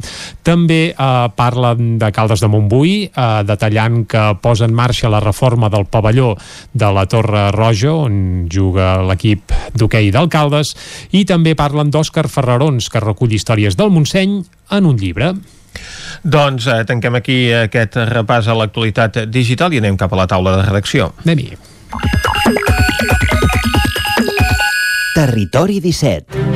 També eh, parlen de Caldes de Montbui, eh, detallant que posa en marxa la reforma del pavelló de la Torre Roja, on juga l'equip d'hoquei d'Alcaldes, i també parlen d'Òscar Ferrarons, que recull històries del Montseny en un llibre. Doncs eh, tanquem aquí aquest repàs a l'actualitat digital i anem cap a la taula de redacció. Anem-hi. Territori 17.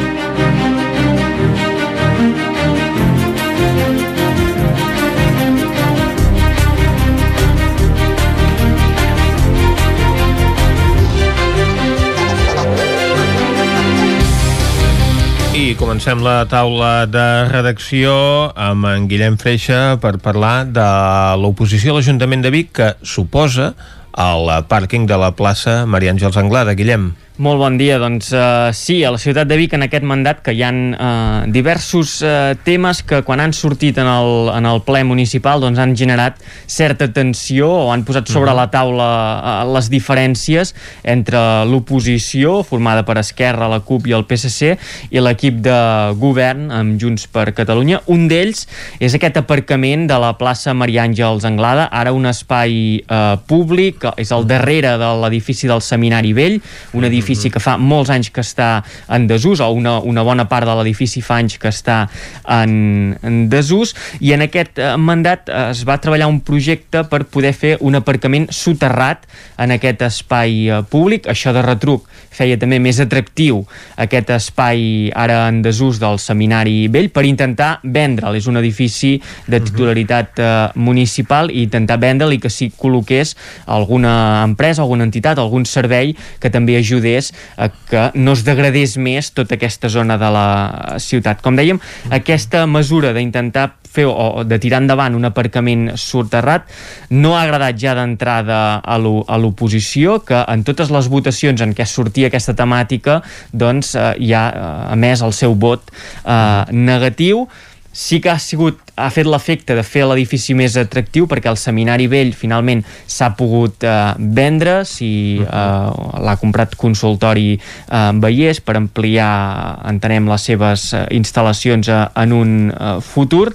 Comencem la taula de redacció amb en Guillem Freixa per parlar de l'oposició a l'Ajuntament de Vic que suposa al pàrquing de la plaça Maria Àngels Anglada. Guillem. Molt bon dia, doncs uh, sí, a la ciutat de Vic en aquest mandat que hi han uh, diversos uh, temes que quan han sortit en el, en el ple municipal doncs han generat certa tensió o han posat sobre Mhm. la taula uh, les diferències entre l'oposició formada per Esquerra, la CUP i el PSC i l'equip de govern amb Junts per Catalunya. Un d'ells és aquest aparcament de la plaça Maria Àngels Anglada, ara un espai eh, públic, és al darrere de l'edifici del Seminari Vell, un edifici edifici que fa molts anys que està en desús, o una, una bona part de l'edifici fa anys que està en, en desús, i en aquest eh, mandat eh, es va treballar un projecte per poder fer un aparcament soterrat en aquest espai eh, públic. Això de retruc feia també més atractiu aquest espai ara en desús del Seminari Vell per intentar vendre'l. És un edifici de titularitat eh, municipal i intentar vendre'l i que s'hi col·loqués alguna empresa, alguna entitat, algun servei que també ajudés a que no es degradés més tota aquesta zona de la ciutat. Com dèiem, aquesta mesura d'intentar fer o de tirar endavant un aparcament soterrat no ha agradat ja d'entrada a l'oposició que en totes les votacions en què sortia aquesta temàtica doncs eh, ja ha emès el seu vot eh, negatiu sí que ha sigut ha fet l'efecte de fer l'edifici més atractiu perquè el seminari vell finalment s'ha pogut eh, vendre si eh, l'ha comprat consultori eh, Vallès per ampliar entenem les seves eh, instal·lacions eh, en un eh, futur.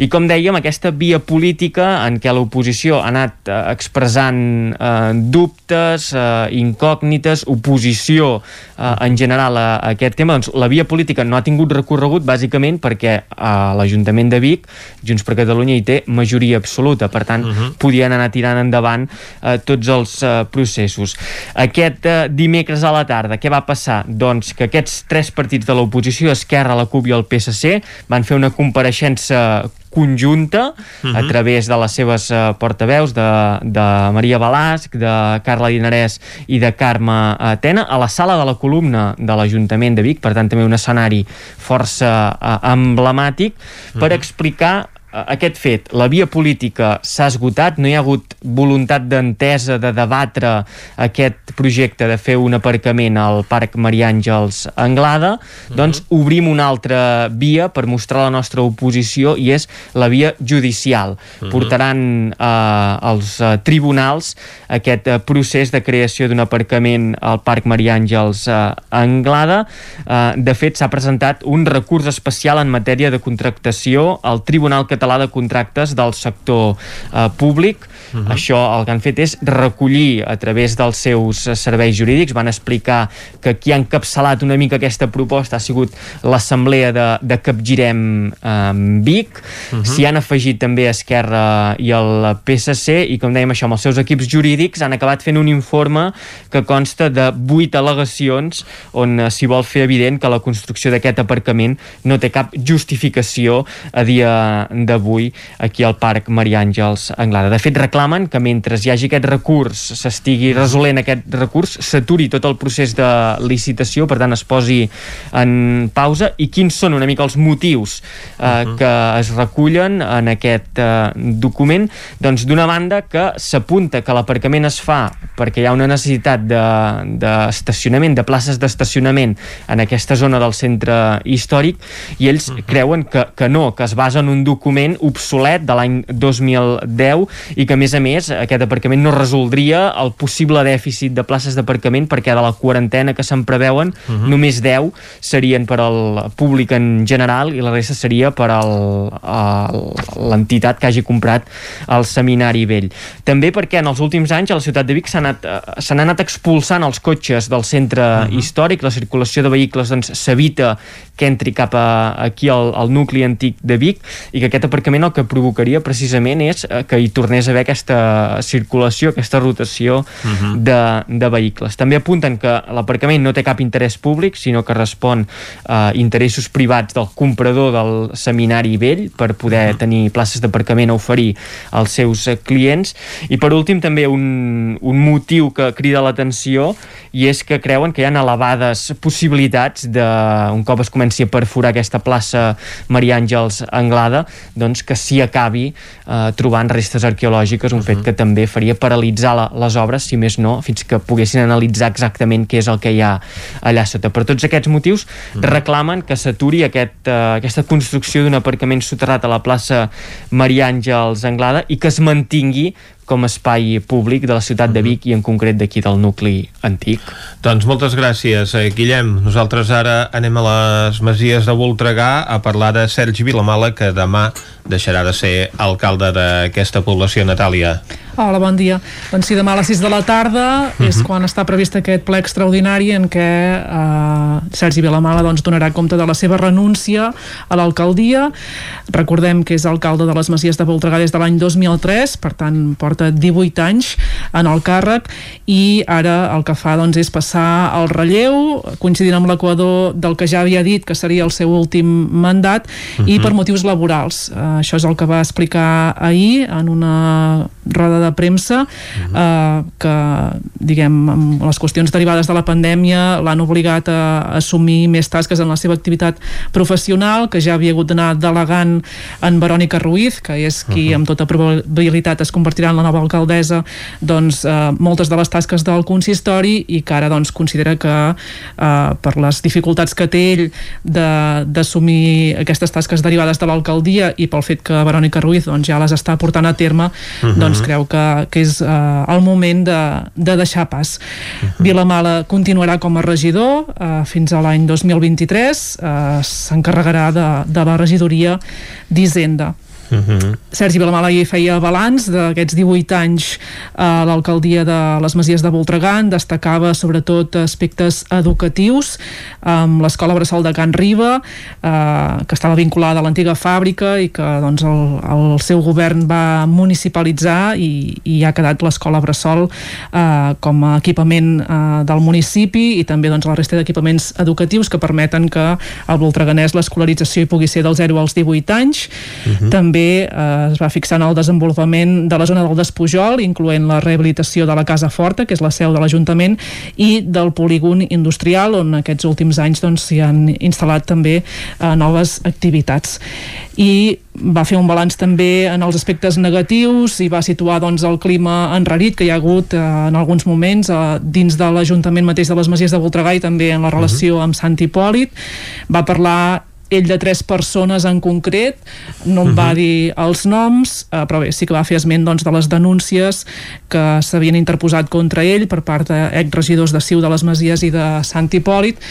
I com dèiem aquesta via política en què l'oposició ha anat eh, expressant eh, dubtes, eh, incògnites oposició eh, en general a, a aquest tema doncs la via política no ha tingut recorregut bàsicament perquè a l'Ajuntament de Vic Junts per Catalunya hi té majoria absoluta, per tant, uh -huh. podien anar tirant endavant eh, tots els eh, processos. Aquest eh, dimecres a la tarda, què va passar? Doncs que aquests tres partits de l'oposició, Esquerra, la CUP i el PSC, van fer una compareixença conjunta uh -huh. a través de les seves uh, portaveus de, de Maria Balasc, de Carla Dinarès i de Carme Atena a la sala de la columna de l'Ajuntament de Vic, per tant també un escenari força uh, emblemàtic per uh -huh. explicar aquest fet, la via política s'ha esgotat, no hi ha hagut voluntat d'entesa de debatre aquest projecte de fer un aparcament al Parc Maria Àngels Anglada, uh -huh. doncs obrim una altra via per mostrar la nostra oposició i és la via judicial. Uh -huh. Portaran eh, als eh, tribunals aquest eh, procés de creació d'un aparcament al Parc Maria Àngels eh, Anglada. Eh, de fet, s'ha presentat un recurs especial en matèria de contractació al Tribunal Català Català de Contractes del sector eh, públic. Uh -huh. Això el que han fet és recollir a través dels seus serveis jurídics, van explicar que qui ha encapçalat una mica aquesta proposta ha sigut l'assemblea de, de Capgirem eh, Vic, uh -huh. s'hi han afegit també Esquerra i el PSC i com dèiem això, amb els seus equips jurídics han acabat fent un informe que consta de vuit al·legacions on eh, s'hi vol fer evident que la construcció d'aquest aparcament no té cap justificació a dia d'avui aquí al Parc Maria Àngels Anglada. De fet, reclamen que mentre hi hagi aquest recurs, s'estigui resolent aquest recurs, s'aturi tot el procés de licitació, per tant es posi en pausa, i quins són una mica els motius eh, uh -huh. que es recullen en aquest eh, document? Doncs d'una banda que s'apunta que l'aparcament es fa perquè hi ha una necessitat d'estacionament, de, de places d'estacionament en aquesta zona del centre històric i ells uh -huh. creuen que, que no, que es basa en un document obsolet de l'any 2010 i que a més a més aquest aparcament no resoldria el possible dèficit de places d'aparcament perquè de la quarantena que se'n preveuen uh mhm. -huh. només 10 serien per al públic en general i la resta seria per a l'entitat que hagi comprat el seminari vell. També perquè en els últims anys a la ciutat de Vic s'han anat, uh, anat expulsant els cotxes del centre uh mhm. -huh. històric, la circulació de vehicles doncs s'evita que entri cap a, aquí al, al nucli antic de Vic i que aquest aparcament el que provocaria precisament és eh, que hi tornés a haver aquesta circulació, aquesta rotació uh mhm. -huh. de, de vehicles. També apunten que l'aparcament no té cap interès públic, sinó que respon a interessos privats del comprador del seminari vell per poder uh mhm. -huh. tenir places d'aparcament a oferir als seus clients. I per últim també un, un motiu que crida l'atenció i és que creuen que hi ha elevades possibilitats de, un cop es comenci a perforar aquesta plaça Maria Àngels Anglada, doncs que s'hi acabi eh, trobant restes arqueològiques, un uh -huh. fet que també faria paralitzar la, les obres, si més no, fins que poguessin analitzar exactament què és el que hi ha allà sota. Per tots aquests motius uh -huh. reclamen que s'aturi aquest, uh, aquesta construcció d'un aparcament soterrat a la plaça Maria Àngels Anglada i que es mantingui com a espai públic de la ciutat de Vic i en concret d'aquí del nucli antic. Doncs moltes gràcies, eh, Guillem. Nosaltres ara anem a les Masies de Voltregà a parlar de Sergi Vilamala, que demà deixarà de ser alcalde d'aquesta població, Natàlia. Hola, bon dia. Doncs sí, demà a les 6 de la tarda uh -huh. és Mhm. quan està previst aquest ple extraordinari en què eh, Sergi Vilamala doncs, donarà compte de la seva renúncia a l'alcaldia. Recordem que és alcalde de les Masies de Voltregà des de l'any 2003, per tant porta 18 anys en el càrrec i ara el que fa doncs, és passar el relleu, coincidint amb l'equador del que ja havia dit que seria el seu últim mandat uh -huh. i Mhm. per motius laborals. Uh, això és el que va explicar ahir en una roda de premsa uh, que, diguem, amb les qüestions derivades de la pandèmia l'han obligat a assumir més tasques en la seva activitat professional, que ja havia hagut d'anar delegant en Verònica Ruiz, que és qui amb tota probabilitat es convertirà en la nova alcaldessa, doncs uh, moltes de les tasques del consistori i que ara doncs considera que uh, per les dificultats que té ell d'assumir aquestes tasques derivades de l'alcaldia i pel fet que Verònica Ruiz doncs, ja les està portant a terme Mhm. doncs creu que, que és uh, el moment de, de deixar pas. Vilamala continuarà com a regidor uh, fins a l'any 2023 uh, s'encarregarà de, de la regidoria d'Hisenda. Sergi Vilamala hi feia balanç d'aquests 18 anys a l'alcaldia de les Masies de Voltregà destacava sobretot aspectes educatius amb l'escola Bressol de Can Riba eh, que estava vinculada a l'antiga fàbrica i que doncs, el, el seu govern va municipalitzar i, i ha quedat l'escola Bressol eh, com a equipament eh, del municipi i també doncs, la resta d'equipaments educatius que permeten que al Voltreganès l'escolarització hi pugui ser del 0 als 18 anys Mhm. també eh, es va fixar en el desenvolupament de la zona del Despujol, incloent la rehabilitació de la Casa Forta, que és la seu de l'Ajuntament, i del polígon industrial, on aquests últims anys doncs, s'hi han instal·lat també eh, noves activitats. I va fer un balanç també en els aspectes negatius i va situar doncs, el clima enrarit que hi ha hagut eh, en alguns moments eh, dins de l'Ajuntament mateix de les Masies de Voltregà i també en la relació amb Sant Hipòlit. Va parlar ell de tres persones en concret, no em va dir els noms, eh, però bé, sí que va fer esment doncs, de les denúncies que s'havien interposat contra ell per part d'exregidors de Ciu de les Masies i de Sant Hipòlit,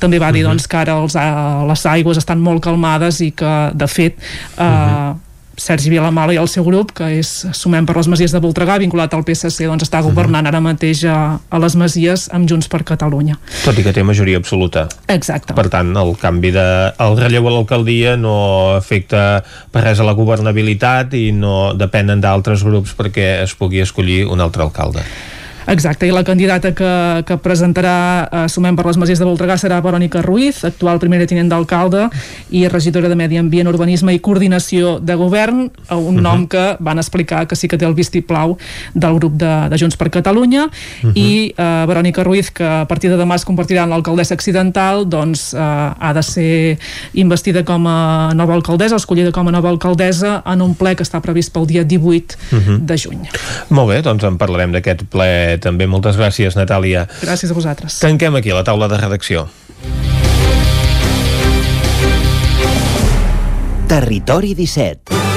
també va dir doncs, que ara els, eh, les aigües estan molt calmades i que, de fet, eh, Sergi Vilamala i el seu grup, que és Sumem per les Masies de Voltregà, vinculat al PSC, doncs està governant ara mateix a, a les Masies amb Junts per Catalunya. Tot i que té majoria absoluta. Exacte. Per tant, el canvi de... el relleu a l'alcaldia no afecta per res a la governabilitat i no depenen d'altres grups perquè es pugui escollir un altre alcalde. Exacte, i la candidata que, que presentarà eh, Sumem per les Masies de Voltregà serà Verònica Ruiz, actual primera tinent d'alcalde i regidora de Medi Ambient, Urbanisme i Coordinació de Govern, un uh -huh. nom que van explicar que sí que té el vistiplau del grup de, de Junts per Catalunya uh -huh. i eh, Verònica Ruiz, que a partir de demà es convertirà en l'alcaldessa accidental, doncs eh, ha de ser investida com a nova alcaldessa, escollida com a nova alcaldessa en un ple que està previst pel dia 18 Uh -huh. de juny. Molt bé, doncs en parlarem d'aquest ple també. Moltes gràcies, Natàlia. Gràcies a vosaltres. Tanquem aquí la taula de redacció. Territori 17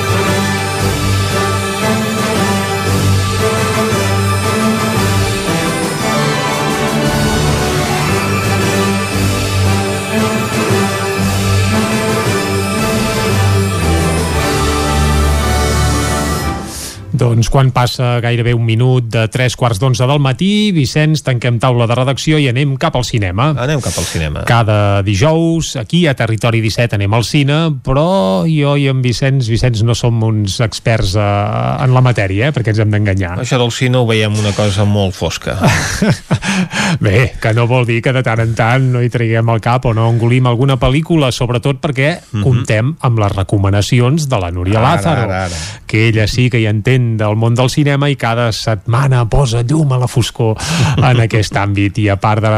Doncs quan passa gairebé un minut de tres quarts d'onze del matí, Vicenç, tanquem taula de redacció i anem cap al cinema. Anem cap al cinema. Cada dijous, aquí a Territori 17 anem al cine, però jo i en Vicenç, Vicenç no som uns experts eh, en la matèria, eh, perquè ens hem d'enganyar. Això del cine ho veiem una cosa molt fosca. Bé, que no vol dir que de tant en tant no hi traguem al cap o no engolim alguna pel·lícula, sobretot perquè Mhm. comptem amb les recomanacions de la Núria Ara, Lázaro, ara, ara. que ella sí que hi entén del món del cinema i cada setmana posa llum a la foscor en aquest àmbit i a part de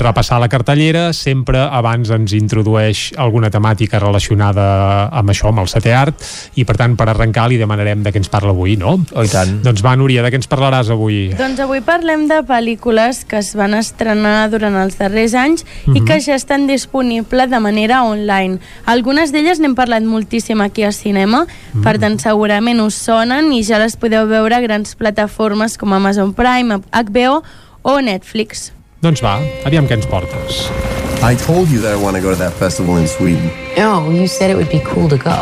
repassar la cartellera sempre abans ens introdueix alguna temàtica relacionada amb això, amb el setè art i per tant per arrencar li demanarem de què ens parla avui, no? Oh, i tant. Doncs va, Núria, de què ens parlaràs avui? Doncs avui parlem de pel·lícules que es van estrenar durant els darrers anys i Mhm. que ja estan disponibles de manera online. Algunes d'elles n'hem parlat moltíssim aquí al cinema, per tant segurament us sonen i ja les podeu veure a grans plataformes com Amazon Prime, HBO o Netflix. Doncs va, aviam què ens portes. I told you that I want to go to that festival in Sweden. No, you said it would be cool to go.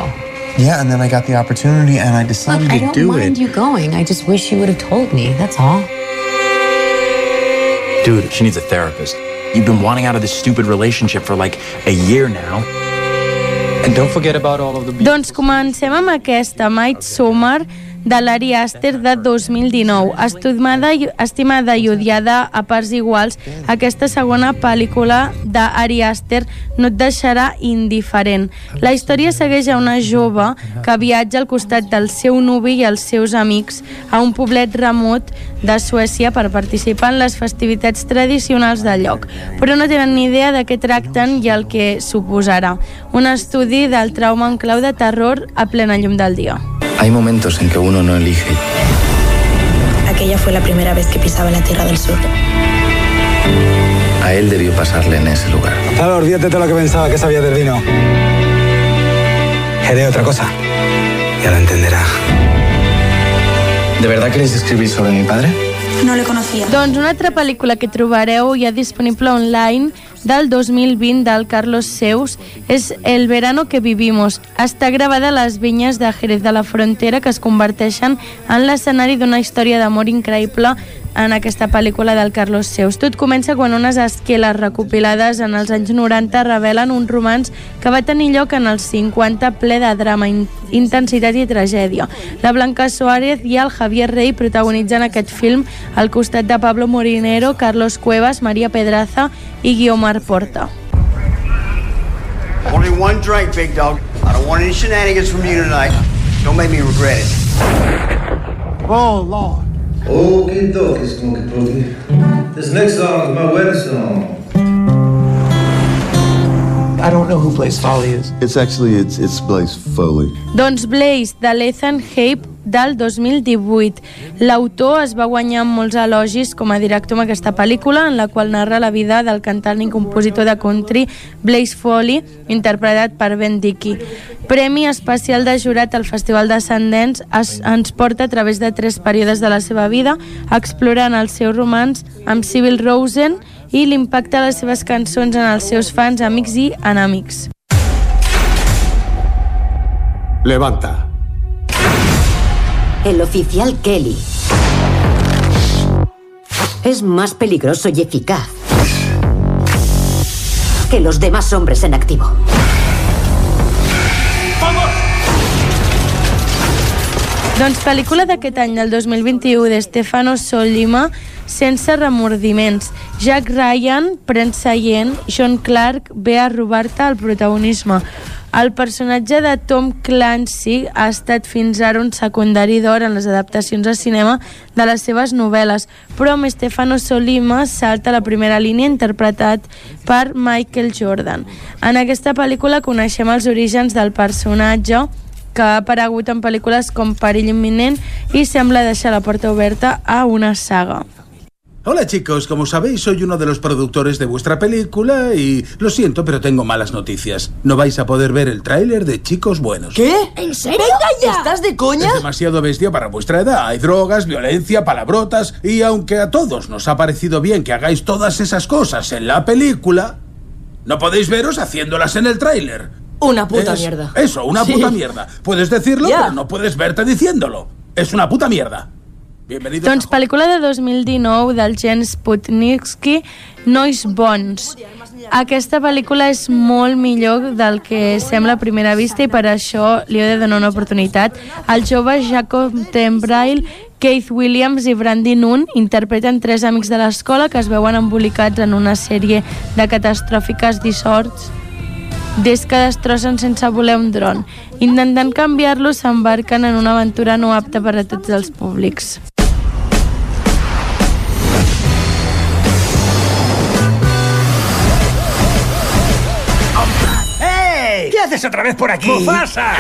Yeah, and then I got the opportunity and I decided Look, I to don't do mind it. you going. I just wish you would have told me. That's all. Dude, she needs a therapist. You've been wanting out of this stupid relationship for like a year now. And don't forget about all of the Doncs comencem amb aquesta Might Summer de l'Ari Aster de 2019. Estimada, i- estimada i odiada a parts iguals, aquesta segona pel·lícula d'Ari Aster no et deixarà indiferent. La història segueix a una jove que viatja al costat del seu nuvi i els seus amics a un poblet remot de Suècia per participar en les festivitats tradicionals del lloc, però no tenen ni idea de què tracten i el que suposarà. Un estudi del trauma en clau de terror a plena llum del dia. Hay momentos en que uno no elige. Aquella fue la primera vez que pisaba la Tierra del Sur. A él debió pasarle en ese lugar. Gonzalo, olvídate de lo que pensaba que sabía del vino. Haré otra cosa. Ya lo entenderá. ¿De verdad queréis escribir sobre mi padre? No le conocía. Doncs una altra pel·lícula que trobareu ja disponible online del 2020 del Carlos Seus és El verano que vivimos. Està gravada a les vinyes de Jerez de la Frontera que es converteixen en l'escenari d'una història d'amor increïble en aquesta pel·lícula del Carlos Seus. Tot comença quan unes esqueles recopilades en els anys 90 revelen un romanç que va tenir lloc en els 50 ple de drama, in intensitat i tragèdia. La Blanca Suárez i el Javier Rey protagonitzen aquest film al costat de Pablo Morinero, Carlos Cuevas, Maria Pedraza i Guiomar Porta. Only one drink, big dog. I don't want any shenanigans from you tonight. Don't make me regret it. Oh, Lord. Okie dokie, Skunky Pookie. This next song is my wedding song. I don't know who Blaze Foley is. It's actually it's it's Blaze Foley. Doncs Blaze, de l'Ethan Hape, del 2018. L'autor es va guanyar molts elogis com a director amb aquesta pel·lícula, en la qual narra la vida del cantant i compositor de country Blaze Foley, interpretat per Ben Dickey. Premi especial de jurat al Festival de Sundance es, ens porta a través de tres períodes de la seva vida, explorant el seu romans amb Sybil Rosen i l'impacte de les seves cançons en els seus fans, amics i enemics. Levanta. El oficial Kelly es más peligroso y eficaz que los demás hombres en activo. Doncs pel·lícula d'aquest any, del 2021, de Stefano Sollima, sense remordiments. Jack Ryan pren seient, John Clark ve a robar-te el protagonisme. El personatge de Tom Clancy ha estat fins ara un secundari d'or en les adaptacions a cinema de les seves novel·les, però amb Stefano Solima salta la primera línia interpretat per Michael Jordan. En aquesta pel·lícula coneixem els orígens del personatge que ha aparegut en pel·lícules com Perill imminent i sembla deixar la porta oberta a una saga. Hola chicos, como sabéis soy uno de los productores de vuestra película y lo siento pero tengo malas noticias. No vais a poder ver el tráiler de Chicos Buenos. ¿Qué? ¿En serio? ¡Venga ya! ¿Estás de coña? Es demasiado bestia para vuestra edad. Hay drogas, violencia, palabrotas y aunque a todos nos ha parecido bien que hagáis todas esas cosas en la película, no podéis veros haciéndolas en el tráiler. Una puta Es- mierda. Eso, una Sí. puta mierda. Puedes decirlo, Ya. pero no puedes verte diciéndolo. Es una puta mierda. Bienvenido. Doncs pel·lícula de 2019 del Jens Putnitsky, Nois Bons. Aquesta pel·lícula és molt millor del que sembla a primera vista i per això li he de donar una oportunitat. El jove Jacob Tembrail, Keith Williams i Brandy Noon interpreten tres amics de l'escola que es veuen embolicats en una sèrie de catastròfiques dissorts des que destrossen sense voler un dron. Intentant canviar-lo, s'embarquen en una aventura no apta per a tots els públics. ¡Hey! ¿Qué haces otra vez por aquí? ¡Mufasa!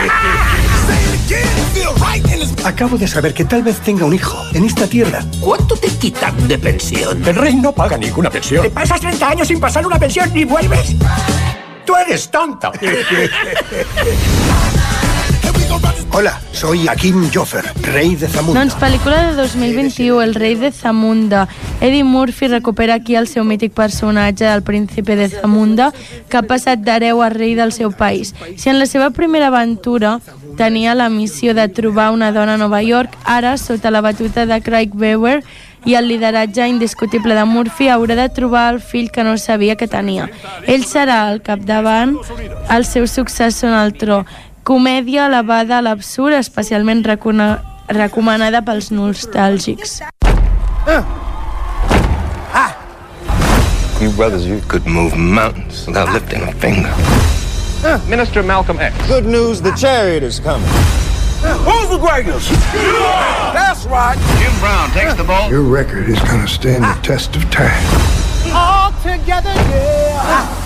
Acabo de saber que tal vez tenga un hijo en esta tierra. ¿Cuánto te quitan de pensión? El rey no paga ninguna pensión. ¿Te pasas 30 años sin pasar una pensión y vuelves? ¡Tú eres tonto! Hola, soy Akim Joffer, rey de Zamunda. Doncs pel·lícula de 2021, El rei de Zamunda. Eddie Murphy recupera aquí el seu mític personatge del príncipe de Zamunda, que ha passat d'hereu a rei del seu país. Si en la seva primera aventura tenia la missió de trobar una dona a Nova York, ara, sota la batuta de Craig Weber, i el lideratge indiscutible de Murphy haurà de trobar el fill que no sabia que tenia. Ell serà al capdavant el seu successor en el tro. Comèdia elevada a l'absurd, especialment recomanada pels nostàlgics. You brothers, you could move mountains without lifting a finger. Uh, Minister Malcolm X. Good news, the chariot is coming. Who's the greatest? That's right. Jim Brown takes the ball. Your record is going to stand the test of time. All together, yeah.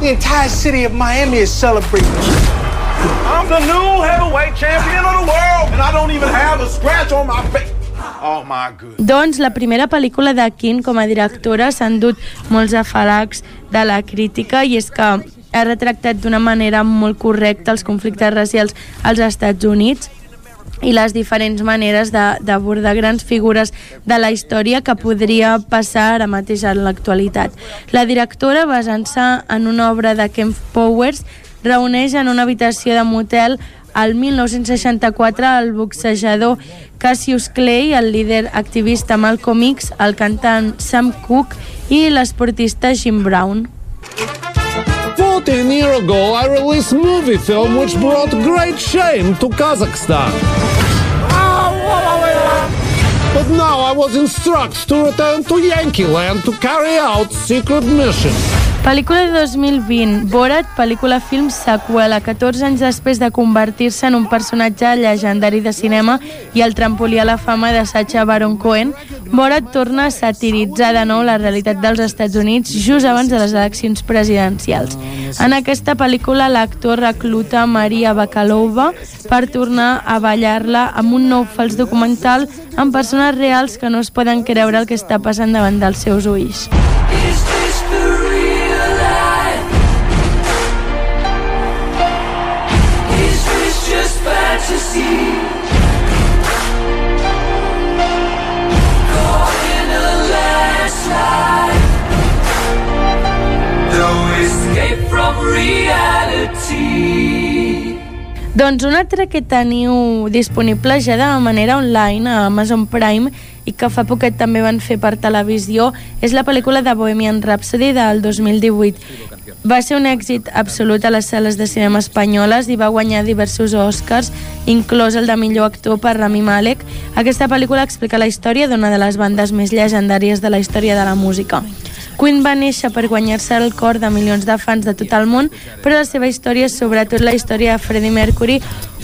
The entire city of Miami is celebrating. I'm the new heavyweight champion of the world, and I don't even have a scratch on my face. Oh my God. Doncs la primera pel·lícula de King com a directora s'ha endut molts afalacs de la crítica i és que ha retractat d'una manera molt correcta els conflictes racials als Estats Units i les diferents maneres d'abordar grans figures de la història que podria passar ara mateix en l'actualitat. La directora, basant-se en una obra de Ken Powers, reuneix en una habitació de motel al 1964 el boxejador Cassius Clay, el líder activista Malcolm X, el cantant Sam Cooke i l'esportista Jim Brown. 14 years ago, I released movie film which brought great shame to Kazakhstan. But now I was instructed to return to Yankee Land to carry out secret mission. Pel·lícula de 2020, Borat, pel·lícula film seqüela, 14 anys després de convertir-se en un personatge legendari de cinema i el trampolí a la fama de Sacha Baron Cohen, Borat torna a satiritzar de nou la realitat dels Estats Units just abans de les eleccions presidencials. En aquesta pel·lícula, l'actor recluta Maria Bakalova per tornar a ballar-la amb un nou fals documental amb persones reals que no es poden creure el que està passant davant dels seus ulls. Doncs un altre que teniu disponible ja de manera online a Amazon Prime i que fa poquet també van fer per televisió és la pel·lícula de Bohemian Rhapsody del 2018. Va ser un èxit absolut a les sales de cinema espanyoles i va guanyar diversos Oscars, inclòs el de millor actor per Rami Malek. Aquesta pel·lícula explica la història d'una de les bandes més llegendàries de la història de la música. Queen va néixer per guanyar-se el cor de milions de fans de tot el món, però la seva història és sobretot la història de Freddie Mercury,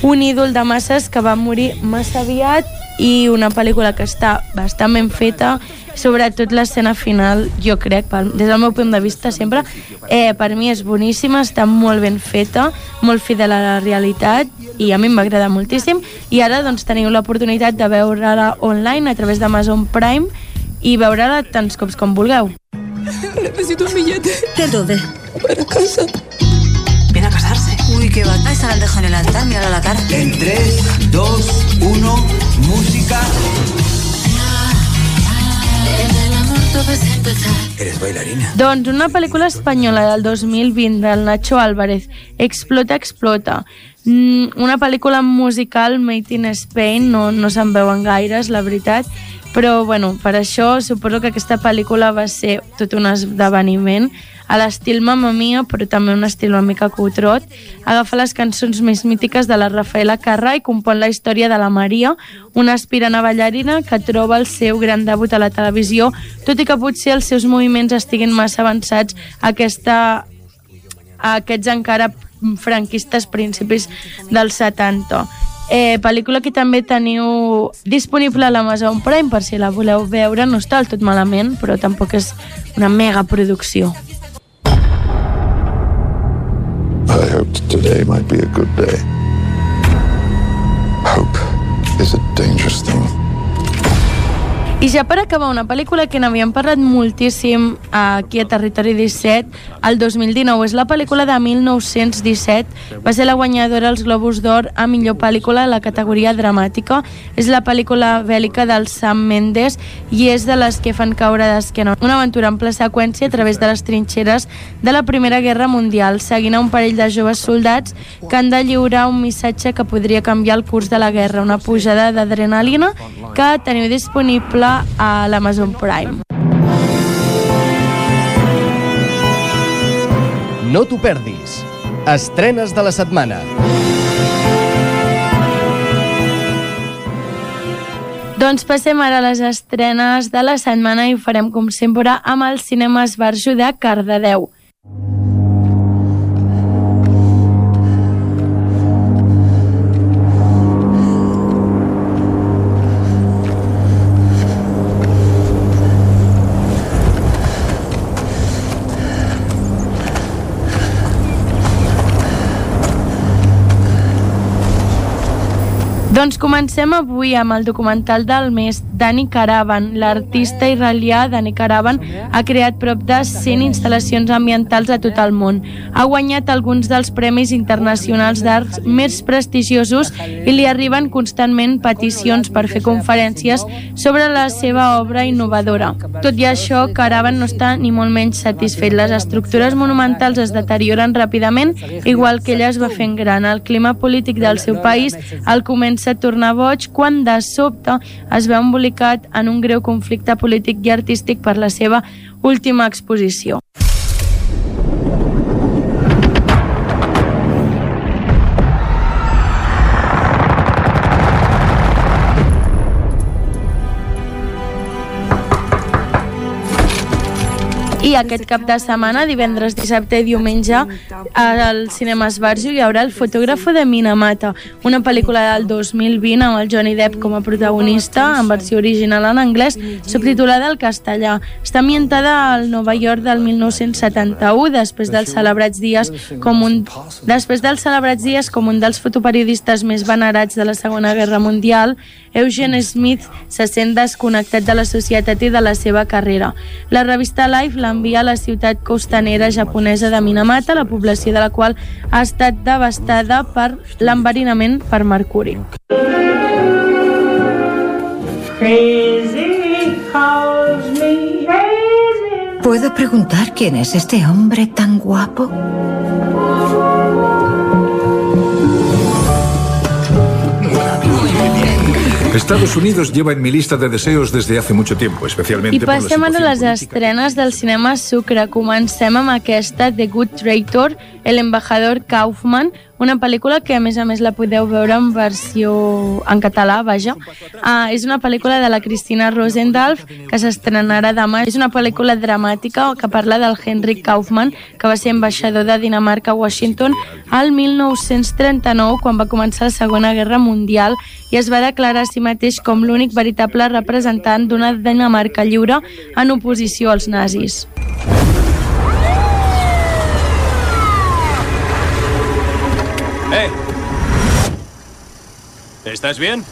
un ídol de masses que va morir massa aviat i una pel·lícula que està bastant ben feta, sobretot l'escena final, jo crec, des del meu punt de vista sempre, eh, per mi és boníssima, està molt ben feta, molt fidel a la realitat i a mi m'agrada moltíssim i ara doncs teniu l'oportunitat de veure-la online a través d'Amazon Prime i veure-la tants cops com vulgueu. Necesito un billete. ¿De dónde? Para casa. Viene a casarse. Uy, qué va. Ahí se la han dejado en el altar, mírala la cara. En 3, 2, 1, música. Eres bailarina. Doncs una pel·lícula espanyola del 2020 del Nacho Álvarez, Explota, explota. Mm, una pel·lícula musical made in Spain, no, no se'n veuen gaires, la veritat, però bueno, per això suposo que aquesta pel·lícula va ser tot un esdeveniment a l'estil Mamma Mia, però també un estil una mica cutrot. Agafa les cançons més mítiques de la Rafaela Carrà i compon la història de la Maria, una aspirant a ballarina que troba el seu gran debut a la televisió, tot i que potser els seus moviments estiguin massa avançats a, aquesta, a aquests encara franquistes principis dels 70. Eh, pel·lícula que també teniu disponible a l'Amazon Prime per si la voleu veure, no està del tot malament però tampoc és una mega producció today might be a good day. Hope is a dangerous thing. I ja per acabar, una pel·lícula que n'havíem parlat moltíssim aquí a Territori 17, el 2019, és la pel·lícula de 1917, va ser la guanyadora als Globus d'Or a millor pel·lícula a la categoria dramàtica. És la pel·lícula bèl·lica del Sam Mendes i és de les que fan caure d'esquena. Una aventura en ple seqüència a través de les trinxeres de la Primera Guerra Mundial, seguint a un parell de joves soldats que han de lliurar un missatge que podria canviar el curs de la guerra, una pujada d'adrenalina que teniu disponible a l'Amazon Prime. No t'ho perdis. Estrenes de la setmana. Doncs passem ara a les estrenes de la setmana i ho farem com sempre amb el cinema Esbarjo de Cardedeu. Doncs comencem avui amb el documental del mes Dani Caravan. L'artista israelià Dani Caravan ha creat prop de 100 instal·lacions ambientals a tot el món. Ha guanyat alguns dels premis internacionals d'arts més prestigiosos i li arriben constantment peticions per fer conferències sobre la seva obra innovadora. Tot i això, Caravan no està ni molt menys satisfet. Les estructures monumentals es deterioren ràpidament, igual que ella es va fent gran. El clima polític del seu país el comença a tornar boig quan de sobte es veu embolicat en un greu conflicte polític i artístic per la seva última exposició. I aquest cap de setmana, divendres, dissabte i diumenge, al Cinema Esbarjo hi haurà El fotògrafo de Minamata, una pel·lícula del 2020 amb el Johnny Depp com a protagonista, en versió original en anglès, subtitulada al castellà. Està ambientada al Nova York del 1971, després dels celebrats dies com un després dels celebrats dies com un dels fotoperiodistes més venerats de la Segona Guerra Mundial, Eugene Smith se sent desconnectat de la societat i de la seva carrera. La revista Life l'envia a la ciutat costanera japonesa de Minamata, la població de la qual ha estat devastada per l'enverinament per mercuri. ¿Puedo preguntar quién es este hombre tan guapo? Estados Unidos lleva en mi lista de deseos desde hace mucho tiempo, especialmente I passem ara a les estrenes del cinema Sucre. Comencem amb aquesta The Good Traitor, El embajador Kaufman, una pel·lícula que a més a més la podeu veure en versió en català, vaja. Uh, és una pel·lícula de la Cristina Rosendalf que s'estrenarà demà. És una pel·lícula dramàtica que parla del Henrik Kaufman, que va ser ambaixador de Dinamarca a Washington al 1939, quan va començar la Segona Guerra Mundial, i es va declarar a si mateix com l'únic veritable representant d'una Dinamarca lliure en oposició als nazis. ¿Estás bien?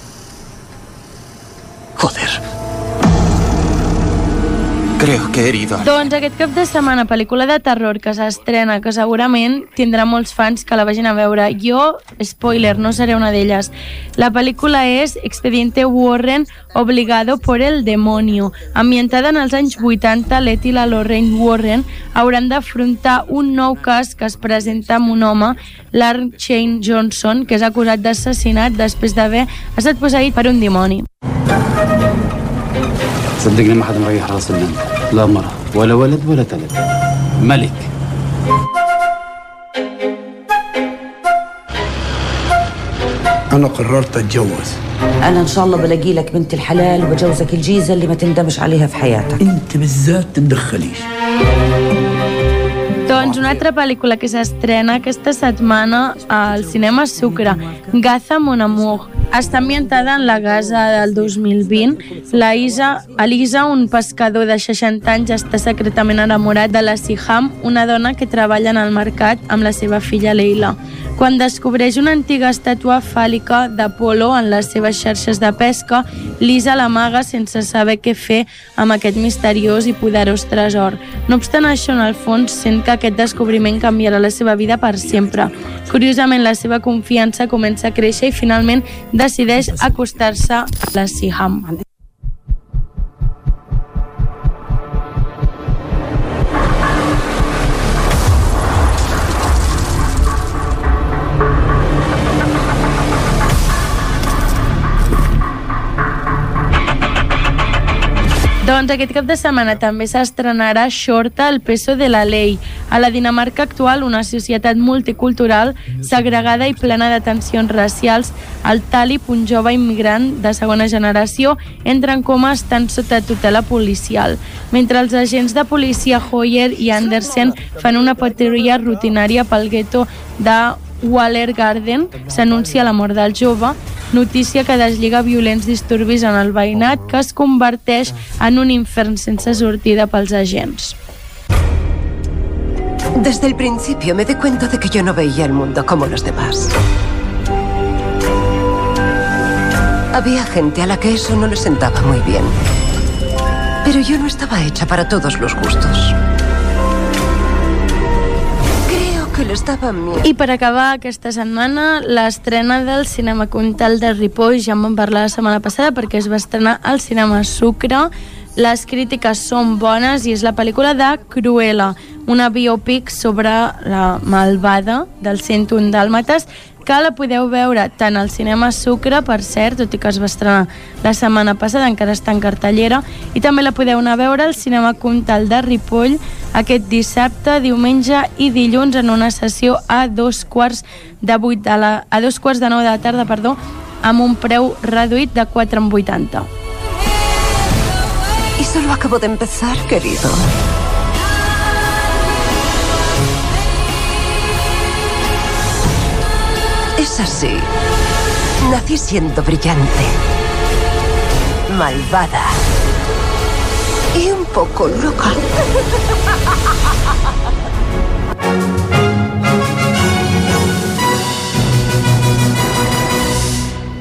Creo que he herido. a- Doncs aquest cap de setmana, pel·lícula de terror que s'estrena, que segurament tindrà molts fans que la vagin a veure. Jo, spoiler, no seré una d'elles. La pel·lícula és Expediente Warren Obligado por el Demonio. Ambientada en els anys 80, Letty i la Lorraine Warren hauran d'afrontar un nou cas que es presenta amb un home, l'Arn Shane Johnson, que és acusat d'assassinat després d'haver estat posseït per un dimoni. صدقني ما حد مريح راس البنت لا مرة ولا ولد ولا تلد ملك. أنا قررت أتجوز. أنا إن شاء الله بلاقي لك بنت الحلال وبجوزك الجيزة اللي ما تندمش عليها في حياتك. أنت بالذات تتدخليش Doncs una altra pel·lícula que s'estrena aquesta setmana al cinema Sucre, Gaza Mon Amour. Està ambientada en la Gaza del 2020. La Isa, Elisa, un pescador de 60 anys, està secretament enamorat de la Siham, una dona que treballa en el mercat amb la seva filla Leila. Quan descobreix una antiga estàtua fàl·lica d'Apolo en les seves xarxes de pesca, Lisa l'amaga sense saber què fer amb aquest misteriós i poderós tresor. No obstant això, en el fons, sent que aquest descobriment canviarà la seva vida per sempre. Curiosament, la seva confiança comença a créixer i finalment decideix acostar-se a la Siham. Doncs aquest cap de setmana també s'estrenarà Shorta, el peso de la ley. A la Dinamarca actual, una societat multicultural, segregada i plena de tensions racials, el Talib, un jove immigrant de segona generació, entra en coma estant sota tutela policial. Mentre els agents de policia Hoyer i Andersen fan una patrulla rutinària pel gueto de Waller Garden s'anuncia la mort del jove, notícia que deslliga violents disturbis en el veïnat que es converteix en un infern sense sortida pels agents. Desde el principio me di cuenta de que yo no veía el mundo como los demás. Había gente a la que eso no le sentaba muy bien. Pero yo no estaba hecha para todos los gustos. Que les daba miedo. I per acabar aquesta setmana, l'estrena del Cinema Comtal de Ripoll, ja en vam parlar la setmana passada perquè es va estrenar al Cinema Sucre, les crítiques són bones i és la pel·lícula de Cruella, una biopic sobre la malvada del 101 Dàlmates que la podeu veure tant al Cinema Sucre, per cert, tot i que es va estrenar la setmana passada, encara està en cartellera, i també la podeu anar a veure al Cinema Comtal de Ripoll aquest dissabte, diumenge i dilluns en una sessió a dos quarts de vuit de la, a dos quarts de nou de la tarda, perdó, amb un preu reduït de 4,80. Y solo acabo de empezar, querido. Es así. Nací siendo brillante, malvada y un poco loca.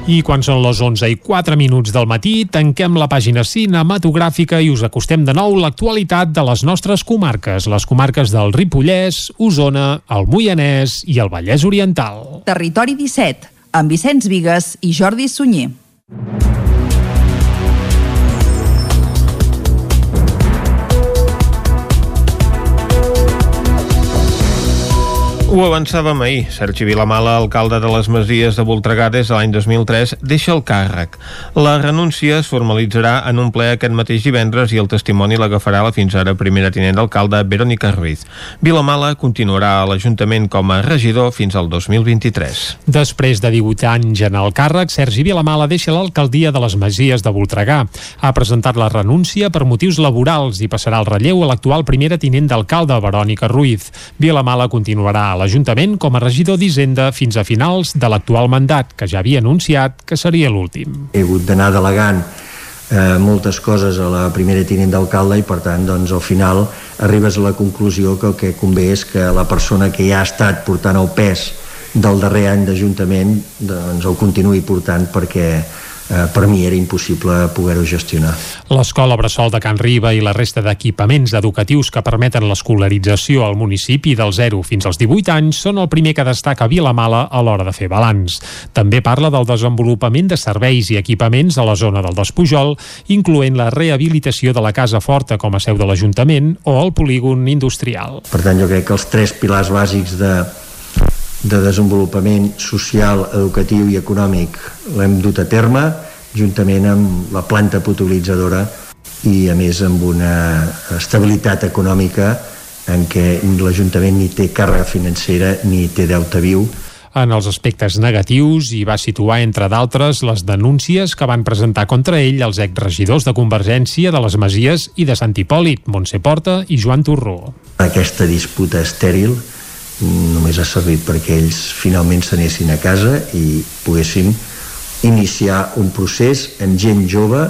I quan són les 11 i 4 minuts del matí, tanquem la pàgina cinematogràfica i us acostem de nou l'actualitat de les nostres comarques, les comarques del Ripollès, Osona, el Moianès i el Vallès Oriental. Territori 17, amb Vicenç Vigues i Jordi Sunyer. Ho avançàvem ahir. Sergi Vilamala, alcalde de les Masies de Voltregà des de l'any 2003, deixa el càrrec. La renúncia es formalitzarà en un ple aquest mateix divendres i el testimoni l'agafarà la fins ara primera tinent d'alcalde Verónica Ruiz. Vilamala continuarà a l'Ajuntament com a regidor fins al 2023. Després de 18 anys en el càrrec, Sergi Vilamala deixa l'alcaldia de les Masies de Voltregà. Ha presentat la renúncia per motius laborals i passarà el relleu a l'actual primera tinent d'alcalde, Verònica Ruiz. Vilamala continuarà a l'Ajuntament com a regidor d'Hisenda fins a finals de l'actual mandat, que ja havia anunciat que seria l'últim. He hagut d'anar delegant eh, moltes coses a la primera tinent d'alcalde i per tant doncs, al final arribes a la conclusió que el que convé és que la persona que ja ha estat portant el pes del darrer any d'Ajuntament doncs, el continuï portant perquè eh, per mi era impossible poder-ho gestionar. L'escola Bressol de Can Riba i la resta d'equipaments educatius que permeten l'escolarització al municipi del 0 fins als 18 anys són el primer que destaca Vilamala a l'hora de fer balanç. També parla del desenvolupament de serveis i equipaments a la zona del Despujol, incloent la rehabilitació de la Casa Forta com a seu de l'Ajuntament o el polígon industrial. Per tant, jo crec que els tres pilars bàsics de, de desenvolupament social, educatiu i econòmic l'hem dut a terme juntament amb la planta potabilitzadora i a més amb una estabilitat econòmica en què l'Ajuntament ni té càrrega financera ni té deute viu en els aspectes negatius i va situar, entre d'altres, les denúncies que van presentar contra ell els exregidors de Convergència de les Masies i de Sant Hipòlit, Montse Porta i Joan Torró. Aquesta disputa estèril només ha servit perquè ells finalment s'anessin a casa i poguéssim iniciar un procés amb gent jove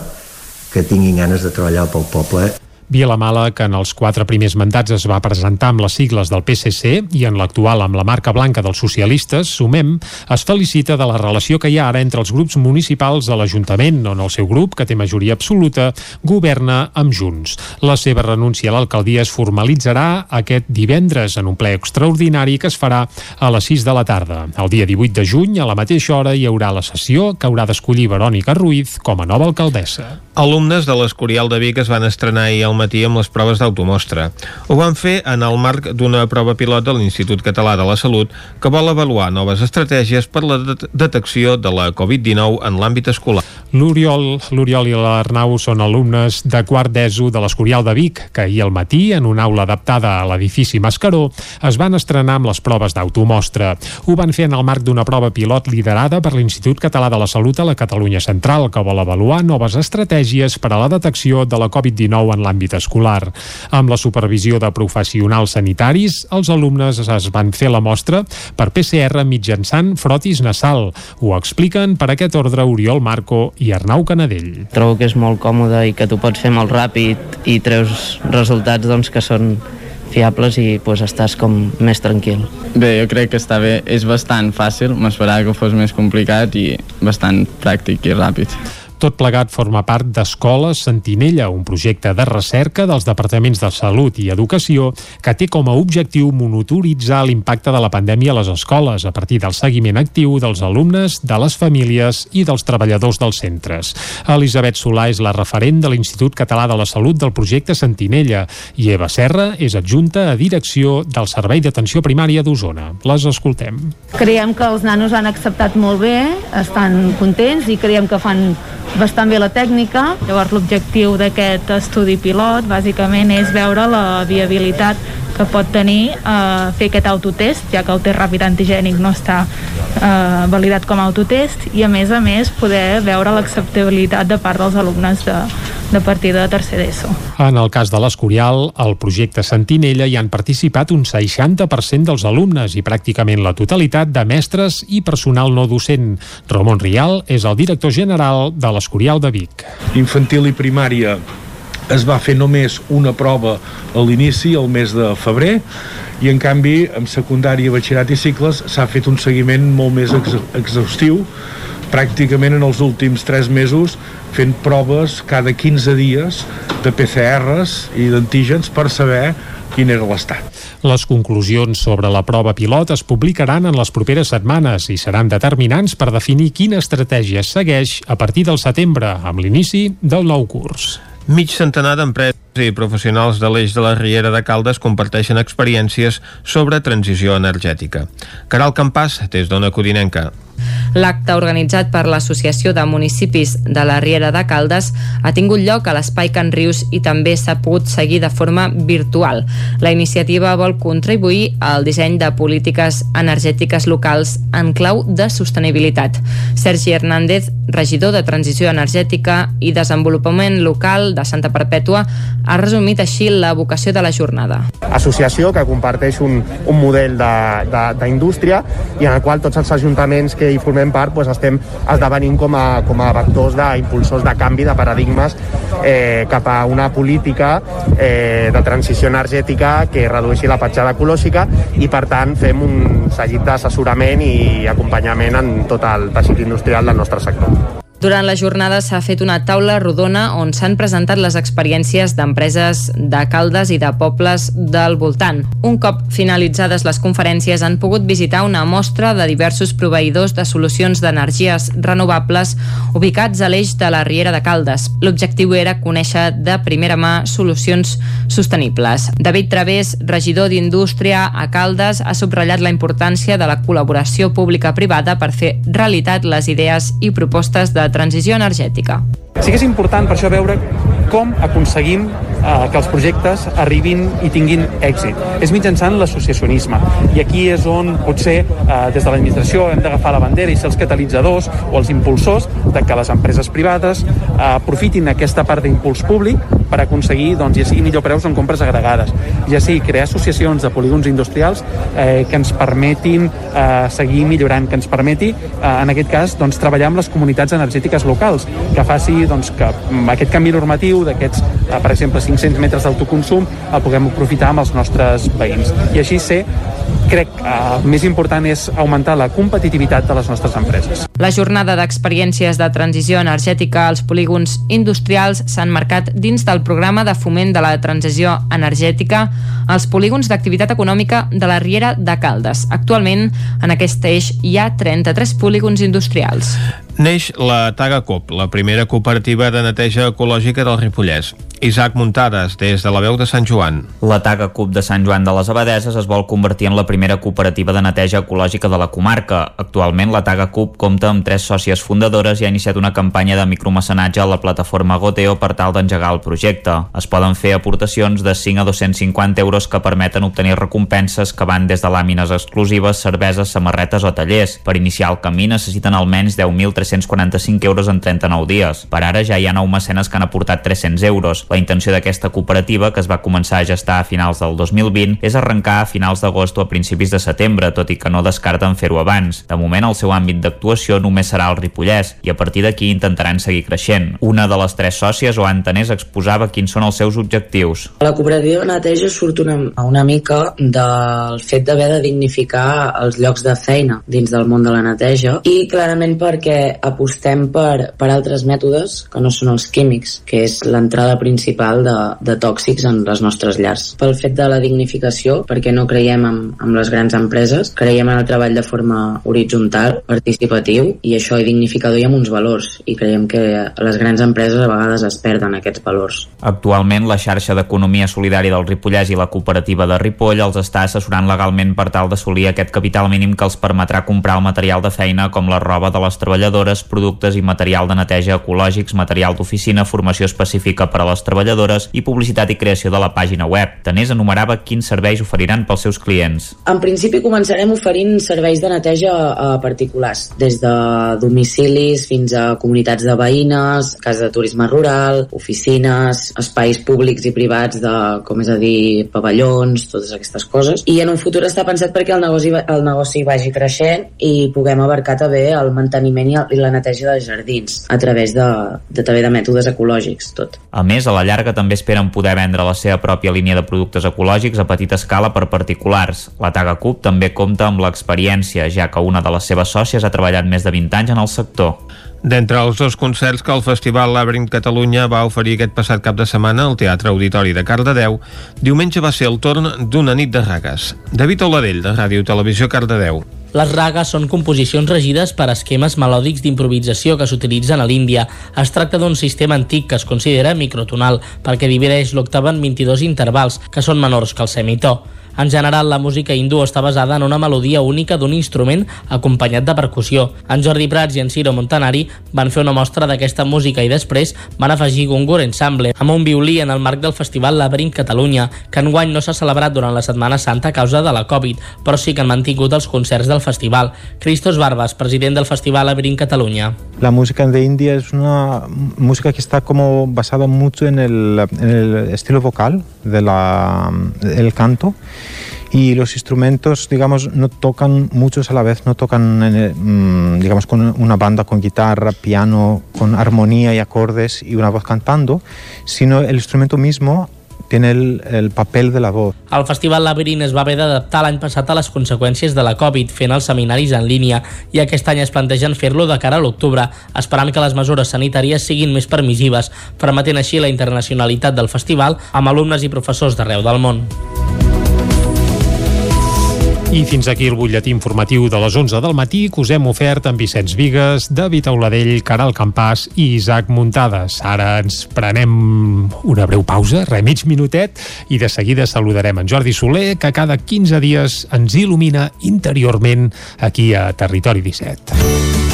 que tinguin ganes de treballar pel poble Vilamala, que en els quatre primers mandats es va presentar amb les sigles del PSC i en l'actual amb la marca blanca dels socialistes, Sumem, es felicita de la relació que hi ha ara entre els grups municipals de l'Ajuntament, on el seu grup, que té majoria absoluta, governa amb Junts. La seva renúncia a l'alcaldia es formalitzarà aquest divendres en un ple extraordinari que es farà a les 6 de la tarda. El dia 18 de juny, a la mateixa hora, hi haurà la sessió que haurà d'escollir Verònica Ruiz com a nova alcaldessa. Alumnes de l'Escorial de Vic es van estrenar ahir al matí amb les proves d'automostra. Ho van fer en el marc d'una prova pilot de l'Institut Català de la Salut que vol avaluar noves estratègies per la det detecció de la Covid-19 en l'àmbit escolar. L'Oriol i l'Arnau són alumnes de quart d'ESO de l'Escorial de Vic, que ahir al matí, en una aula adaptada a l'edifici Mascaró, es van estrenar amb les proves d'automostra. Ho van fer en el marc d'una prova pilot liderada per l'Institut Català de la Salut a la Catalunya Central, que vol avaluar noves estratègies per a la detecció de la Covid-19 en l'àmbit escolar. Amb la supervisió de professionals sanitaris, els alumnes es van fer la mostra per PCR mitjançant frotis nasal. Ho expliquen per aquest ordre Oriol Marco i Arnau Canadell. Trobo que és molt còmode i que tu pots fer molt ràpid i treus resultats doncs, que són fiables i pues, estàs com més tranquil. Bé, jo crec que està bé. És bastant fàcil, m'esperava que fos més complicat i bastant pràctic i ràpid. Tot plegat forma part d'Escoles Sentinella, un projecte de recerca dels Departaments de Salut i Educació que té com a objectiu monitoritzar l'impacte de la pandèmia a les escoles a partir del seguiment actiu dels alumnes, de les famílies i dels treballadors dels centres. Elisabet Solà és la referent de l'Institut Català de la Salut del projecte Sentinella i Eva Serra és adjunta a direcció del Servei d'Atenció Primària d'Osona. Les escoltem. Creiem que els nanos han acceptat molt bé, estan contents i creiem que fan bastant bé la tècnica. Llavors l'objectiu d'aquest estudi pilot bàsicament és veure la viabilitat que pot tenir eh, fer aquest autotest, ja que el test ràpid antigènic no està eh, validat com a autotest, i a més a més poder veure l'acceptabilitat de part dels alumnes de, de partir de tercer d'ESO. En el cas de l'Escorial, al projecte Sentinella hi han participat un 60% dels alumnes i pràcticament la totalitat de mestres i personal no docent. Ramon Rial és el director general de l'Escorial de Vic. Infantil i primària es va fer només una prova a l'inici, al mes de febrer, i en canvi, amb secundària, batxillerat i cicles, s'ha fet un seguiment molt més ex exhaustiu, pràcticament en els últims 3 mesos, fent proves cada 15 dies de PCRs i d'antígens per saber quin era l'estat. Les conclusions sobre la prova pilot es publicaran en les properes setmanes i seran determinants per definir quina estratègia es segueix a partir del setembre, amb l'inici del nou curs. Mig centenar d'empreses i professionals de l'eix de la Riera de Caldes comparteixen experiències sobre transició energètica. Caral Campàs, des d'Ona Codinenca. L'acte organitzat per l'Associació de Municipis de la Riera de Caldes ha tingut lloc a l'Espai Can Rius i també s'ha pogut seguir de forma virtual. La iniciativa vol contribuir al disseny de polítiques energètiques locals en clau de sostenibilitat. Sergi Hernández, regidor de Transició Energètica i Desenvolupament Local de Santa Perpètua, ha resumit així la vocació de la jornada. Associació que comparteix un, un model d'indústria i en el qual tots els ajuntaments que hi formem part doncs estem esdevenint com a, com a vectors d'impulsors de canvi de paradigmes eh, cap a una política eh, de transició energètica que redueixi la petjada ecològica i per tant fem un seguit d'assessorament i acompanyament en tot el teixit industrial del nostre sector. Durant la jornada s'ha fet una taula rodona on s'han presentat les experiències d'empreses de Caldes i de pobles del voltant. Un cop finalitzades les conferències han pogut visitar una mostra de diversos proveïdors de solucions d'energies renovables ubicats a l'eix de la Riera de Caldes. L'objectiu era conèixer de primera mà solucions sostenibles. David Través, regidor d'Indústria a Caldes, ha subratllat la importància de la col·laboració pública-privada per fer realitat les idees i propostes de transició energètica. Sí que és important per això veure com aconseguim eh, que els projectes arribin i tinguin èxit. És mitjançant l'associacionisme. I aquí és on potser eh, des de l'administració hem d'agafar la bandera i ser els catalitzadors o els impulsors de que les empreses privades eh, aprofitin aquesta part d'impuls públic per aconseguir, doncs, ja sigui millor preus en compres agregades, ja sigui crear associacions de polígons industrials eh, que ens permetin eh, seguir millorant, que ens permeti, eh, en aquest cas, doncs, treballar amb les comunitats energètiques locals, que faci doncs, que aquest canvi normatiu d'aquests, eh, per exemple, 500 metres d'autoconsum el puguem aprofitar amb els nostres veïns. I així ser crec que el més important és augmentar la competitivitat de les nostres empreses. La jornada d'experiències de transició energètica als polígons industrials s'han marcat dins del programa de foment de la transició energètica als polígons d'activitat econòmica de la Riera de Caldes. Actualment, en aquest eix hi ha 33 polígons industrials. Neix la Taga Cop, la primera cooperativa de neteja ecològica del Ripollès. Isaac Muntades, des de la veu de Sant Joan. La Taga Cup de Sant Joan de les Abadeses es vol convertir en la primera cooperativa de neteja ecològica de la comarca. Actualment, la Taga Cup compta amb tres sòcies fundadores i ha iniciat una campanya de micromecenatge a la plataforma Goteo per tal d'engegar el projecte. Es poden fer aportacions de 5 a 250 euros que permeten obtenir recompenses que van des de làmines exclusives, cerveses, samarretes o tallers. Per iniciar el camí necessiten almenys 10.345 euros en 39 dies. Per ara ja hi ha nou mecenes que han aportat 300 euros. La intenció d'aquesta cooperativa, que es va començar a gestar a finals del 2020, és arrencar a finals d'agost o a principis de setembre, tot i que no descarten fer-ho abans. De moment, el seu àmbit d'actuació només serà el Ripollès i a partir d'aquí intentaran seguir creixent. Una de les tres sòcies, o Antanés, exposava quins són els seus objectius. La cooperativa de neteja surt una, una mica del fet d'haver de dignificar els llocs de feina dins del món de la neteja i clarament perquè apostem per, per altres mètodes que no són els químics, que és l'entrada principal de, de tòxics en les nostres llars. Pel fet de la dignificació, perquè no creiem en, en les grans empreses, creiem en el treball de forma horitzontal, participatiu, i això i dignificador i amb uns valors, i creiem que les grans empreses a vegades es perden aquests valors. Actualment, la xarxa d'economia solidària del Ripollès i la cooperativa de Ripoll els està assessorant legalment per tal d'assolir aquest capital mínim que els permetrà comprar el material de feina com la roba de les treballadores, productes i material de neteja ecològics, material d'oficina, formació específica per a les treballadores i publicitat i creació de la pàgina web. Tanés enumerava quins serveis oferiran pels seus clients. En principi començarem oferint serveis de neteja a particulars, des de domicilis fins a comunitats de veïnes, casa de turisme rural, oficines, espais públics i privats de, com és a dir, pavellons, totes aquestes coses. I en un futur està pensat perquè el negoci, el negoci vagi creixent i puguem abarcar també el manteniment i, el, i la neteja dels jardins a través de, de, també de mètodes ecològics, tot. A més, a la llarga també esperen poder vendre la seva pròpia línia de productes ecològics a petita escala per particulars. La Taga Cup també compta amb l'experiència, ja que una de les seves sòcies ha treballat més de 20 anys en el sector. D'entre els dos concerts que el Festival Labyrinth Catalunya va oferir aquest passat cap de setmana al Teatre Auditori de Cardedeu, diumenge va ser el torn d'una nit de ragues. David Oladell, de Ràdio Televisió Cardedeu. Les ragues són composicions regides per esquemes melòdics d'improvisació que s'utilitzen a l'Índia. Es tracta d'un sistema antic que es considera microtonal perquè divideix l'octava en 22 intervals, que són menors que el semitó. En general, la música hindú està basada en una melodia única d'un instrument acompanyat de percussió. En Jordi Prats i en Ciro Montanari van fer una mostra d'aquesta música i després van afegir Gungur Ensemble amb un violí en el marc del Festival Labyrinth Catalunya, que enguany no s'ha celebrat durant la Setmana Santa a causa de la Covid, però sí que han mantingut els concerts del festival. Cristos Barbas, president del Festival Labyrinth Catalunya. La música de India es una música que está como basada mucho en el, en el estilo vocal de la, el canto y los instrumentos, digamos, no tocan muchos a la vez, no tocan, en, digamos, con una banda con guitarra, piano, con armonía y acordes y una voz cantando, sino el instrumento mismo tiene el, el paper de la voz. El Festival Labyrinth es va haver d'adaptar l'any passat a les conseqüències de la Covid, fent els seminaris en línia, i aquest any es plantegen fer-lo de cara a l'octubre, esperant que les mesures sanitàries siguin més permissives, permetent així la internacionalitat del festival amb alumnes i professors d'arreu del món. I fins aquí el butlletí informatiu de les 11 del matí que us hem ofert amb Vicenç Vigues, David Auladell, Caral Campàs i Isaac Muntades. Ara ens prenem una breu pausa, re mig minutet, i de seguida saludarem en Jordi Soler, que cada 15 dies ens il·lumina interiorment aquí a Territori 17.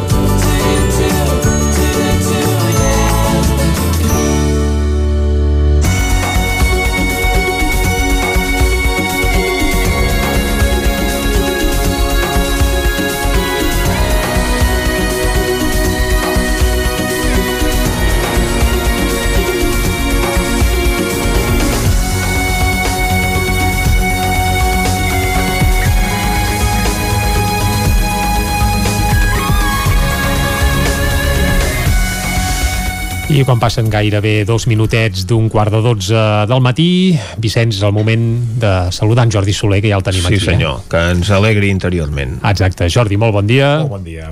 I quan passen gairebé dos minutets d'un quart de dotze del matí, Vicenç, és el moment de saludar en Jordi Soler, que ja el tenim Sí, aquí. senyor, que ens alegri interiorment. Exacte. Jordi, molt bon dia. Molt bon dia.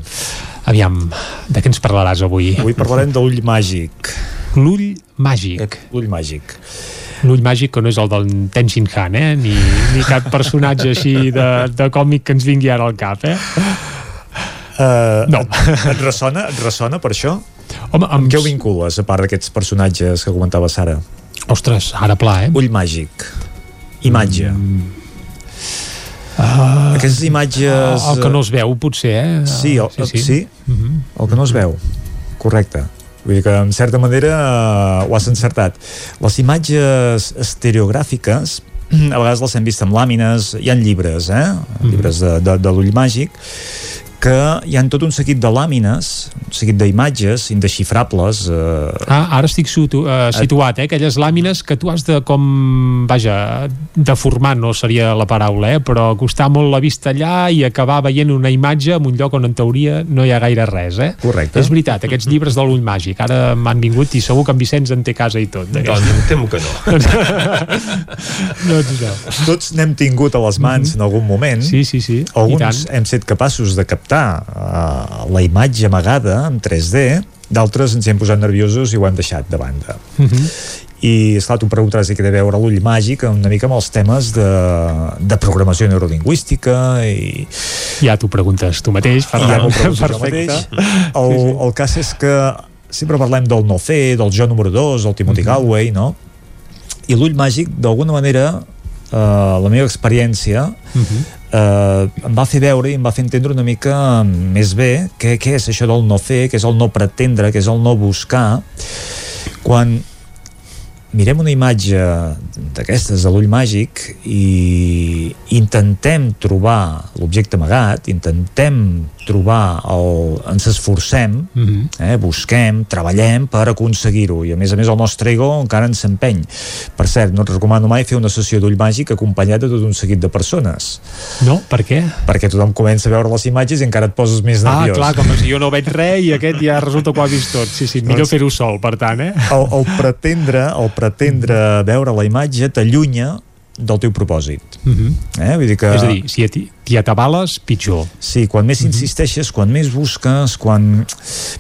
Aviam, de què ens parlaràs avui? Avui parlarem de l'ull màgic. L'ull màgic. L'ull màgic. L'ull màgic que no és el del Tenshin Han, eh? Ni, ni cap personatge així de, de còmic que ens vingui ara al cap, eh? Uh, No. Et, et, ressona, et ressona per això? Home, amb... Què ho vincules, a part d'aquests personatges que comentava Sara? Ostres, ara pla, eh? Ull màgic. Imatge. Mm. Uh, Aquestes imatges... El que no es veu, potser, eh? Sí, el, sí, sí. sí? Uh -huh. el que no es veu. Correcte. Vull dir que, en certa manera, uh, ho has encertat. Les imatges estereogràfiques, a vegades les hem vist amb làmines, hi ha llibres, eh? Mhm. Llibres de, de, de l'ull màgic, que hi han tot un seguit de làmines, un seguit d'imatges indexifrables. Eh, Ah, ara estic situ uh, situat, eh? Aquelles làmines que tu has de com... Vaja, deformar no seria la paraula, eh? Però acostar molt la vista allà i acabar veient una imatge en un lloc on en teoria no hi ha gaire res, eh? Correcte. És veritat, aquests llibres de l'ull màgic ara m'han vingut i segur que en Vicenç en té casa i tot. Doncs em temo que no. doncs això. Tots n'hem tingut a les mans en algun moment. Sí, sí, sí. Alguns hem set capaços de captar uh, la imatge amagada en 3D, d'altres ens hi hem posat nerviosos i ho hem deixat de banda. Uh -huh. I, esclar, tu em preguntaràs què té a veure l'ull màgic una mica amb els temes de, de programació neurolingüística i... Ja t'ho preguntes tu mateix, ja Ferran. jo Perfecte. mateix. El, el cas és que sempre parlem del no fer, del jo número 2, el Timothy Galway, no? I l'ull màgic, d'alguna manera, eh, la meva experiència Uh -huh. eh, em va fer veure i em va fer entendre una mica més bé què, què és això del no fer, què és el no pretendre, què és el no buscar quan mirem una imatge d'aquestes de l'ull màgic i intentem trobar l'objecte amagat, intentem trobar el... ens esforcem Uh -huh. eh, busquem, treballem per aconseguir-ho i a més a més el nostre ego encara ens empeny per cert, no et recomano mai fer una sessió d'ull màgic acompanyat de tot un seguit de persones No? Per què? perquè tothom comença a veure les imatges i encara et poses més Ah, nerviós clar, com si jo no veig res i aquest ja resulta que ho ha vist tot. Sí, sí, millor Doncs- fer-ho sol, per tant, eh? el, el pretendre el pretendre veure la imatge t'allunya del teu propòsit Uh -huh. eh? vull dir que És a dir, si t'hi atabales, pitjor. Sí, quan més insisteixes, quan més busques, quan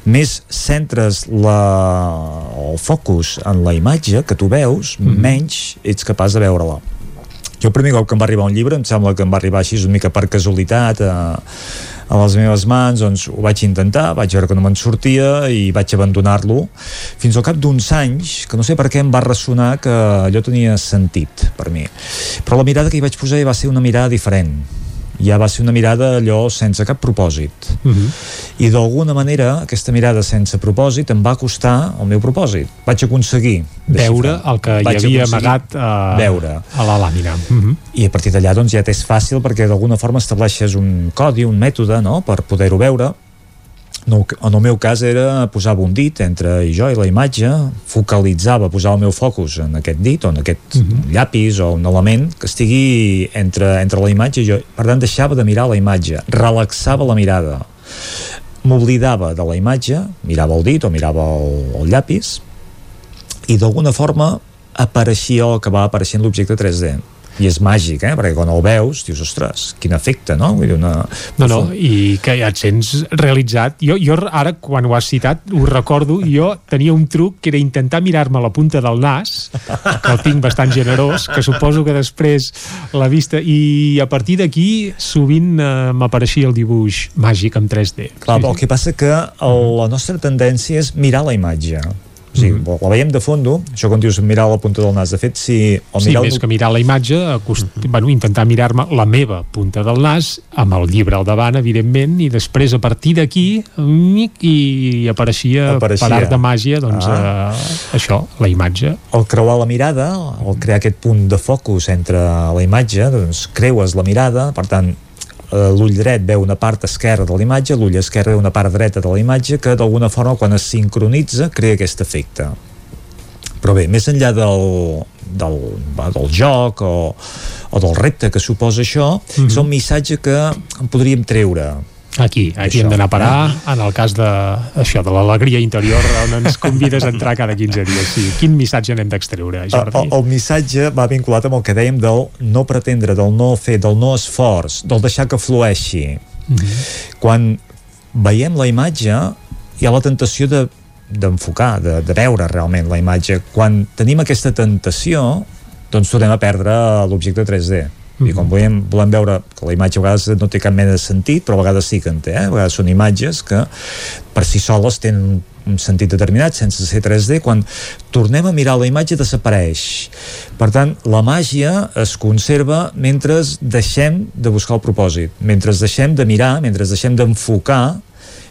més centres la, el focus en la imatge que tu veus, menys ets capaç de veure-la. Jo el primer cop que em va arribar un llibre, em sembla que em va arribar així una mica per casualitat a, a les meves mans, doncs ho vaig intentar, vaig veure que no me'n sortia i vaig abandonar-lo, fins al cap d'uns anys, que no sé per què em va ressonar que allò tenia sentit per mi. Però la mirada que hi vaig posar ja va ser una mirada diferent ja va ser una mirada allò sense cap propòsit Uh -huh. i d'alguna manera aquesta mirada sense propòsit em va costar el meu propòsit vaig aconseguir Veure el que hi Vaig havia aconseguir amagat a, veure a la làmina. Uh -huh. i a partir d'allà doncs ja t'és fàcil perquè d'alguna forma estableixes un codi, un mètode no? per poder-ho veure no, en el meu cas era posava un dit entre jo i la imatge focalitzava, posava el meu focus en aquest dit o en aquest uh -huh. llapis o un element que estigui entre, entre la imatge i jo, per tant deixava de mirar la imatge relaxava la mirada m'oblidava de la imatge mirava el dit o mirava el, el llapis i d'alguna forma apareixia o acabava apareixent l'objecte 3D i és màgic, eh? perquè quan el veus dius, ostres, quin efecte, no? Vull dir, una... No, no, i que et sents realitzat. Jo, jo ara, quan ho has citat, ho recordo, jo tenia un truc que era intentar mirar-me la punta del nas, que el tinc bastant generós, que suposo que després la vista... I a partir d'aquí sovint eh, m'apareixia el dibuix màgic en 3D. Clar, sí, el que passa que el, la nostra tendència és mirar la imatge. O sigui, mm -hmm. la veiem de fondo, això quan dius mirar la punta del nas, de fet, si... O Sí, mirar més el... que mirar la imatge, acost... mm -hmm. bueno, intentar mirar-me la meva punta del nas, amb el llibre al davant, evidentment, i després, a partir d'aquí, i apareixia, Apareixia. per art de màgia, doncs, Ah. eh, això, la imatge. el creuar la mirada, el crear aquest punt de focus entre la imatge, doncs creues la mirada, per tant, l'ull dret veu una part esquerra de la imatge, l'ull esquerre veu una part dreta de la imatge, que d'alguna forma quan es sincronitza crea aquest efecte. Però bé, més enllà del, del, del joc o, o del repte que suposa això, mm -hmm. és un missatge que en podríem treure Aquí, aquí Això, hem d'anar a parar en el cas de, això, de l'alegria interior on ens convides a entrar cada 15 dies. Sí. Quin missatge n'hem d'extreure, El, Jordi? el, el missatge va vinculat amb el que dèiem del no pretendre, del no fer, del no esforç, del deixar que flueixi. Mm -hmm. Quan veiem la imatge hi ha la tentació de d'enfocar, de, de veure realment la imatge. Quan tenim aquesta tentació, doncs tornem a perdre l'objecte 3D. I quan volem, volem veure que la imatge a vegades no té cap mena de sentit, però a vegades sí que en té, eh? a vegades són imatges que per si soles tenen un sentit determinat sense ser 3D, quan tornem a mirar la imatge desapareix. Per tant, la màgia es conserva mentre deixem de buscar el propòsit, mentre deixem de mirar, mentre deixem d'enfocar,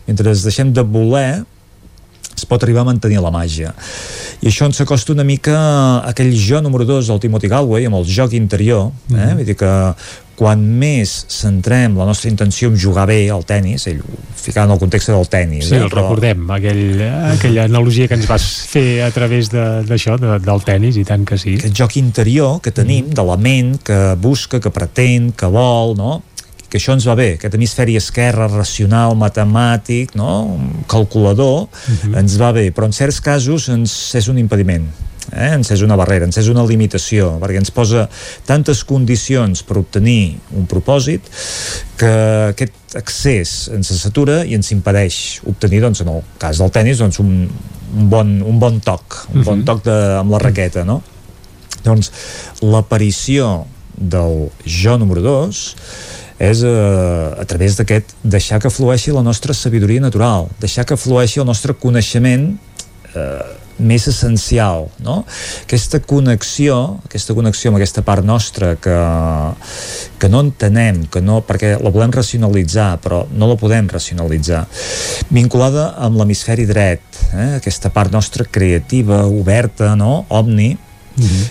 mentre deixem de voler es pot arribar a mantenir la màgia. I això ens acosta una mica a aquell jo número 2 del Timothy Galway, amb el joc interior, eh? Mhm. Vull dir que quan més centrem la nostra intenció en jugar bé al tennis, ell ho ficava en el context del tennis, Sí, eh? el recordem, aquell, aquella analogia que ens vas fer a través de- d'això, de, del tennis, i tant que sí. aquest joc interior que tenim, de la ment, que busca, que pretén, que vol, no? Que això ens va bé, aquest hemisferi esquerre racional, matemàtic, no? calculador, ens va bé, però en certs casos ens és un impediment eh? ens és una barrera, ens és una limitació perquè ens posa tantes condicions per obtenir un propòsit que aquest accés ens satura i ens impedeix obtenir, doncs, en el cas del tennis, doncs, un, un, bon, un bon toc, un bon Mhm. toc de, amb la raqueta, no? Doncs l'aparició del jo número 2 és eh, a través d'aquest deixar que flueixi la nostra sabidoria natural, deixar que flueixi el nostre coneixement eh, més essencial, no? Aquesta connexió, aquesta connexió amb aquesta part nostra que, que no entenem, que no, perquè la volem racionalitzar, però no la podem racionalitzar, vinculada amb l'hemisferi dret, eh? aquesta part nostra creativa, oberta, no? Omni,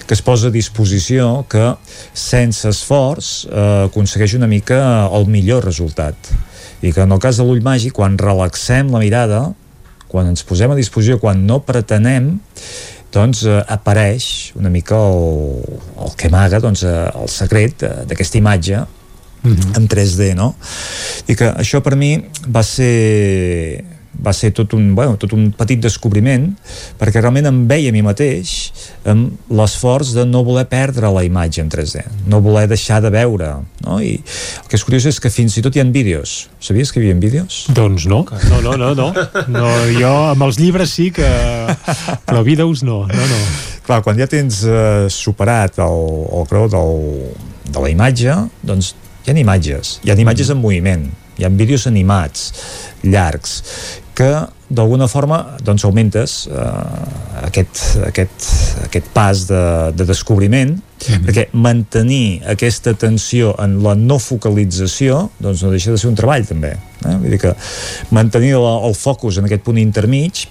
que es posa a disposició que sense esforç eh, aconsegueix una mica el millor resultat. I que en el cas de l'ull màgic quan relaxem la mirada quan ens posem a disposició, quan no pretenem doncs eh, apareix una mica el, el que amaga doncs, eh, el secret eh, d'aquesta imatge en 3D, no? I que això per mi va ser va ser tot un, bueno, tot un petit descobriment perquè realment em veia a mi mateix amb l'esforç de no voler perdre la imatge en 3D, no voler deixar de veure no? i el que és curiós és que fins i tot hi ha vídeos, sabies que hi havia vídeos? Doncs no, no, no, no, no. no jo amb els llibres sí que... però vídeos no, no, no. Clar, quan ja tens eh, superat el, el creu del, de la imatge, doncs hi ha imatges, hi ha imatges en moviment, hi ha vídeos animats, llargs, que d'alguna forma doncs augmentes eh, aquest, aquest, aquest pas de, de descobriment perquè mantenir aquesta atenció en la no focalització doncs no deixa de ser un treball també eh? vull dir que mantenir la, el focus en aquest punt intermig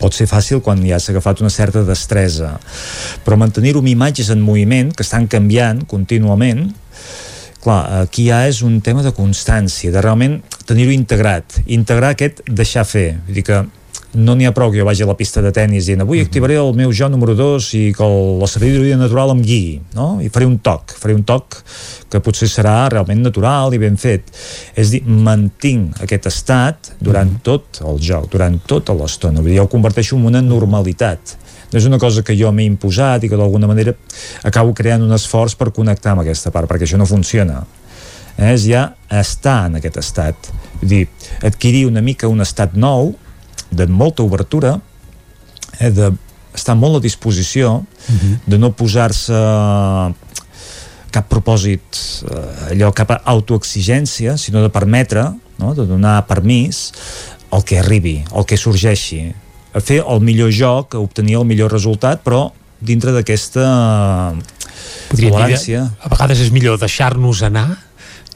pot ser fàcil quan ja s'ha agafat una certa destresa però mantenir-ho amb imatges en moviment que estan canviant contínuament clar, aquí ja és un tema de constància, de realment tenir-ho integrat, integrar aquest deixar fer, vull dir que no n'hi ha prou que jo vagi a la pista de tennis dient avui activaré el meu jo número 2 i que el, la sabidoria natural em guiï no? i faré un toc, faré un toc que potser serà realment natural i ben fet. És dir, mantinc aquest estat durant tot el joc durant tota l'estona, jo ho converteixo en una normalitat. no és una cosa que jo m'he imposat i que d'alguna manera acabo creant un esforç per connectar amb aquesta part, perquè això no funciona eh? és ja estar en aquest estat vull dir, adquirir una mica un estat nou de molta obertura eh, de estar molt a disposició uh -huh. de no posar-se cap propòsit eh, allò cap autoexigència sinó de permetre, no? de donar permís el que arribi, el que sorgeixi a fer el millor joc, a obtenir el millor resultat però dintre d'aquesta tolerància a vegades és millor deixar-nos anar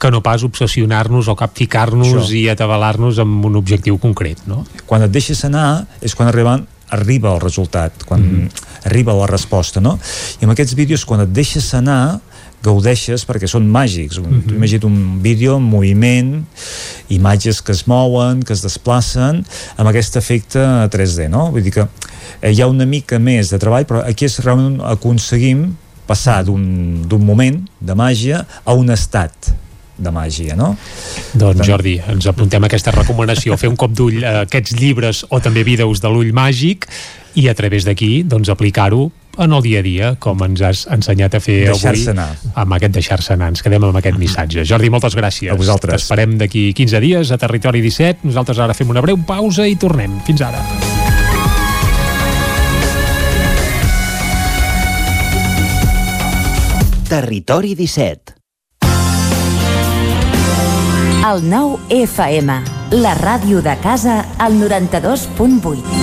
que no pas obsessionar-nos o capficar-nos i atabalar-nos amb un objectiu concret, no? Quan et deixes anar és quan arriben arriba el resultat, quan mm -hmm. arriba la resposta, no? I amb aquests vídeos, quan et deixes anar, gaudeixes perquè són màgics. Mm -hmm. Imagina't un vídeo en moviment, imatges que es mouen, que es desplacen, amb aquest efecte 3D, no? Vull dir que eh, hi ha una mica més de treball, però aquí és realment aconseguim passar d'un moment de màgia a un estat de màgia, no? Doncs Jordi, ens apuntem a aquesta recomanació, fer un cop d'ull a aquests llibres o també vídeos de l'ull màgic i a través d'aquí doncs aplicar-ho en el dia a dia, com ens has ensenyat a fer avui anar. amb aquest deixar-se anar. Ens quedem amb aquest missatge. Jordi, moltes gràcies. A vosaltres. T'esperem d'aquí 15 dies a Territori 17. Nosaltres ara fem una breu pausa i tornem. Fins ara. Territori 17 El 9 FM, la ràdio de casa, al 92.8.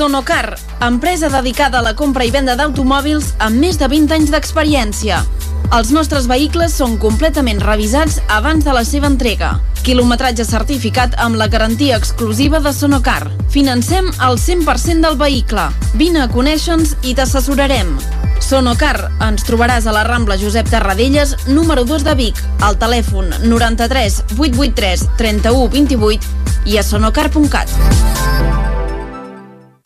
Sonocar, empresa dedicada a la compra i venda d'automòbils amb més de 20 anys d'experiència. Els nostres vehicles són completament revisats abans de la seva entrega. Quilometratge certificat amb la garantia exclusiva de Sonocar. Financem el 100% del vehicle. Vine a conèixer-nos i t'assessorarem. Sonocar, ens trobaràs a la Rambla Josep Tarradellas, número 2 de Vic, al telèfon 93 883 31 28 i a sonocar.cat.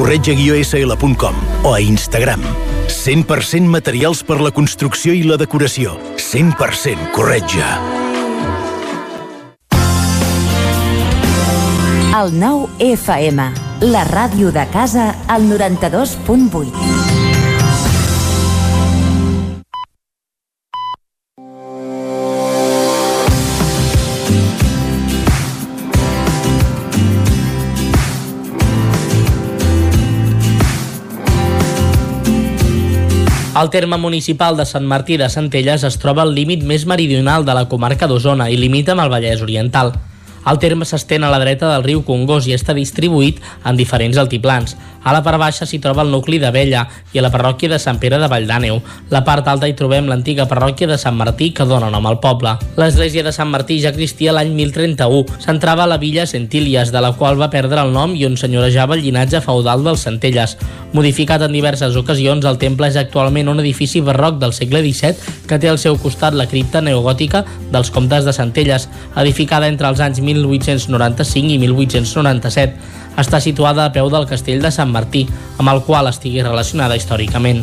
corretja-sl.com o a Instagram. 100% materials per la construcció i la decoració. 100% corretja. El 9 FM, la ràdio de casa, al 92.8. El terme municipal de Sant Martí de Centelles es troba al límit més meridional de la comarca d'Osona i limita amb el Vallès Oriental. El terme s'estén a la dreta del riu Congost i està distribuït en diferents altiplans. A la part baixa s'hi troba el nucli d'Abella i a la parròquia de Sant Pere de Valldàneu. La part alta hi trobem l'antiga parròquia de Sant Martí que dona nom al poble. L'església de Sant Martí ja existia l'any 1031. S'entrava a la villa Centílies, de la qual va perdre el nom i on senyorejava el llinatge feudal dels Centelles. Modificat en diverses ocasions, el temple és actualment un edifici barroc del segle XVII que té al seu costat la cripta neogòtica dels comtes de Centelles, edificada entre els anys 1895 i 1897. Està situada a peu del castell de Sant Martí, amb el qual estigui relacionada històricament.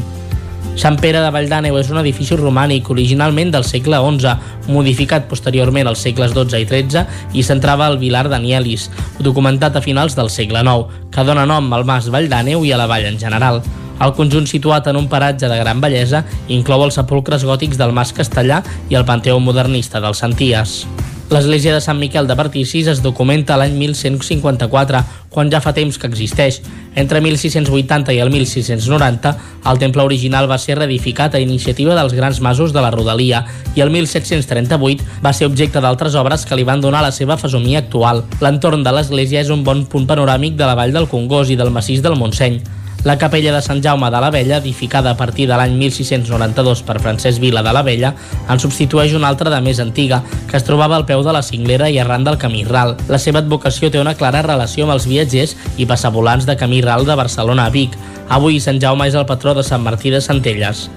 Sant Pere de Valldàneu és un edifici romànic originalment del segle XI, modificat posteriorment als segles XII i XIII i centrava al Vilar d'Anielis, documentat a finals del segle IX, que dona nom al mas Valldàneu i a la vall en general. El conjunt situat en un paratge de gran bellesa inclou els sepulcres gòtics del Mas Castellà i el Panteó modernista del Santies. L'església de Sant Miquel de Particis es documenta l'any 1154, quan ja fa temps que existeix. Entre 1680 i el 1690, el temple original va ser reedificat a iniciativa dels grans masos de la Rodalia i el 1738 va ser objecte d'altres obres que li van donar la seva fesomia actual. L'entorn de l'església és un bon punt panoràmic de la vall del Congost i del massís del Montseny. La capella de Sant Jaume de la Vella, edificada a partir de l'any 1692 per Francesc Vila de la Vella, en substitueix una altra de més antiga, que es trobava al peu de la cinglera i arran del camí ral. La seva advocació té una clara relació amb els viatgers i passavolants de camí ral de Barcelona a Vic. Avui Sant Jaume és el patró de Sant Martí de Centelles.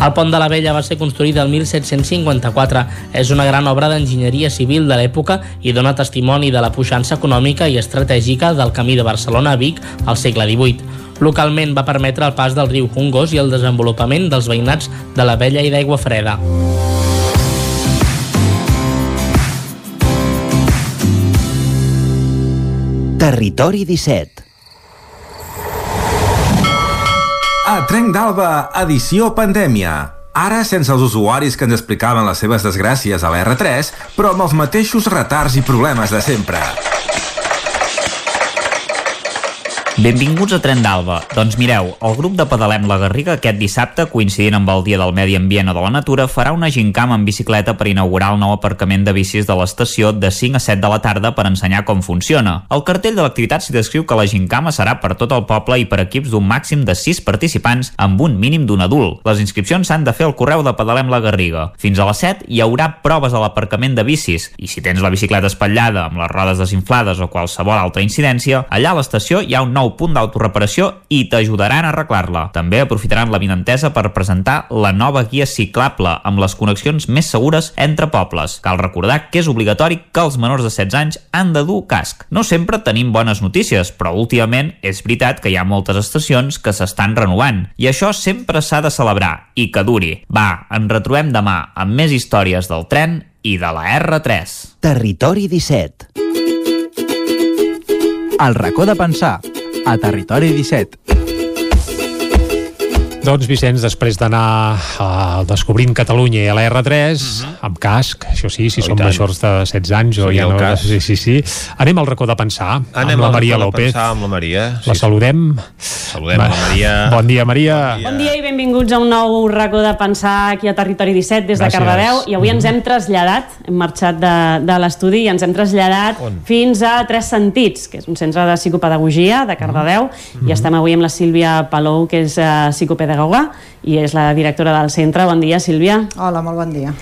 El pont de la Vella va ser construït el 1754. És una gran obra d'enginyeria civil de l'època i dona testimoni de la puixança econòmica i estratègica del camí de Barcelona a Vic al segle XVIII. Localment va permetre el pas del riu Congost i el desenvolupament dels veïnats de la Vella i d'Aigua Freda. Territori 17 A Trenc d'Alba, edició pandèmia. Ara sense els usuaris que ens explicaven les seves desgràcies a la R3, però amb els mateixos retards i problemes de sempre. Benvinguts a Tren d'Alba. Doncs mireu, el grup de Pedalem la Garriga aquest dissabte, coincidint amb el Dia del Medi Ambient o de la Natura, farà una gincam en bicicleta per inaugurar el nou aparcament de bicis de l'estació de 5 a 7 de la tarda per ensenyar com funciona. El cartell de l'activitat s'hi descriu que la gincama serà per tot el poble i per equips d'un màxim de 6 participants amb un mínim d'un adult. Les inscripcions s'han de fer al correu de Pedalem la Garriga. Fins a les 7 hi haurà proves a l'aparcament de bicis i si tens la bicicleta espatllada amb les rodes desinflades o qualsevol altra incidència, allà a l'estació hi ha un nou punt d'autoreparació i t'ajudaran a arreglar-la. També aprofitaran la vinentesa per presentar la nova guia ciclable amb les connexions més segures entre pobles. Cal recordar que és obligatori que els menors de 16 anys han de dur casc. No sempre tenim bones notícies, però últimament és veritat que hi ha moltes estacions que s'estan renovant i això sempre s'ha de celebrar i que duri. Va, ens retrobem demà amb més històries del tren i de la R3. Territori 17 El racó de pensar a Territori 17. Doncs Vicenç, després d'anar uh, descobrint Catalunya i a la R3 uh -huh. amb casc, això sí, si Oh, i som majors de 16 anys o Seria ja no, cas. sí, sí, sí. Anem al racó de pensar Anem amb la al Maria racó de López. pensar amb la Maria. La saludem. Saludem a la Maria. Bon dia, Maria. Bon dia i benvinguts a un nou racó de pensar aquí a Territori 17 des Gràcies. de Cardedeu i avui ens hem traslladat, hem marxat de, de l'estudi i ens hem traslladat fins a Tres Sentits, que és un centre de psicopedagogia de Cardedeu i estem avui amb la Sílvia Palou, que és uh, psicopedagoga i és la directora del centre. Bon dia, Sílvia. Hola, molt bon dia.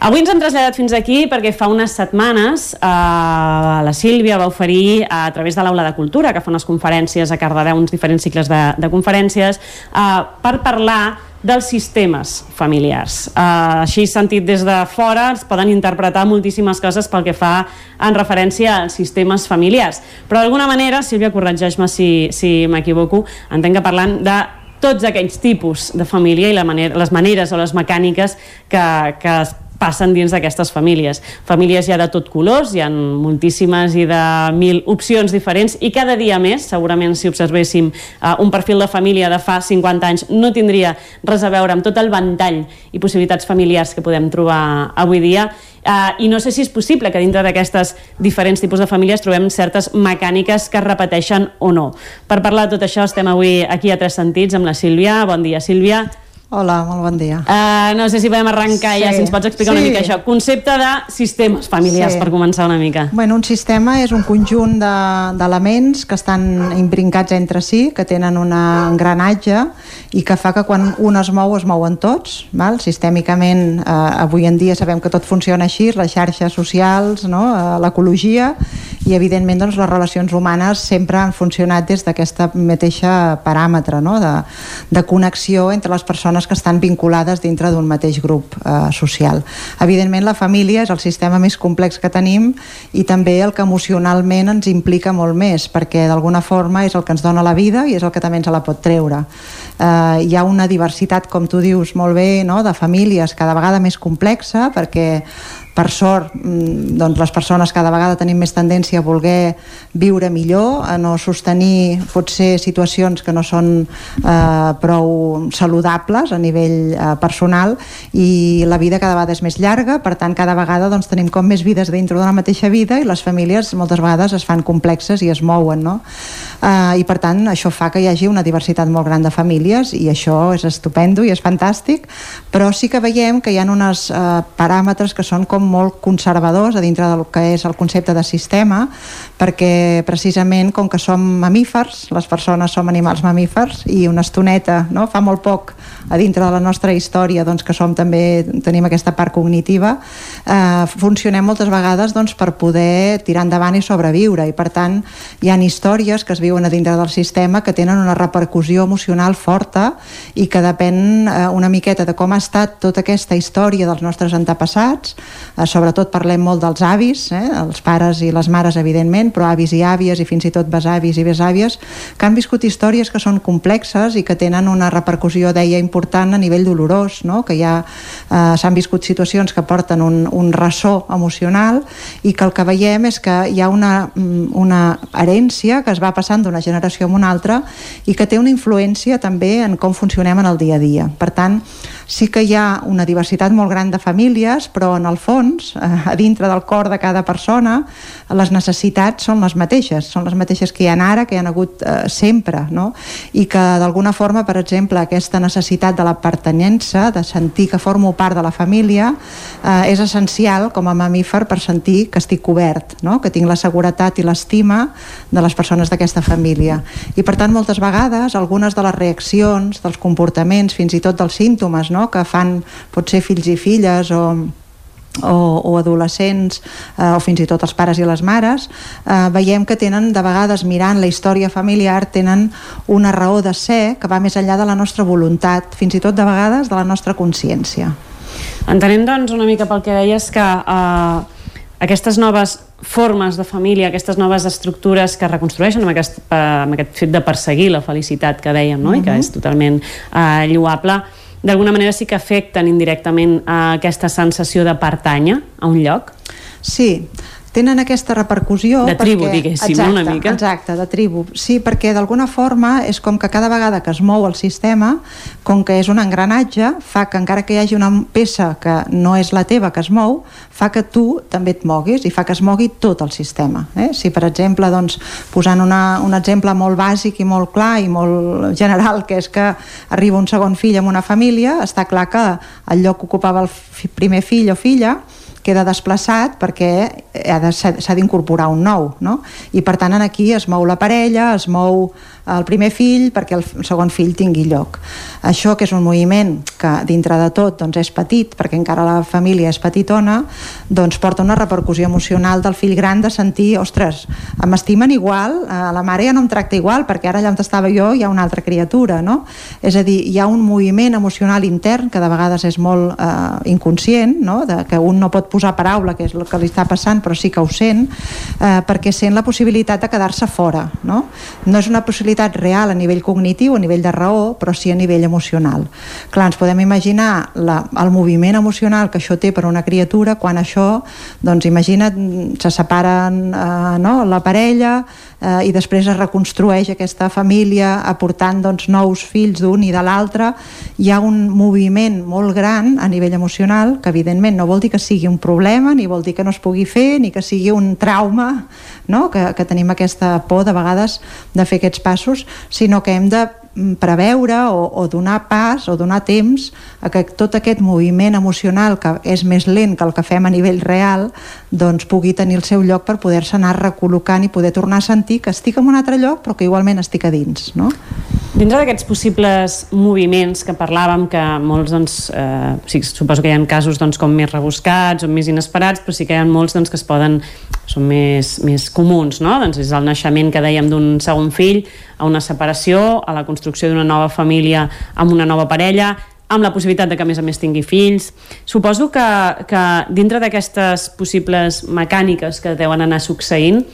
Avui ens hem traslladat fins aquí perquè fa unes setmanes eh, la Sílvia va oferir a través de l'Aula de Cultura, que fa unes conferències a Cardedeu, uns diferents cicles de, de conferències, eh, per parlar dels sistemes familiars. Eh, així sentit des de fora es poden interpretar moltíssimes coses pel que fa en referència als sistemes familiars. Però d'alguna manera, Sílvia, corregeix-me si, si m'equivoco, entenc que parlant de tots aquells tipus de família i la manera, les maneres o les mecàniques que, que es passen dins d'aquestes famílies. Famílies hi ha de tot colors, hi ha moltíssimes i de mil opcions diferents i cada dia més, segurament si observéssim uh, un perfil de família de fa 50 anys no tindria res a veure amb tot el ventall i possibilitats familiars que podem trobar avui dia Uh, I no sé si és possible que dintre d'aquestes diferents tipus de famílies trobem certes mecàniques que es repeteixen o no. Per parlar de tot això estem avui aquí a Tres Sentits amb la Sílvia. Bon dia, Sílvia. Hola, molt bon dia. Uh, no sé si podem arrencar sí. ja, si ens pots explicar sí. una mica això. Concepte de sistemes familiars, sí. per començar una mica. Bueno, un sistema és un conjunt d'elements de, que estan imbrincats entre si, que tenen un engranatge i que fa que quan un es mou, es mouen tots. Val? Sistèmicament, eh, avui en dia sabem que tot funciona així, les xarxes socials, no? Eh, l'ecologia, i evidentment doncs, les relacions humanes sempre han funcionat des d'aquesta mateixa paràmetre no? de, de connexió entre les persones persones que estan vinculades dintre d'un mateix grup eh, social. Evidentment la família és el sistema més complex que tenim i també el que emocionalment ens implica molt més perquè d'alguna forma és el que ens dona la vida i és el que també ens la pot treure. Eh, hi ha una diversitat, com tu dius molt bé, no? de famílies cada vegada més complexa perquè per sort mm, doncs les persones cada vegada tenim més tendència a voler viure millor, a no sostenir potser situacions que no són eh, prou saludables a nivell eh, personal i la vida cada vegada és més llarga, per tant cada vegada doncs, tenim com més vides dintre d'una mateixa vida i les famílies moltes vegades es fan complexes i es mouen no? eh, i per tant això fa que hi hagi una diversitat molt gran de famílies i això és estupendo i és fantàstic però sí que veiem que hi ha uns eh, paràmetres que són com molt conservadors a dintre del que és el concepte de sistema perquè precisament com que som mamífers, les persones som animals mamífers i una estoneta, no? fa molt poc a dintre de la nostra història doncs, que som també, tenim aquesta part cognitiva eh, funcionem moltes vegades doncs, per poder tirar endavant i sobreviure i per tant hi han històries que es viuen a dintre del sistema que tenen una repercussió emocional forta i que depèn eh, una miqueta de com ha estat tota aquesta història dels nostres antepassats eh, sobretot parlem molt dels avis, eh, els pares i les mares evidentment, però avis i àvies i fins i tot besavis i besàvies que han viscut històries que són complexes i que tenen una repercussió, deia, important a nivell dolorós, no? que ja eh, s'han viscut situacions que porten un, un ressò emocional i que el que veiem és que hi ha una, mm, una herència que es va passant d'una generació a una altra i que té una influència també en com funcionem en el dia a dia. Per tant, sí que hi ha una diversitat molt gran de famílies, però en el fons, eh, a dintre del cor de cada persona, les necessitats són les mateixes, són les mateixes que hi ha ara, que hi ha hagut eh, sempre, no? I que d'alguna forma, per exemple, aquesta necessitat de la pertanyença, de sentir que formo part de la família, eh, és essencial com a mamífer per sentir que estic cobert, no? que tinc la seguretat i l'estima de les persones d'aquesta família. I per tant, moltes vegades, algunes de les reaccions, dels comportaments, fins i tot dels símptomes, no? No? que fan potser fills i filles o o, o adolescents eh, o fins i tot els pares i les mares eh, veiem que tenen de vegades mirant la història familiar tenen una raó de ser que va més enllà de la nostra voluntat fins i tot de vegades de la nostra consciència Entenem doncs una mica pel que deies que eh, aquestes noves formes de família, aquestes noves estructures que reconstrueixen amb aquest, eh, amb aquest fet de perseguir la felicitat que dèiem no? Uh -huh. i que és totalment eh, lloable d'alguna manera sí que afecten indirectament a aquesta sensació de pertànyer a un lloc? Sí, tenen aquesta repercussió de tribu, perquè, diguéssim, exacte, una mica exacte, de tribu, sí, perquè d'alguna forma és com que cada vegada que es mou el sistema com que és un engranatge fa que encara que hi hagi una peça que no és la teva que es mou fa que tu també et moguis i fa que es mogui tot el sistema eh? si per exemple, doncs, posant una, un exemple molt bàsic i molt clar i molt general, que és que arriba un segon fill en una família, està clar que el lloc que ocupava el primer fill o filla queda desplaçat perquè s'ha d'incorporar un nou no? i per tant aquí es mou la parella es mou el primer fill perquè el segon fill tingui lloc això que és un moviment que dintre de tot doncs, és petit perquè encara la família és petitona doncs porta una repercussió emocional del fill gran de sentir, ostres, m'estimen igual eh, la mare ja no em tracta igual perquè ara allà on estava jo hi ha una altra criatura no? és a dir, hi ha un moviment emocional intern que de vegades és molt eh, inconscient no? de que un no pot posar paraula que és el que li està passant però sí que ho sent eh, perquè sent la possibilitat de quedar-se fora no? no és una possibilitat real a nivell cognitiu, a nivell de raó però sí a nivell emocional clar, ens podem imaginar la, el moviment emocional que això té per una criatura quan això, doncs imagina't se separen eh, no? la parella eh, i després es reconstrueix aquesta família aportant doncs, nous fills d'un i de l'altre hi ha un moviment molt gran a nivell emocional que evidentment no vol dir que sigui un problema ni vol dir que no es pugui fer ni que sigui un trauma no? que, que tenim aquesta por de vegades de fer aquests passos sinó que hem de mm, preveure o, o donar pas o donar temps a que tot aquest moviment emocional que és més lent que el que fem a nivell real doncs pugui tenir el seu lloc per poder-se anar recol·locant i poder tornar a sentir que estic en un altre lloc però que igualment estic a dins no? Dintre d'aquests possibles moviments que parlàvem, que molts, doncs, eh, sí, suposo que hi ha casos doncs, com més rebuscats o més inesperats, però sí que hi ha molts doncs, que es poden, són més, més comuns, no? Doncs és el naixement que dèiem d'un segon fill, a una separació, a la construcció d'una nova família amb una nova parella, amb la possibilitat de que a més a més tingui fills. Suposo que, que dintre d'aquestes possibles mecàniques que deuen anar succeint,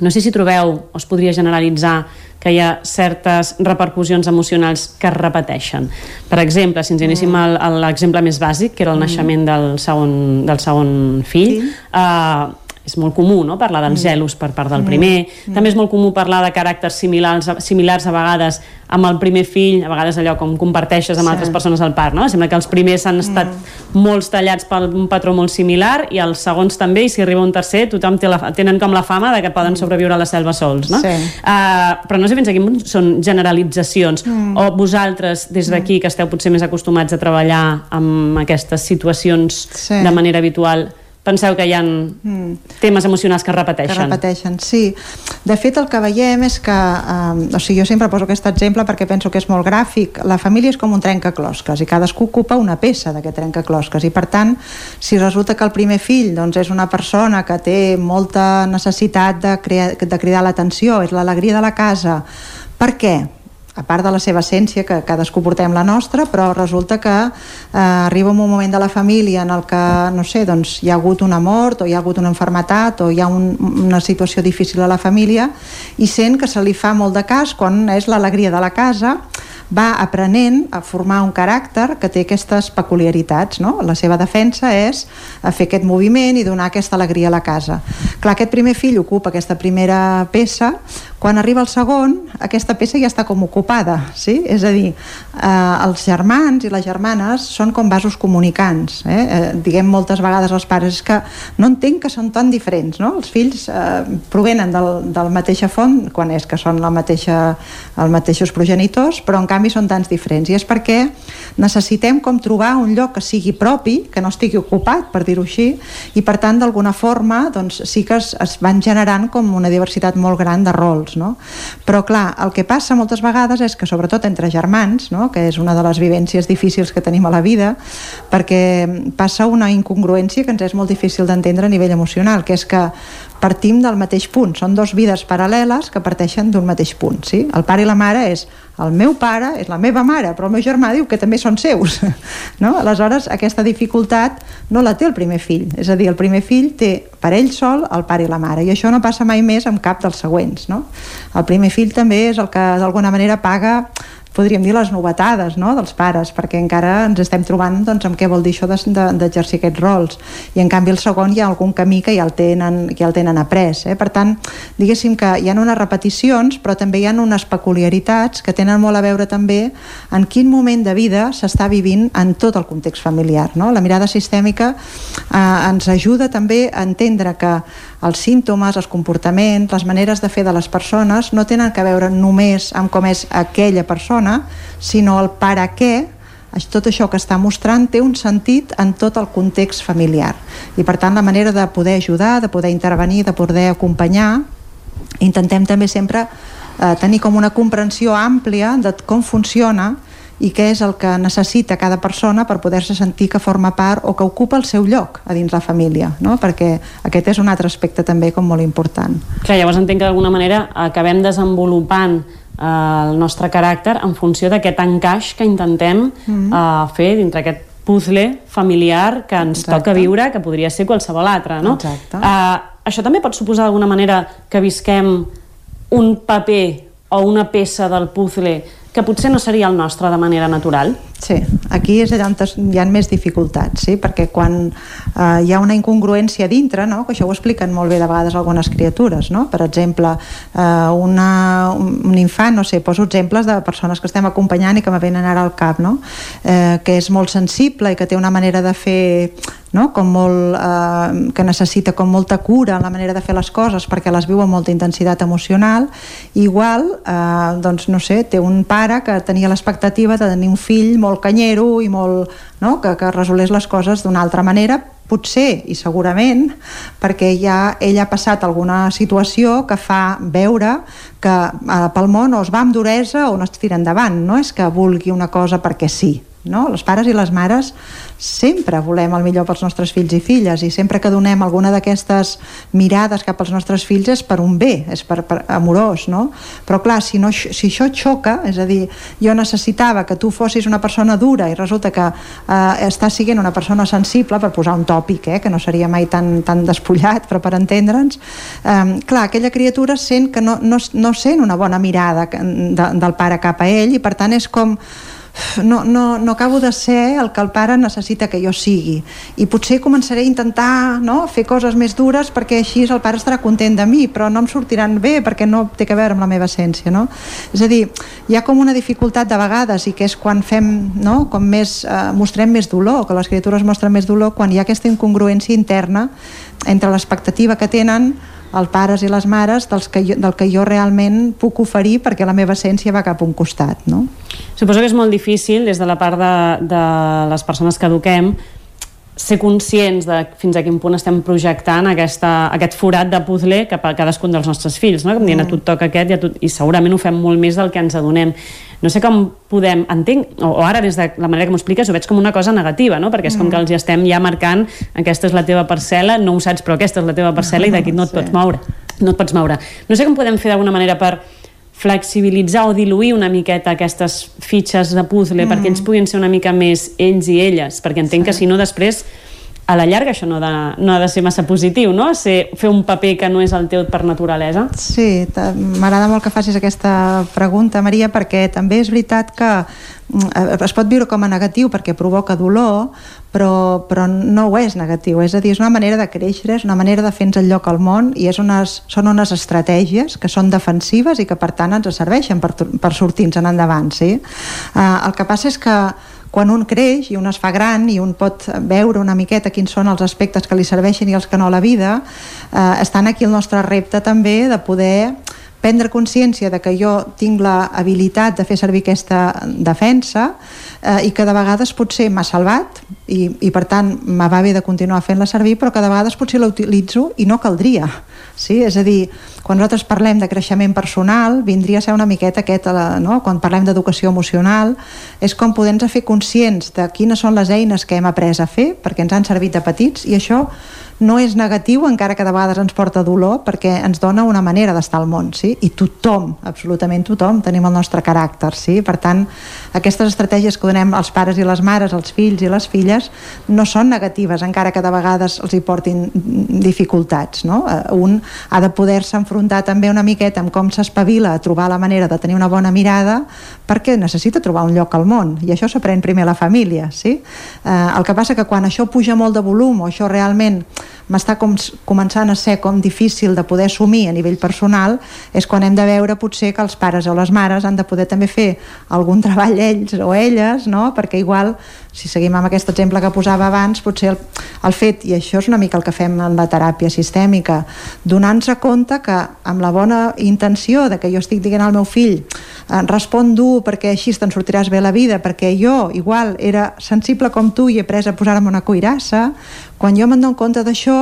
no sé si trobeu o es podria generalitzar que hi ha certes repercussions emocionals que es repeteixen. Per exemple, si ens anéssim mm. a l'exemple més bàsic, que era el mm. naixement del segon, del segon fill, sí. eh, és molt comú no? parlar dels mm. gelos per part del primer mm. també és molt comú parlar de caràcters similars, similars a vegades amb el primer fill, a vegades allò com comparteixes amb sí. altres persones al parc, no? sembla que els primers han estat mm. molts tallats per un patró molt similar i els segons també, i si arriba un tercer tothom té la, tenen com la fama de que poden mm. sobreviure a la selva sols no? Sí. Uh, però no sé fins aquí són generalitzacions mm. o vosaltres des d'aquí que esteu potser més acostumats a treballar amb aquestes situacions sí. de manera habitual penseu que hi ha mm. temes emocionals que repeteixen. Que repeteixen, sí. De fet, el que veiem és que, eh, o sigui, jo sempre poso aquest exemple perquè penso que és molt gràfic. La família és com un trencaclosques i cadascú ocupa una peça d'aquest trencaclosques i, per tant, si resulta que el primer fill doncs, és una persona que té molta necessitat de, crear, de cridar l'atenció, és l'alegria de la casa, per què? A part de la seva essència, que cadascú portem la nostra, però resulta que eh, arriba un moment de la família en el que, no sé, doncs hi ha hagut una mort o hi ha hagut una enfermetat o hi ha un, una situació difícil a la família i sent que se li fa molt de cas quan és l'alegria de la casa va aprenent a formar un caràcter que té aquestes peculiaritats. No? La seva defensa és fer aquest moviment i donar aquesta alegria a la casa. Clar, aquest primer fill ocupa aquesta primera peça, quan arriba el segon, aquesta peça ja està com ocupada, sí? És a dir, eh, els germans i les germanes són com vasos comunicants, eh? eh diguem moltes vegades als pares que no entenc que són tan diferents, no? Els fills eh, provenen del, del mateixa font, quan és que són la mateixa, els mateixos progenitors, però en canvi són tants diferents, i és perquè necessitem com trobar un lloc que sigui propi, que no estigui ocupat, per dir-ho així, i per tant, d'alguna forma, doncs sí que es, es van generant com una diversitat molt gran de rols, adults, no? Però clar, el que passa moltes vegades és que sobretot entre germans, no? que és una de les vivències difícils que tenim a la vida, perquè passa una incongruència que ens és molt difícil d'entendre a nivell emocional, que és que partim del mateix punt, són dos vides paral·leles que parteixen d'un mateix punt, sí? El pare i la mare és el meu pare, és la meva mare, però el meu germà diu que també són seus, no? Aleshores, aquesta dificultat no la té el primer fill, és a dir, el primer fill té per ell sol el pare i la mare, i això no passa mai més amb cap dels següents, no? El primer fill també és el que d'alguna manera paga podríem dir, les novetades no? dels pares, perquè encara ens estem trobant doncs, amb què vol dir això d'exercir de, aquests rols. I en canvi el segon hi ha algun camí que ja el tenen, que ja el tenen après. Eh? Per tant, diguéssim que hi ha unes repeticions, però també hi ha unes peculiaritats que tenen molt a veure també en quin moment de vida s'està vivint en tot el context familiar. No? La mirada sistèmica eh, ens ajuda també a entendre que els símptomes, els comportaments, les maneres de fer de les persones no tenen que veure només amb com és aquella persona, sinó el per a què tot això que està mostrant té un sentit en tot el context familiar. I per tant la manera de poder ajudar, de poder intervenir, de poder acompanyar intentem també sempre eh, tenir com una comprensió àmplia de com funciona i què és el que necessita cada persona per poder-se sentir que forma part o que ocupa el seu lloc a dins la família, no? perquè aquest és un altre aspecte també com molt important. Clar, llavors entenc que d'alguna manera acabem desenvolupant eh, el nostre caràcter en funció d'aquest encaix que intentem mm -hmm. eh, fer dintre aquest puzzle familiar que ens Exacte. toca viure, que podria ser qualsevol altre, no? Exacte. Eh, això també pot suposar d'alguna manera que visquem un paper o una peça del puzzle que potser no seria el nostre de manera natural? Sí, aquí és allà on hi ha més dificultats, sí? perquè quan eh, hi ha una incongruència dintre, no? que això ho expliquen molt bé de vegades algunes criatures, no? per exemple, eh, una, un infant, no sé, poso exemples de persones que estem acompanyant i que me venen ara al cap, no? eh, que és molt sensible i que té una manera de fer no? com molt, eh, que necessita com molta cura en la manera de fer les coses perquè les viu amb molta intensitat emocional igual, eh, doncs no sé té un pare que tenia l'expectativa de tenir un fill molt canyero i molt, no? que, que resolés les coses d'una altra manera potser i segurament perquè ja ell ha passat alguna situació que fa veure que eh, pel món o es va amb duresa o no es tira endavant no és que vulgui una cosa perquè sí no? Les pares i les mares sempre volem el millor pels nostres fills i filles i sempre que donem alguna d'aquestes mirades cap als nostres fills és per un bé, és per, per amorós, no? Però clar, si, no, si això xoca, és a dir, jo necessitava que tu fossis una persona dura i resulta que eh, estàs siguent una persona sensible, per posar un tòpic, eh, que no seria mai tan, tan despullat, però per entendre'ns, eh, clar, aquella criatura sent que no, no, no sent una bona mirada de, del pare cap a ell i per tant és com no, no, no acabo de ser el que el pare necessita que jo sigui i potser començaré a intentar no, fer coses més dures perquè així el pare estarà content de mi però no em sortiran bé perquè no té que veure amb la meva essència no? és a dir, hi ha com una dificultat de vegades i que és quan fem no, com més, eh, mostrem més dolor que les criatures mostren més dolor quan hi ha aquesta incongruència interna entre l'expectativa que tenen els pares i les mares dels que jo, del que jo realment puc oferir perquè la meva essència va cap a un costat no? Suposo que és molt difícil des de la part de, de les persones que eduquem ser conscients de fins a quin punt estem projectant aquesta, aquest forat de puzzle cap a cadascun dels nostres fills, no? com dient a tu et toca aquest i, a tu, i segurament ho fem molt més del que ens adonem. No sé com podem, entenc, o, o ara des de la manera que m'ho expliques ho veig com una cosa negativa, no? perquè és com mm. que els estem ja marcant aquesta és la teva parcel·la, no ho saps però aquesta és la teva parcel·la i d'aquí no et sí. pots moure. No et pots moure. No sé com podem fer d'alguna manera per flexibilitzar o diluir una miqueta aquestes fitxes de puzzle mm. perquè ens puguin ser una mica més ells i elles, perquè entenc sí. que si no després a la llarga això no, de, no ha de ser massa positiu, no? Ser, fer un paper que no és el teu per naturalesa. Sí, m'agrada molt que facis aquesta pregunta, Maria, perquè també és veritat que mm, es pot viure com a negatiu perquè provoca dolor, però, però no ho és negatiu, és a dir, és una manera de créixer, és una manera de fer-nos el lloc al món i és unes, són unes estratègies que són defensives i que per tant ens serveixen per, per sortir-nos en endavant, sí? Uh, el que passa és que quan un creix i un es fa gran i un pot veure una miqueta quins són els aspectes que li serveixen i els que no a la vida, eh, estan aquí el nostre repte també de poder prendre consciència de que jo tinc la habilitat de fer servir aquesta defensa eh, i que de vegades potser m'ha salvat i, i per tant me va bé de continuar fent-la servir però que de vegades potser la utilitzo i no caldria sí? és a dir, quan nosaltres parlem de creixement personal vindria a ser una miqueta aquest, no? quan parlem d'educació emocional és com poder-nos fer conscients de quines són les eines que hem après a fer perquè ens han servit de petits i això no és negatiu encara que de vegades ens porta dolor perquè ens dona una manera d'estar al món sí? i tothom, absolutament tothom tenim el nostre caràcter, sí? per tant aquestes estratègies que donem als pares i les mares als fills i les filles no són negatives encara que de vegades els hi portin dificultats no? Eh, un ha de poder-se enfrontar també una miqueta amb com s'espavila a trobar la manera de tenir una bona mirada perquè necessita trobar un lloc al món i això s'aprèn primer a la família sí? eh, el que passa que quan això puja molt de volum o això realment m'està com, començant a ser com difícil de poder assumir a nivell personal és quan hem de veure potser que els pares o les mares han de poder també fer algun treball ells o elles, no? perquè igual si seguim amb aquest exemple que posava abans potser el, el fet, i això és una mica el que fem en la teràpia sistèmica donant-se compte que amb la bona intenció de que jo estic dient al meu fill eh, respon dur perquè així te'n sortiràs bé la vida perquè jo igual era sensible com tu i he pres a posar-me una cuirassa quan jo me'n dono compte d'això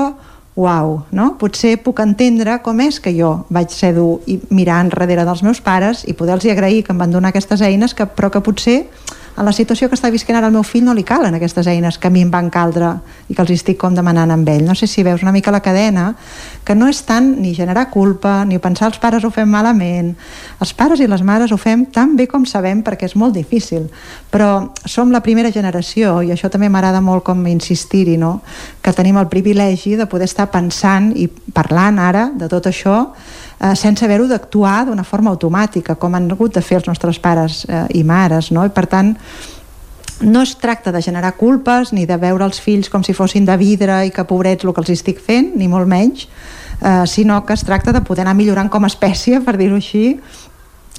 uau, no? potser puc entendre com és que jo vaig ser dur i mirar enrere dels meus pares i poder-los agrair que em van donar aquestes eines que, però que potser en la situació que està visquent ara el meu fill no li calen aquestes eines que a mi em van caldre i que els estic com demanant amb ell. No sé si veus una mica la cadena, que no és tant ni generar culpa, ni pensar els pares ho fem malament. Els pares i les mares ho fem tan bé com sabem perquè és molt difícil. Però som la primera generació, i això també m'agrada molt com insistir-hi, no? que tenim el privilegi de poder estar pensant i parlant ara de tot això eh, sense haver-ho d'actuar d'una forma automàtica, com han hagut de fer els nostres pares eh, i mares, no? I per tant, no es tracta de generar culpes ni de veure els fills com si fossin de vidre i que pobrets el que els estic fent, ni molt menys, eh, sinó que es tracta de poder anar millorant com a espècie, per dir-ho així,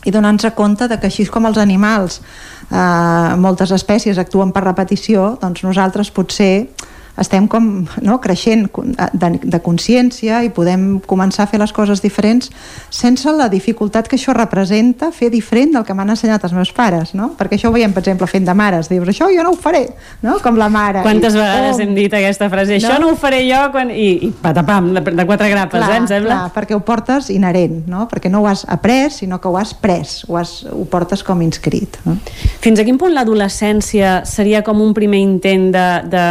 i donar-nos compte de que així com els animals eh, moltes espècies actuen per repetició doncs nosaltres potser estem com no, creixent de, de consciència i podem començar a fer les coses diferents sense la dificultat que això representa fer diferent del que m'han ensenyat els meus pares, no? Perquè això ho veiem, per exemple, fent de mares. Dius, això jo no ho faré, no? Com la mare. Quantes I, vegades oh, hem dit aquesta frase? Això no, no ho faré jo quan... I, i patapam, de, de quatre grapes, clar, eh, em sembla? Clar, perquè ho portes inherent, no? Perquè no ho has après, sinó que ho has pres, ho, has, ho portes com inscrit. No? Fins a quin punt l'adolescència seria com un primer intent de, de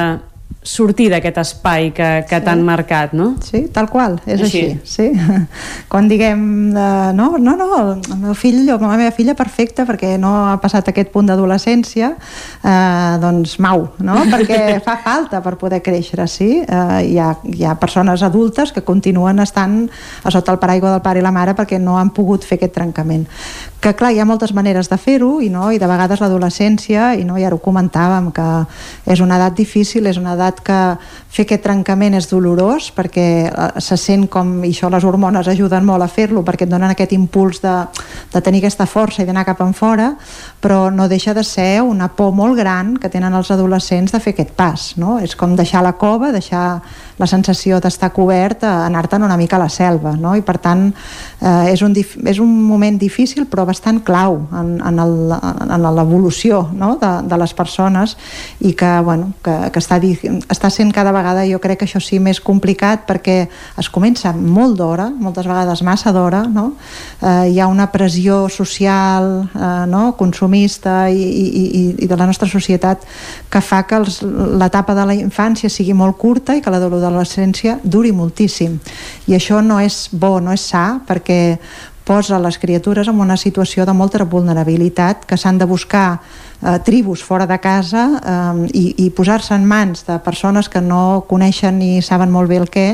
sortir d'aquest espai que, que sí. t'han marcat, no? Sí, tal qual, és així, així sí. Quan diguem, uh, no, no, no, el meu fill o la meva filla perfecta perquè no ha passat aquest punt d'adolescència, uh, doncs mau, no? Perquè fa falta per poder créixer, sí. Uh, hi, ha, hi ha persones adultes que continuen estant a sota el paraigua del pare i la mare perquè no han pogut fer aquest trencament que clar, hi ha moltes maneres de fer-ho i, no? i de vegades l'adolescència i no, ja ho comentàvem que és una edat difícil, és una edat que fer aquest trencament és dolorós perquè eh, se sent com, i això les hormones ajuden molt a fer-lo perquè et donen aquest impuls de, de tenir aquesta força i d'anar cap en fora però no deixa de ser una por molt gran que tenen els adolescents de fer aquest pas no? és com deixar la cova, deixar la sensació d'estar cobert, anar-te'n una mica a la selva no? i per tant eh, és, un, és un moment difícil però bastant clau en, en l'evolució no? de, de les persones i que, bueno, que, que està, està sent cada vegada jo crec que això sí més complicat perquè es comença molt d'hora, moltes vegades massa d'hora, no? eh, hi ha una pressió social, eh, no? consumista i, i, i, i de la nostra societat que fa que l'etapa de la infància sigui molt curta i que l'adolescència duri moltíssim i això no és bo, no és sa perquè posa les criatures en una situació de molta vulnerabilitat que s'han de buscar eh, tribus fora de casa eh, i, i posar-se en mans de persones que no coneixen ni saben molt bé el què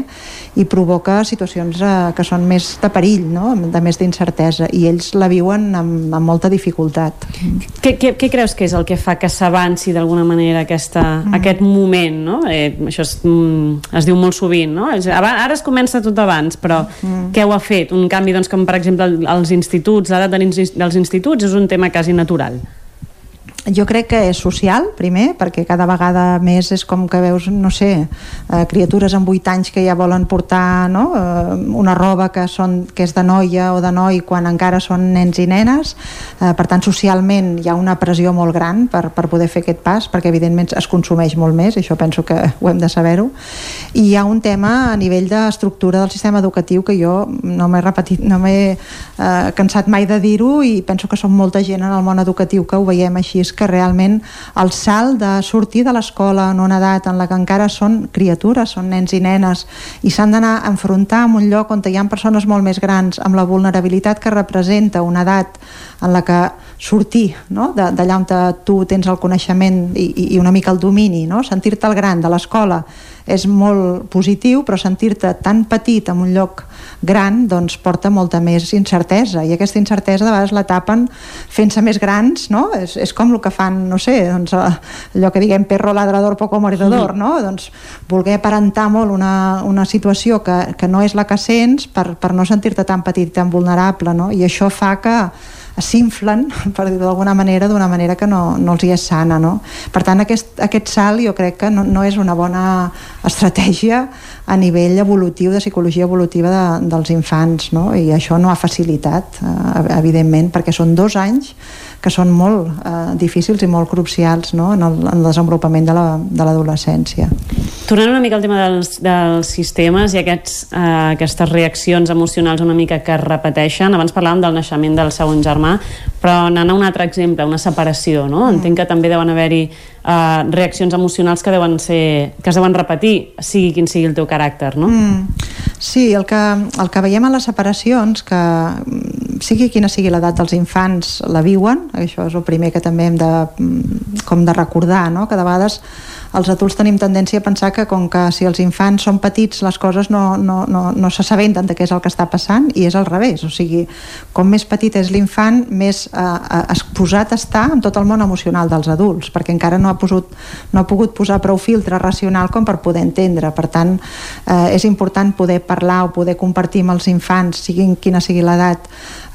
i provoca situacions eh, que són més de perill, no? de més d'incertesa i ells la viuen amb, amb molta dificultat. Què, què, què creus que és el que fa que s'avanci d'alguna manera aquesta, mm. aquest moment? No? Eh, això es, mm, es diu molt sovint, no? ara es comença tot abans, però mm. què ho ha fet? Un canvi, doncs, com per exemple als instituts, l'edat dels instituts és un tema quasi natural jo crec que és social, primer, perquè cada vegada més és com que veus, no sé, eh, criatures amb 8 anys que ja volen portar no? eh, una roba que, són, que és de noia o de noi quan encara són nens i nenes. Eh, per tant, socialment hi ha una pressió molt gran per, per poder fer aquest pas, perquè evidentment es consumeix molt més, això penso que ho hem de saber-ho. I hi ha un tema a nivell d'estructura del sistema educatiu que jo no m'he repetit, no m'he cansat mai de dir-ho i penso que som molta gent en el món educatiu que ho veiem així, que realment el salt de sortir de l'escola en una edat en la que encara són criatures, són nens i nenes i s'han d'anar a enfrontar en un lloc on hi ha persones molt més grans amb la vulnerabilitat que representa una edat en la que sortir no? d'allà on tu tens el coneixement i, i una mica el domini, no? sentir-te el gran de l'escola és molt positiu, però sentir-te tan petit en un lloc gran doncs porta molta més incertesa i aquesta incertesa de vegades la tapen fent-se més grans, no? És, és com el que fan, no sé, doncs, eh, allò que diguem perro ladrador poco mordedor, no? Doncs voler aparentar molt una, una situació que, que no és la que sents per, per no sentir-te tan petit i tan vulnerable, no? I això fa que s'inflen, per dir d'alguna manera, d'una manera que no, no els hi és sana. No? Per tant, aquest, aquest salt jo crec que no, no és una bona estratègia a nivell evolutiu, de psicologia evolutiva de, dels infants, no? i això no ha facilitat, eh, evidentment, perquè són dos anys que són molt eh, difícils i molt crucials no? en, el, en el desenvolupament de l'adolescència. La, Tornant una mica al tema dels, dels sistemes i aquests, eh, aquestes reaccions emocionals una mica que es repeteixen, abans parlàvem del naixement del segon germà, però anant a un altre exemple, una separació, no? Mm. Entenc que també deuen haver-hi eh, reaccions emocionals que deuen ser que es deuen repetir, sigui quin sigui el teu caràcter, no? Mm. Sí, el que, el que veiem a les separacions, que sigui quina sigui l'edat dels infants, la viuen, això és el primer que també hem de, com de recordar, no? que de vegades els adults tenim tendència a pensar que com que si els infants són petits les coses no, no, no, no s'assabenten de què és el que està passant i és al revés, o sigui, com més petit és l'infant, més eh, exposat està en tot el món emocional dels adults, perquè encara no ha, posut, no ha pogut posar prou filtre racional com per poder entendre. Per tant, eh, és important poder parlar o poder compartir amb els infants, siguin quina sigui l'edat,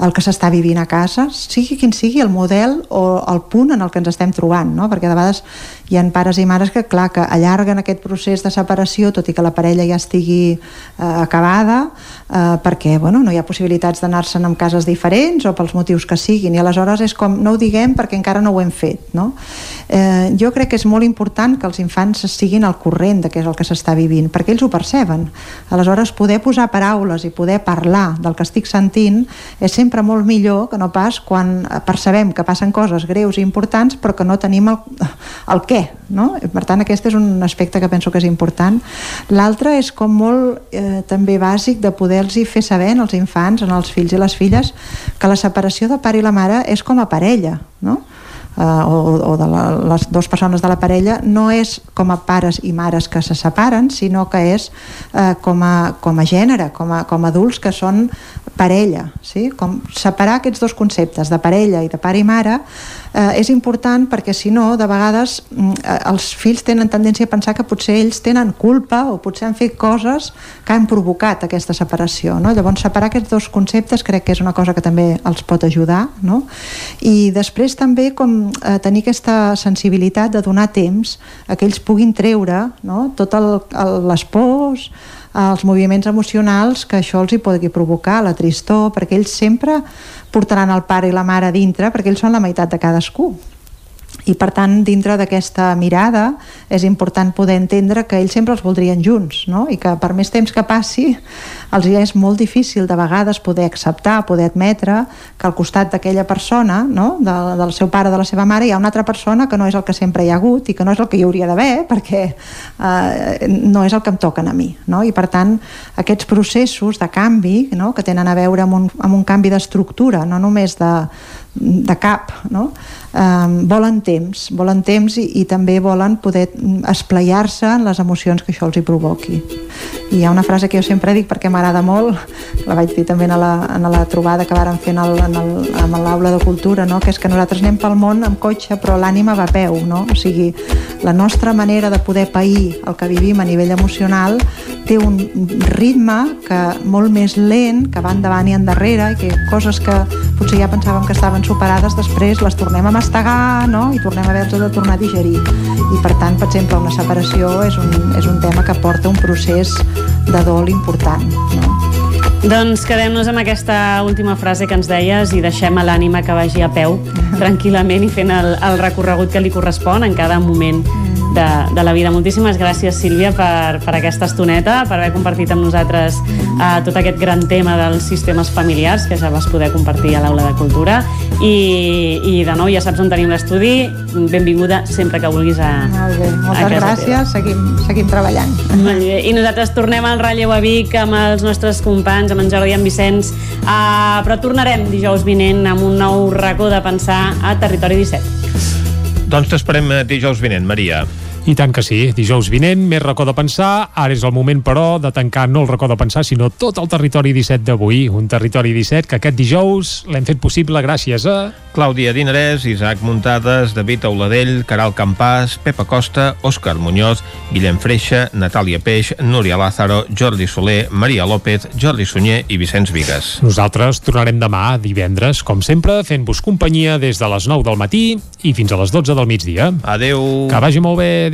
el que s'està vivint a casa, sigui quin sigui el model o el punt en el que ens estem trobant, no? perquè de vegades hi ha pares i mares que, clar, que allarguen aquest procés de separació, tot i que la parella ja estigui eh, acabada, eh, perquè bueno, no hi ha possibilitats d'anar-se'n en cases diferents o pels motius que siguin, i aleshores és com, no ho diguem perquè encara no ho hem fet. No? Eh, jo crec que és molt important que els infants siguin al corrent de què és el que s'està vivint, perquè ells ho perceben. Aleshores, poder posar paraules i poder parlar del que estic sentint és sempre molt millor que no pas quan percebem que passen coses greus i importants però que no tenim el, el què, no? Per tant, aquest és un aspecte que penso que és important. L'altre és com molt eh, també bàsic de poder-los fer saber als infants, als fills i les filles, que la separació de pare i la mare és com a parella, no? eh, o, o de la, les dues persones de la parella no és com a pares i mares que se separen, sinó que és eh, com, a, com a gènere, com a, com a adults que són parella, sí? com separar aquests dos conceptes de parella i de pare i mare eh, és important perquè si no, de vegades mm, eh, els fills tenen tendència a pensar que potser ells tenen culpa o potser han fet coses que han provocat aquesta separació. No? Llavors, separar aquests dos conceptes crec que és una cosa que també els pot ajudar. No? I després també com eh, tenir aquesta sensibilitat de donar temps a que ells puguin treure no? tot el, el, les pors, els moviments emocionals que això els hi pugui provocar, la tristor, perquè ells sempre portaran el pare i la mare dintre perquè ells són la meitat de cadascú i per tant dintre d'aquesta mirada és important poder entendre que ells sempre els voldrien junts no? i que per més temps que passi els hi és molt difícil de vegades poder acceptar, poder admetre que al costat d'aquella persona no? de, del seu pare de la seva mare hi ha una altra persona que no és el que sempre hi ha hagut i que no és el que hi hauria d'haver perquè eh, no és el que em toquen a mi no? i per tant aquests processos de canvi no? que tenen a veure amb un, amb un canvi d'estructura no només de, de cap, no? Um, volen temps, volen temps i, i també volen poder esplayar-se en les emocions que això els hi provoqui. I hi ha una frase que jo sempre dic perquè m'agrada molt, la vaig dir també a la, a la trobada que vàrem fer en el, en el, en l'aula de cultura, no? que és que nosaltres anem pel món amb cotxe però l'ànima va a peu, no? o sigui, la nostra manera de poder pair el que vivim a nivell emocional té un ritme que molt més lent, que va endavant i endarrere, i que coses que potser ja pensàvem que estaven superades, després les tornem a mastegar no? i tornem a haver-nos de tornar a digerir. I per tant, per exemple, una separació és un, és un tema que porta un procés de dol important. No? Doncs quedem-nos amb aquesta última frase que ens deies i deixem a l'ànima que vagi a peu tranquil·lament i fent el, el recorregut que li correspon en cada moment de, de la vida. Moltíssimes gràcies, Sílvia, per, per aquesta estoneta, per haver compartit amb nosaltres eh, tot aquest gran tema dels sistemes familiars que ja vas poder compartir a l'aula de cultura. I, I de nou ja saps on tenim l'estudi. Benvinguda sempre que vulguis a, Molt bé, moltes a gràcies, seguim, seguim treballant. Molt bé. I nosaltres tornem al relleu a Vic amb els nostres companys, amb en Jordi i en Vicenç, uh, però tornarem dijous vinent amb un nou racó de pensar a Territori 17. Doncs t'esperem eh, dijous vinent, Maria. I tant que sí, dijous vinent, més racó de pensar. Ara és el moment, però, de tancar no el racó de pensar, sinó tot el territori 17 d'avui. Un territori 17 que aquest dijous l'hem fet possible gràcies a... Clàudia Dinarès, Isaac Muntades, David Auladell, Caral Campàs, Pepa Costa, Òscar Muñoz, Guillem Freixa, Natàlia Peix, Núria Lázaro, Jordi Soler, Maria López, Jordi Sunyer i Vicenç Vigues. Nosaltres tornarem demà, divendres, com sempre, fent-vos companyia des de les 9 del matí i fins a les 12 del migdia. Adeu. Que vagi molt bé,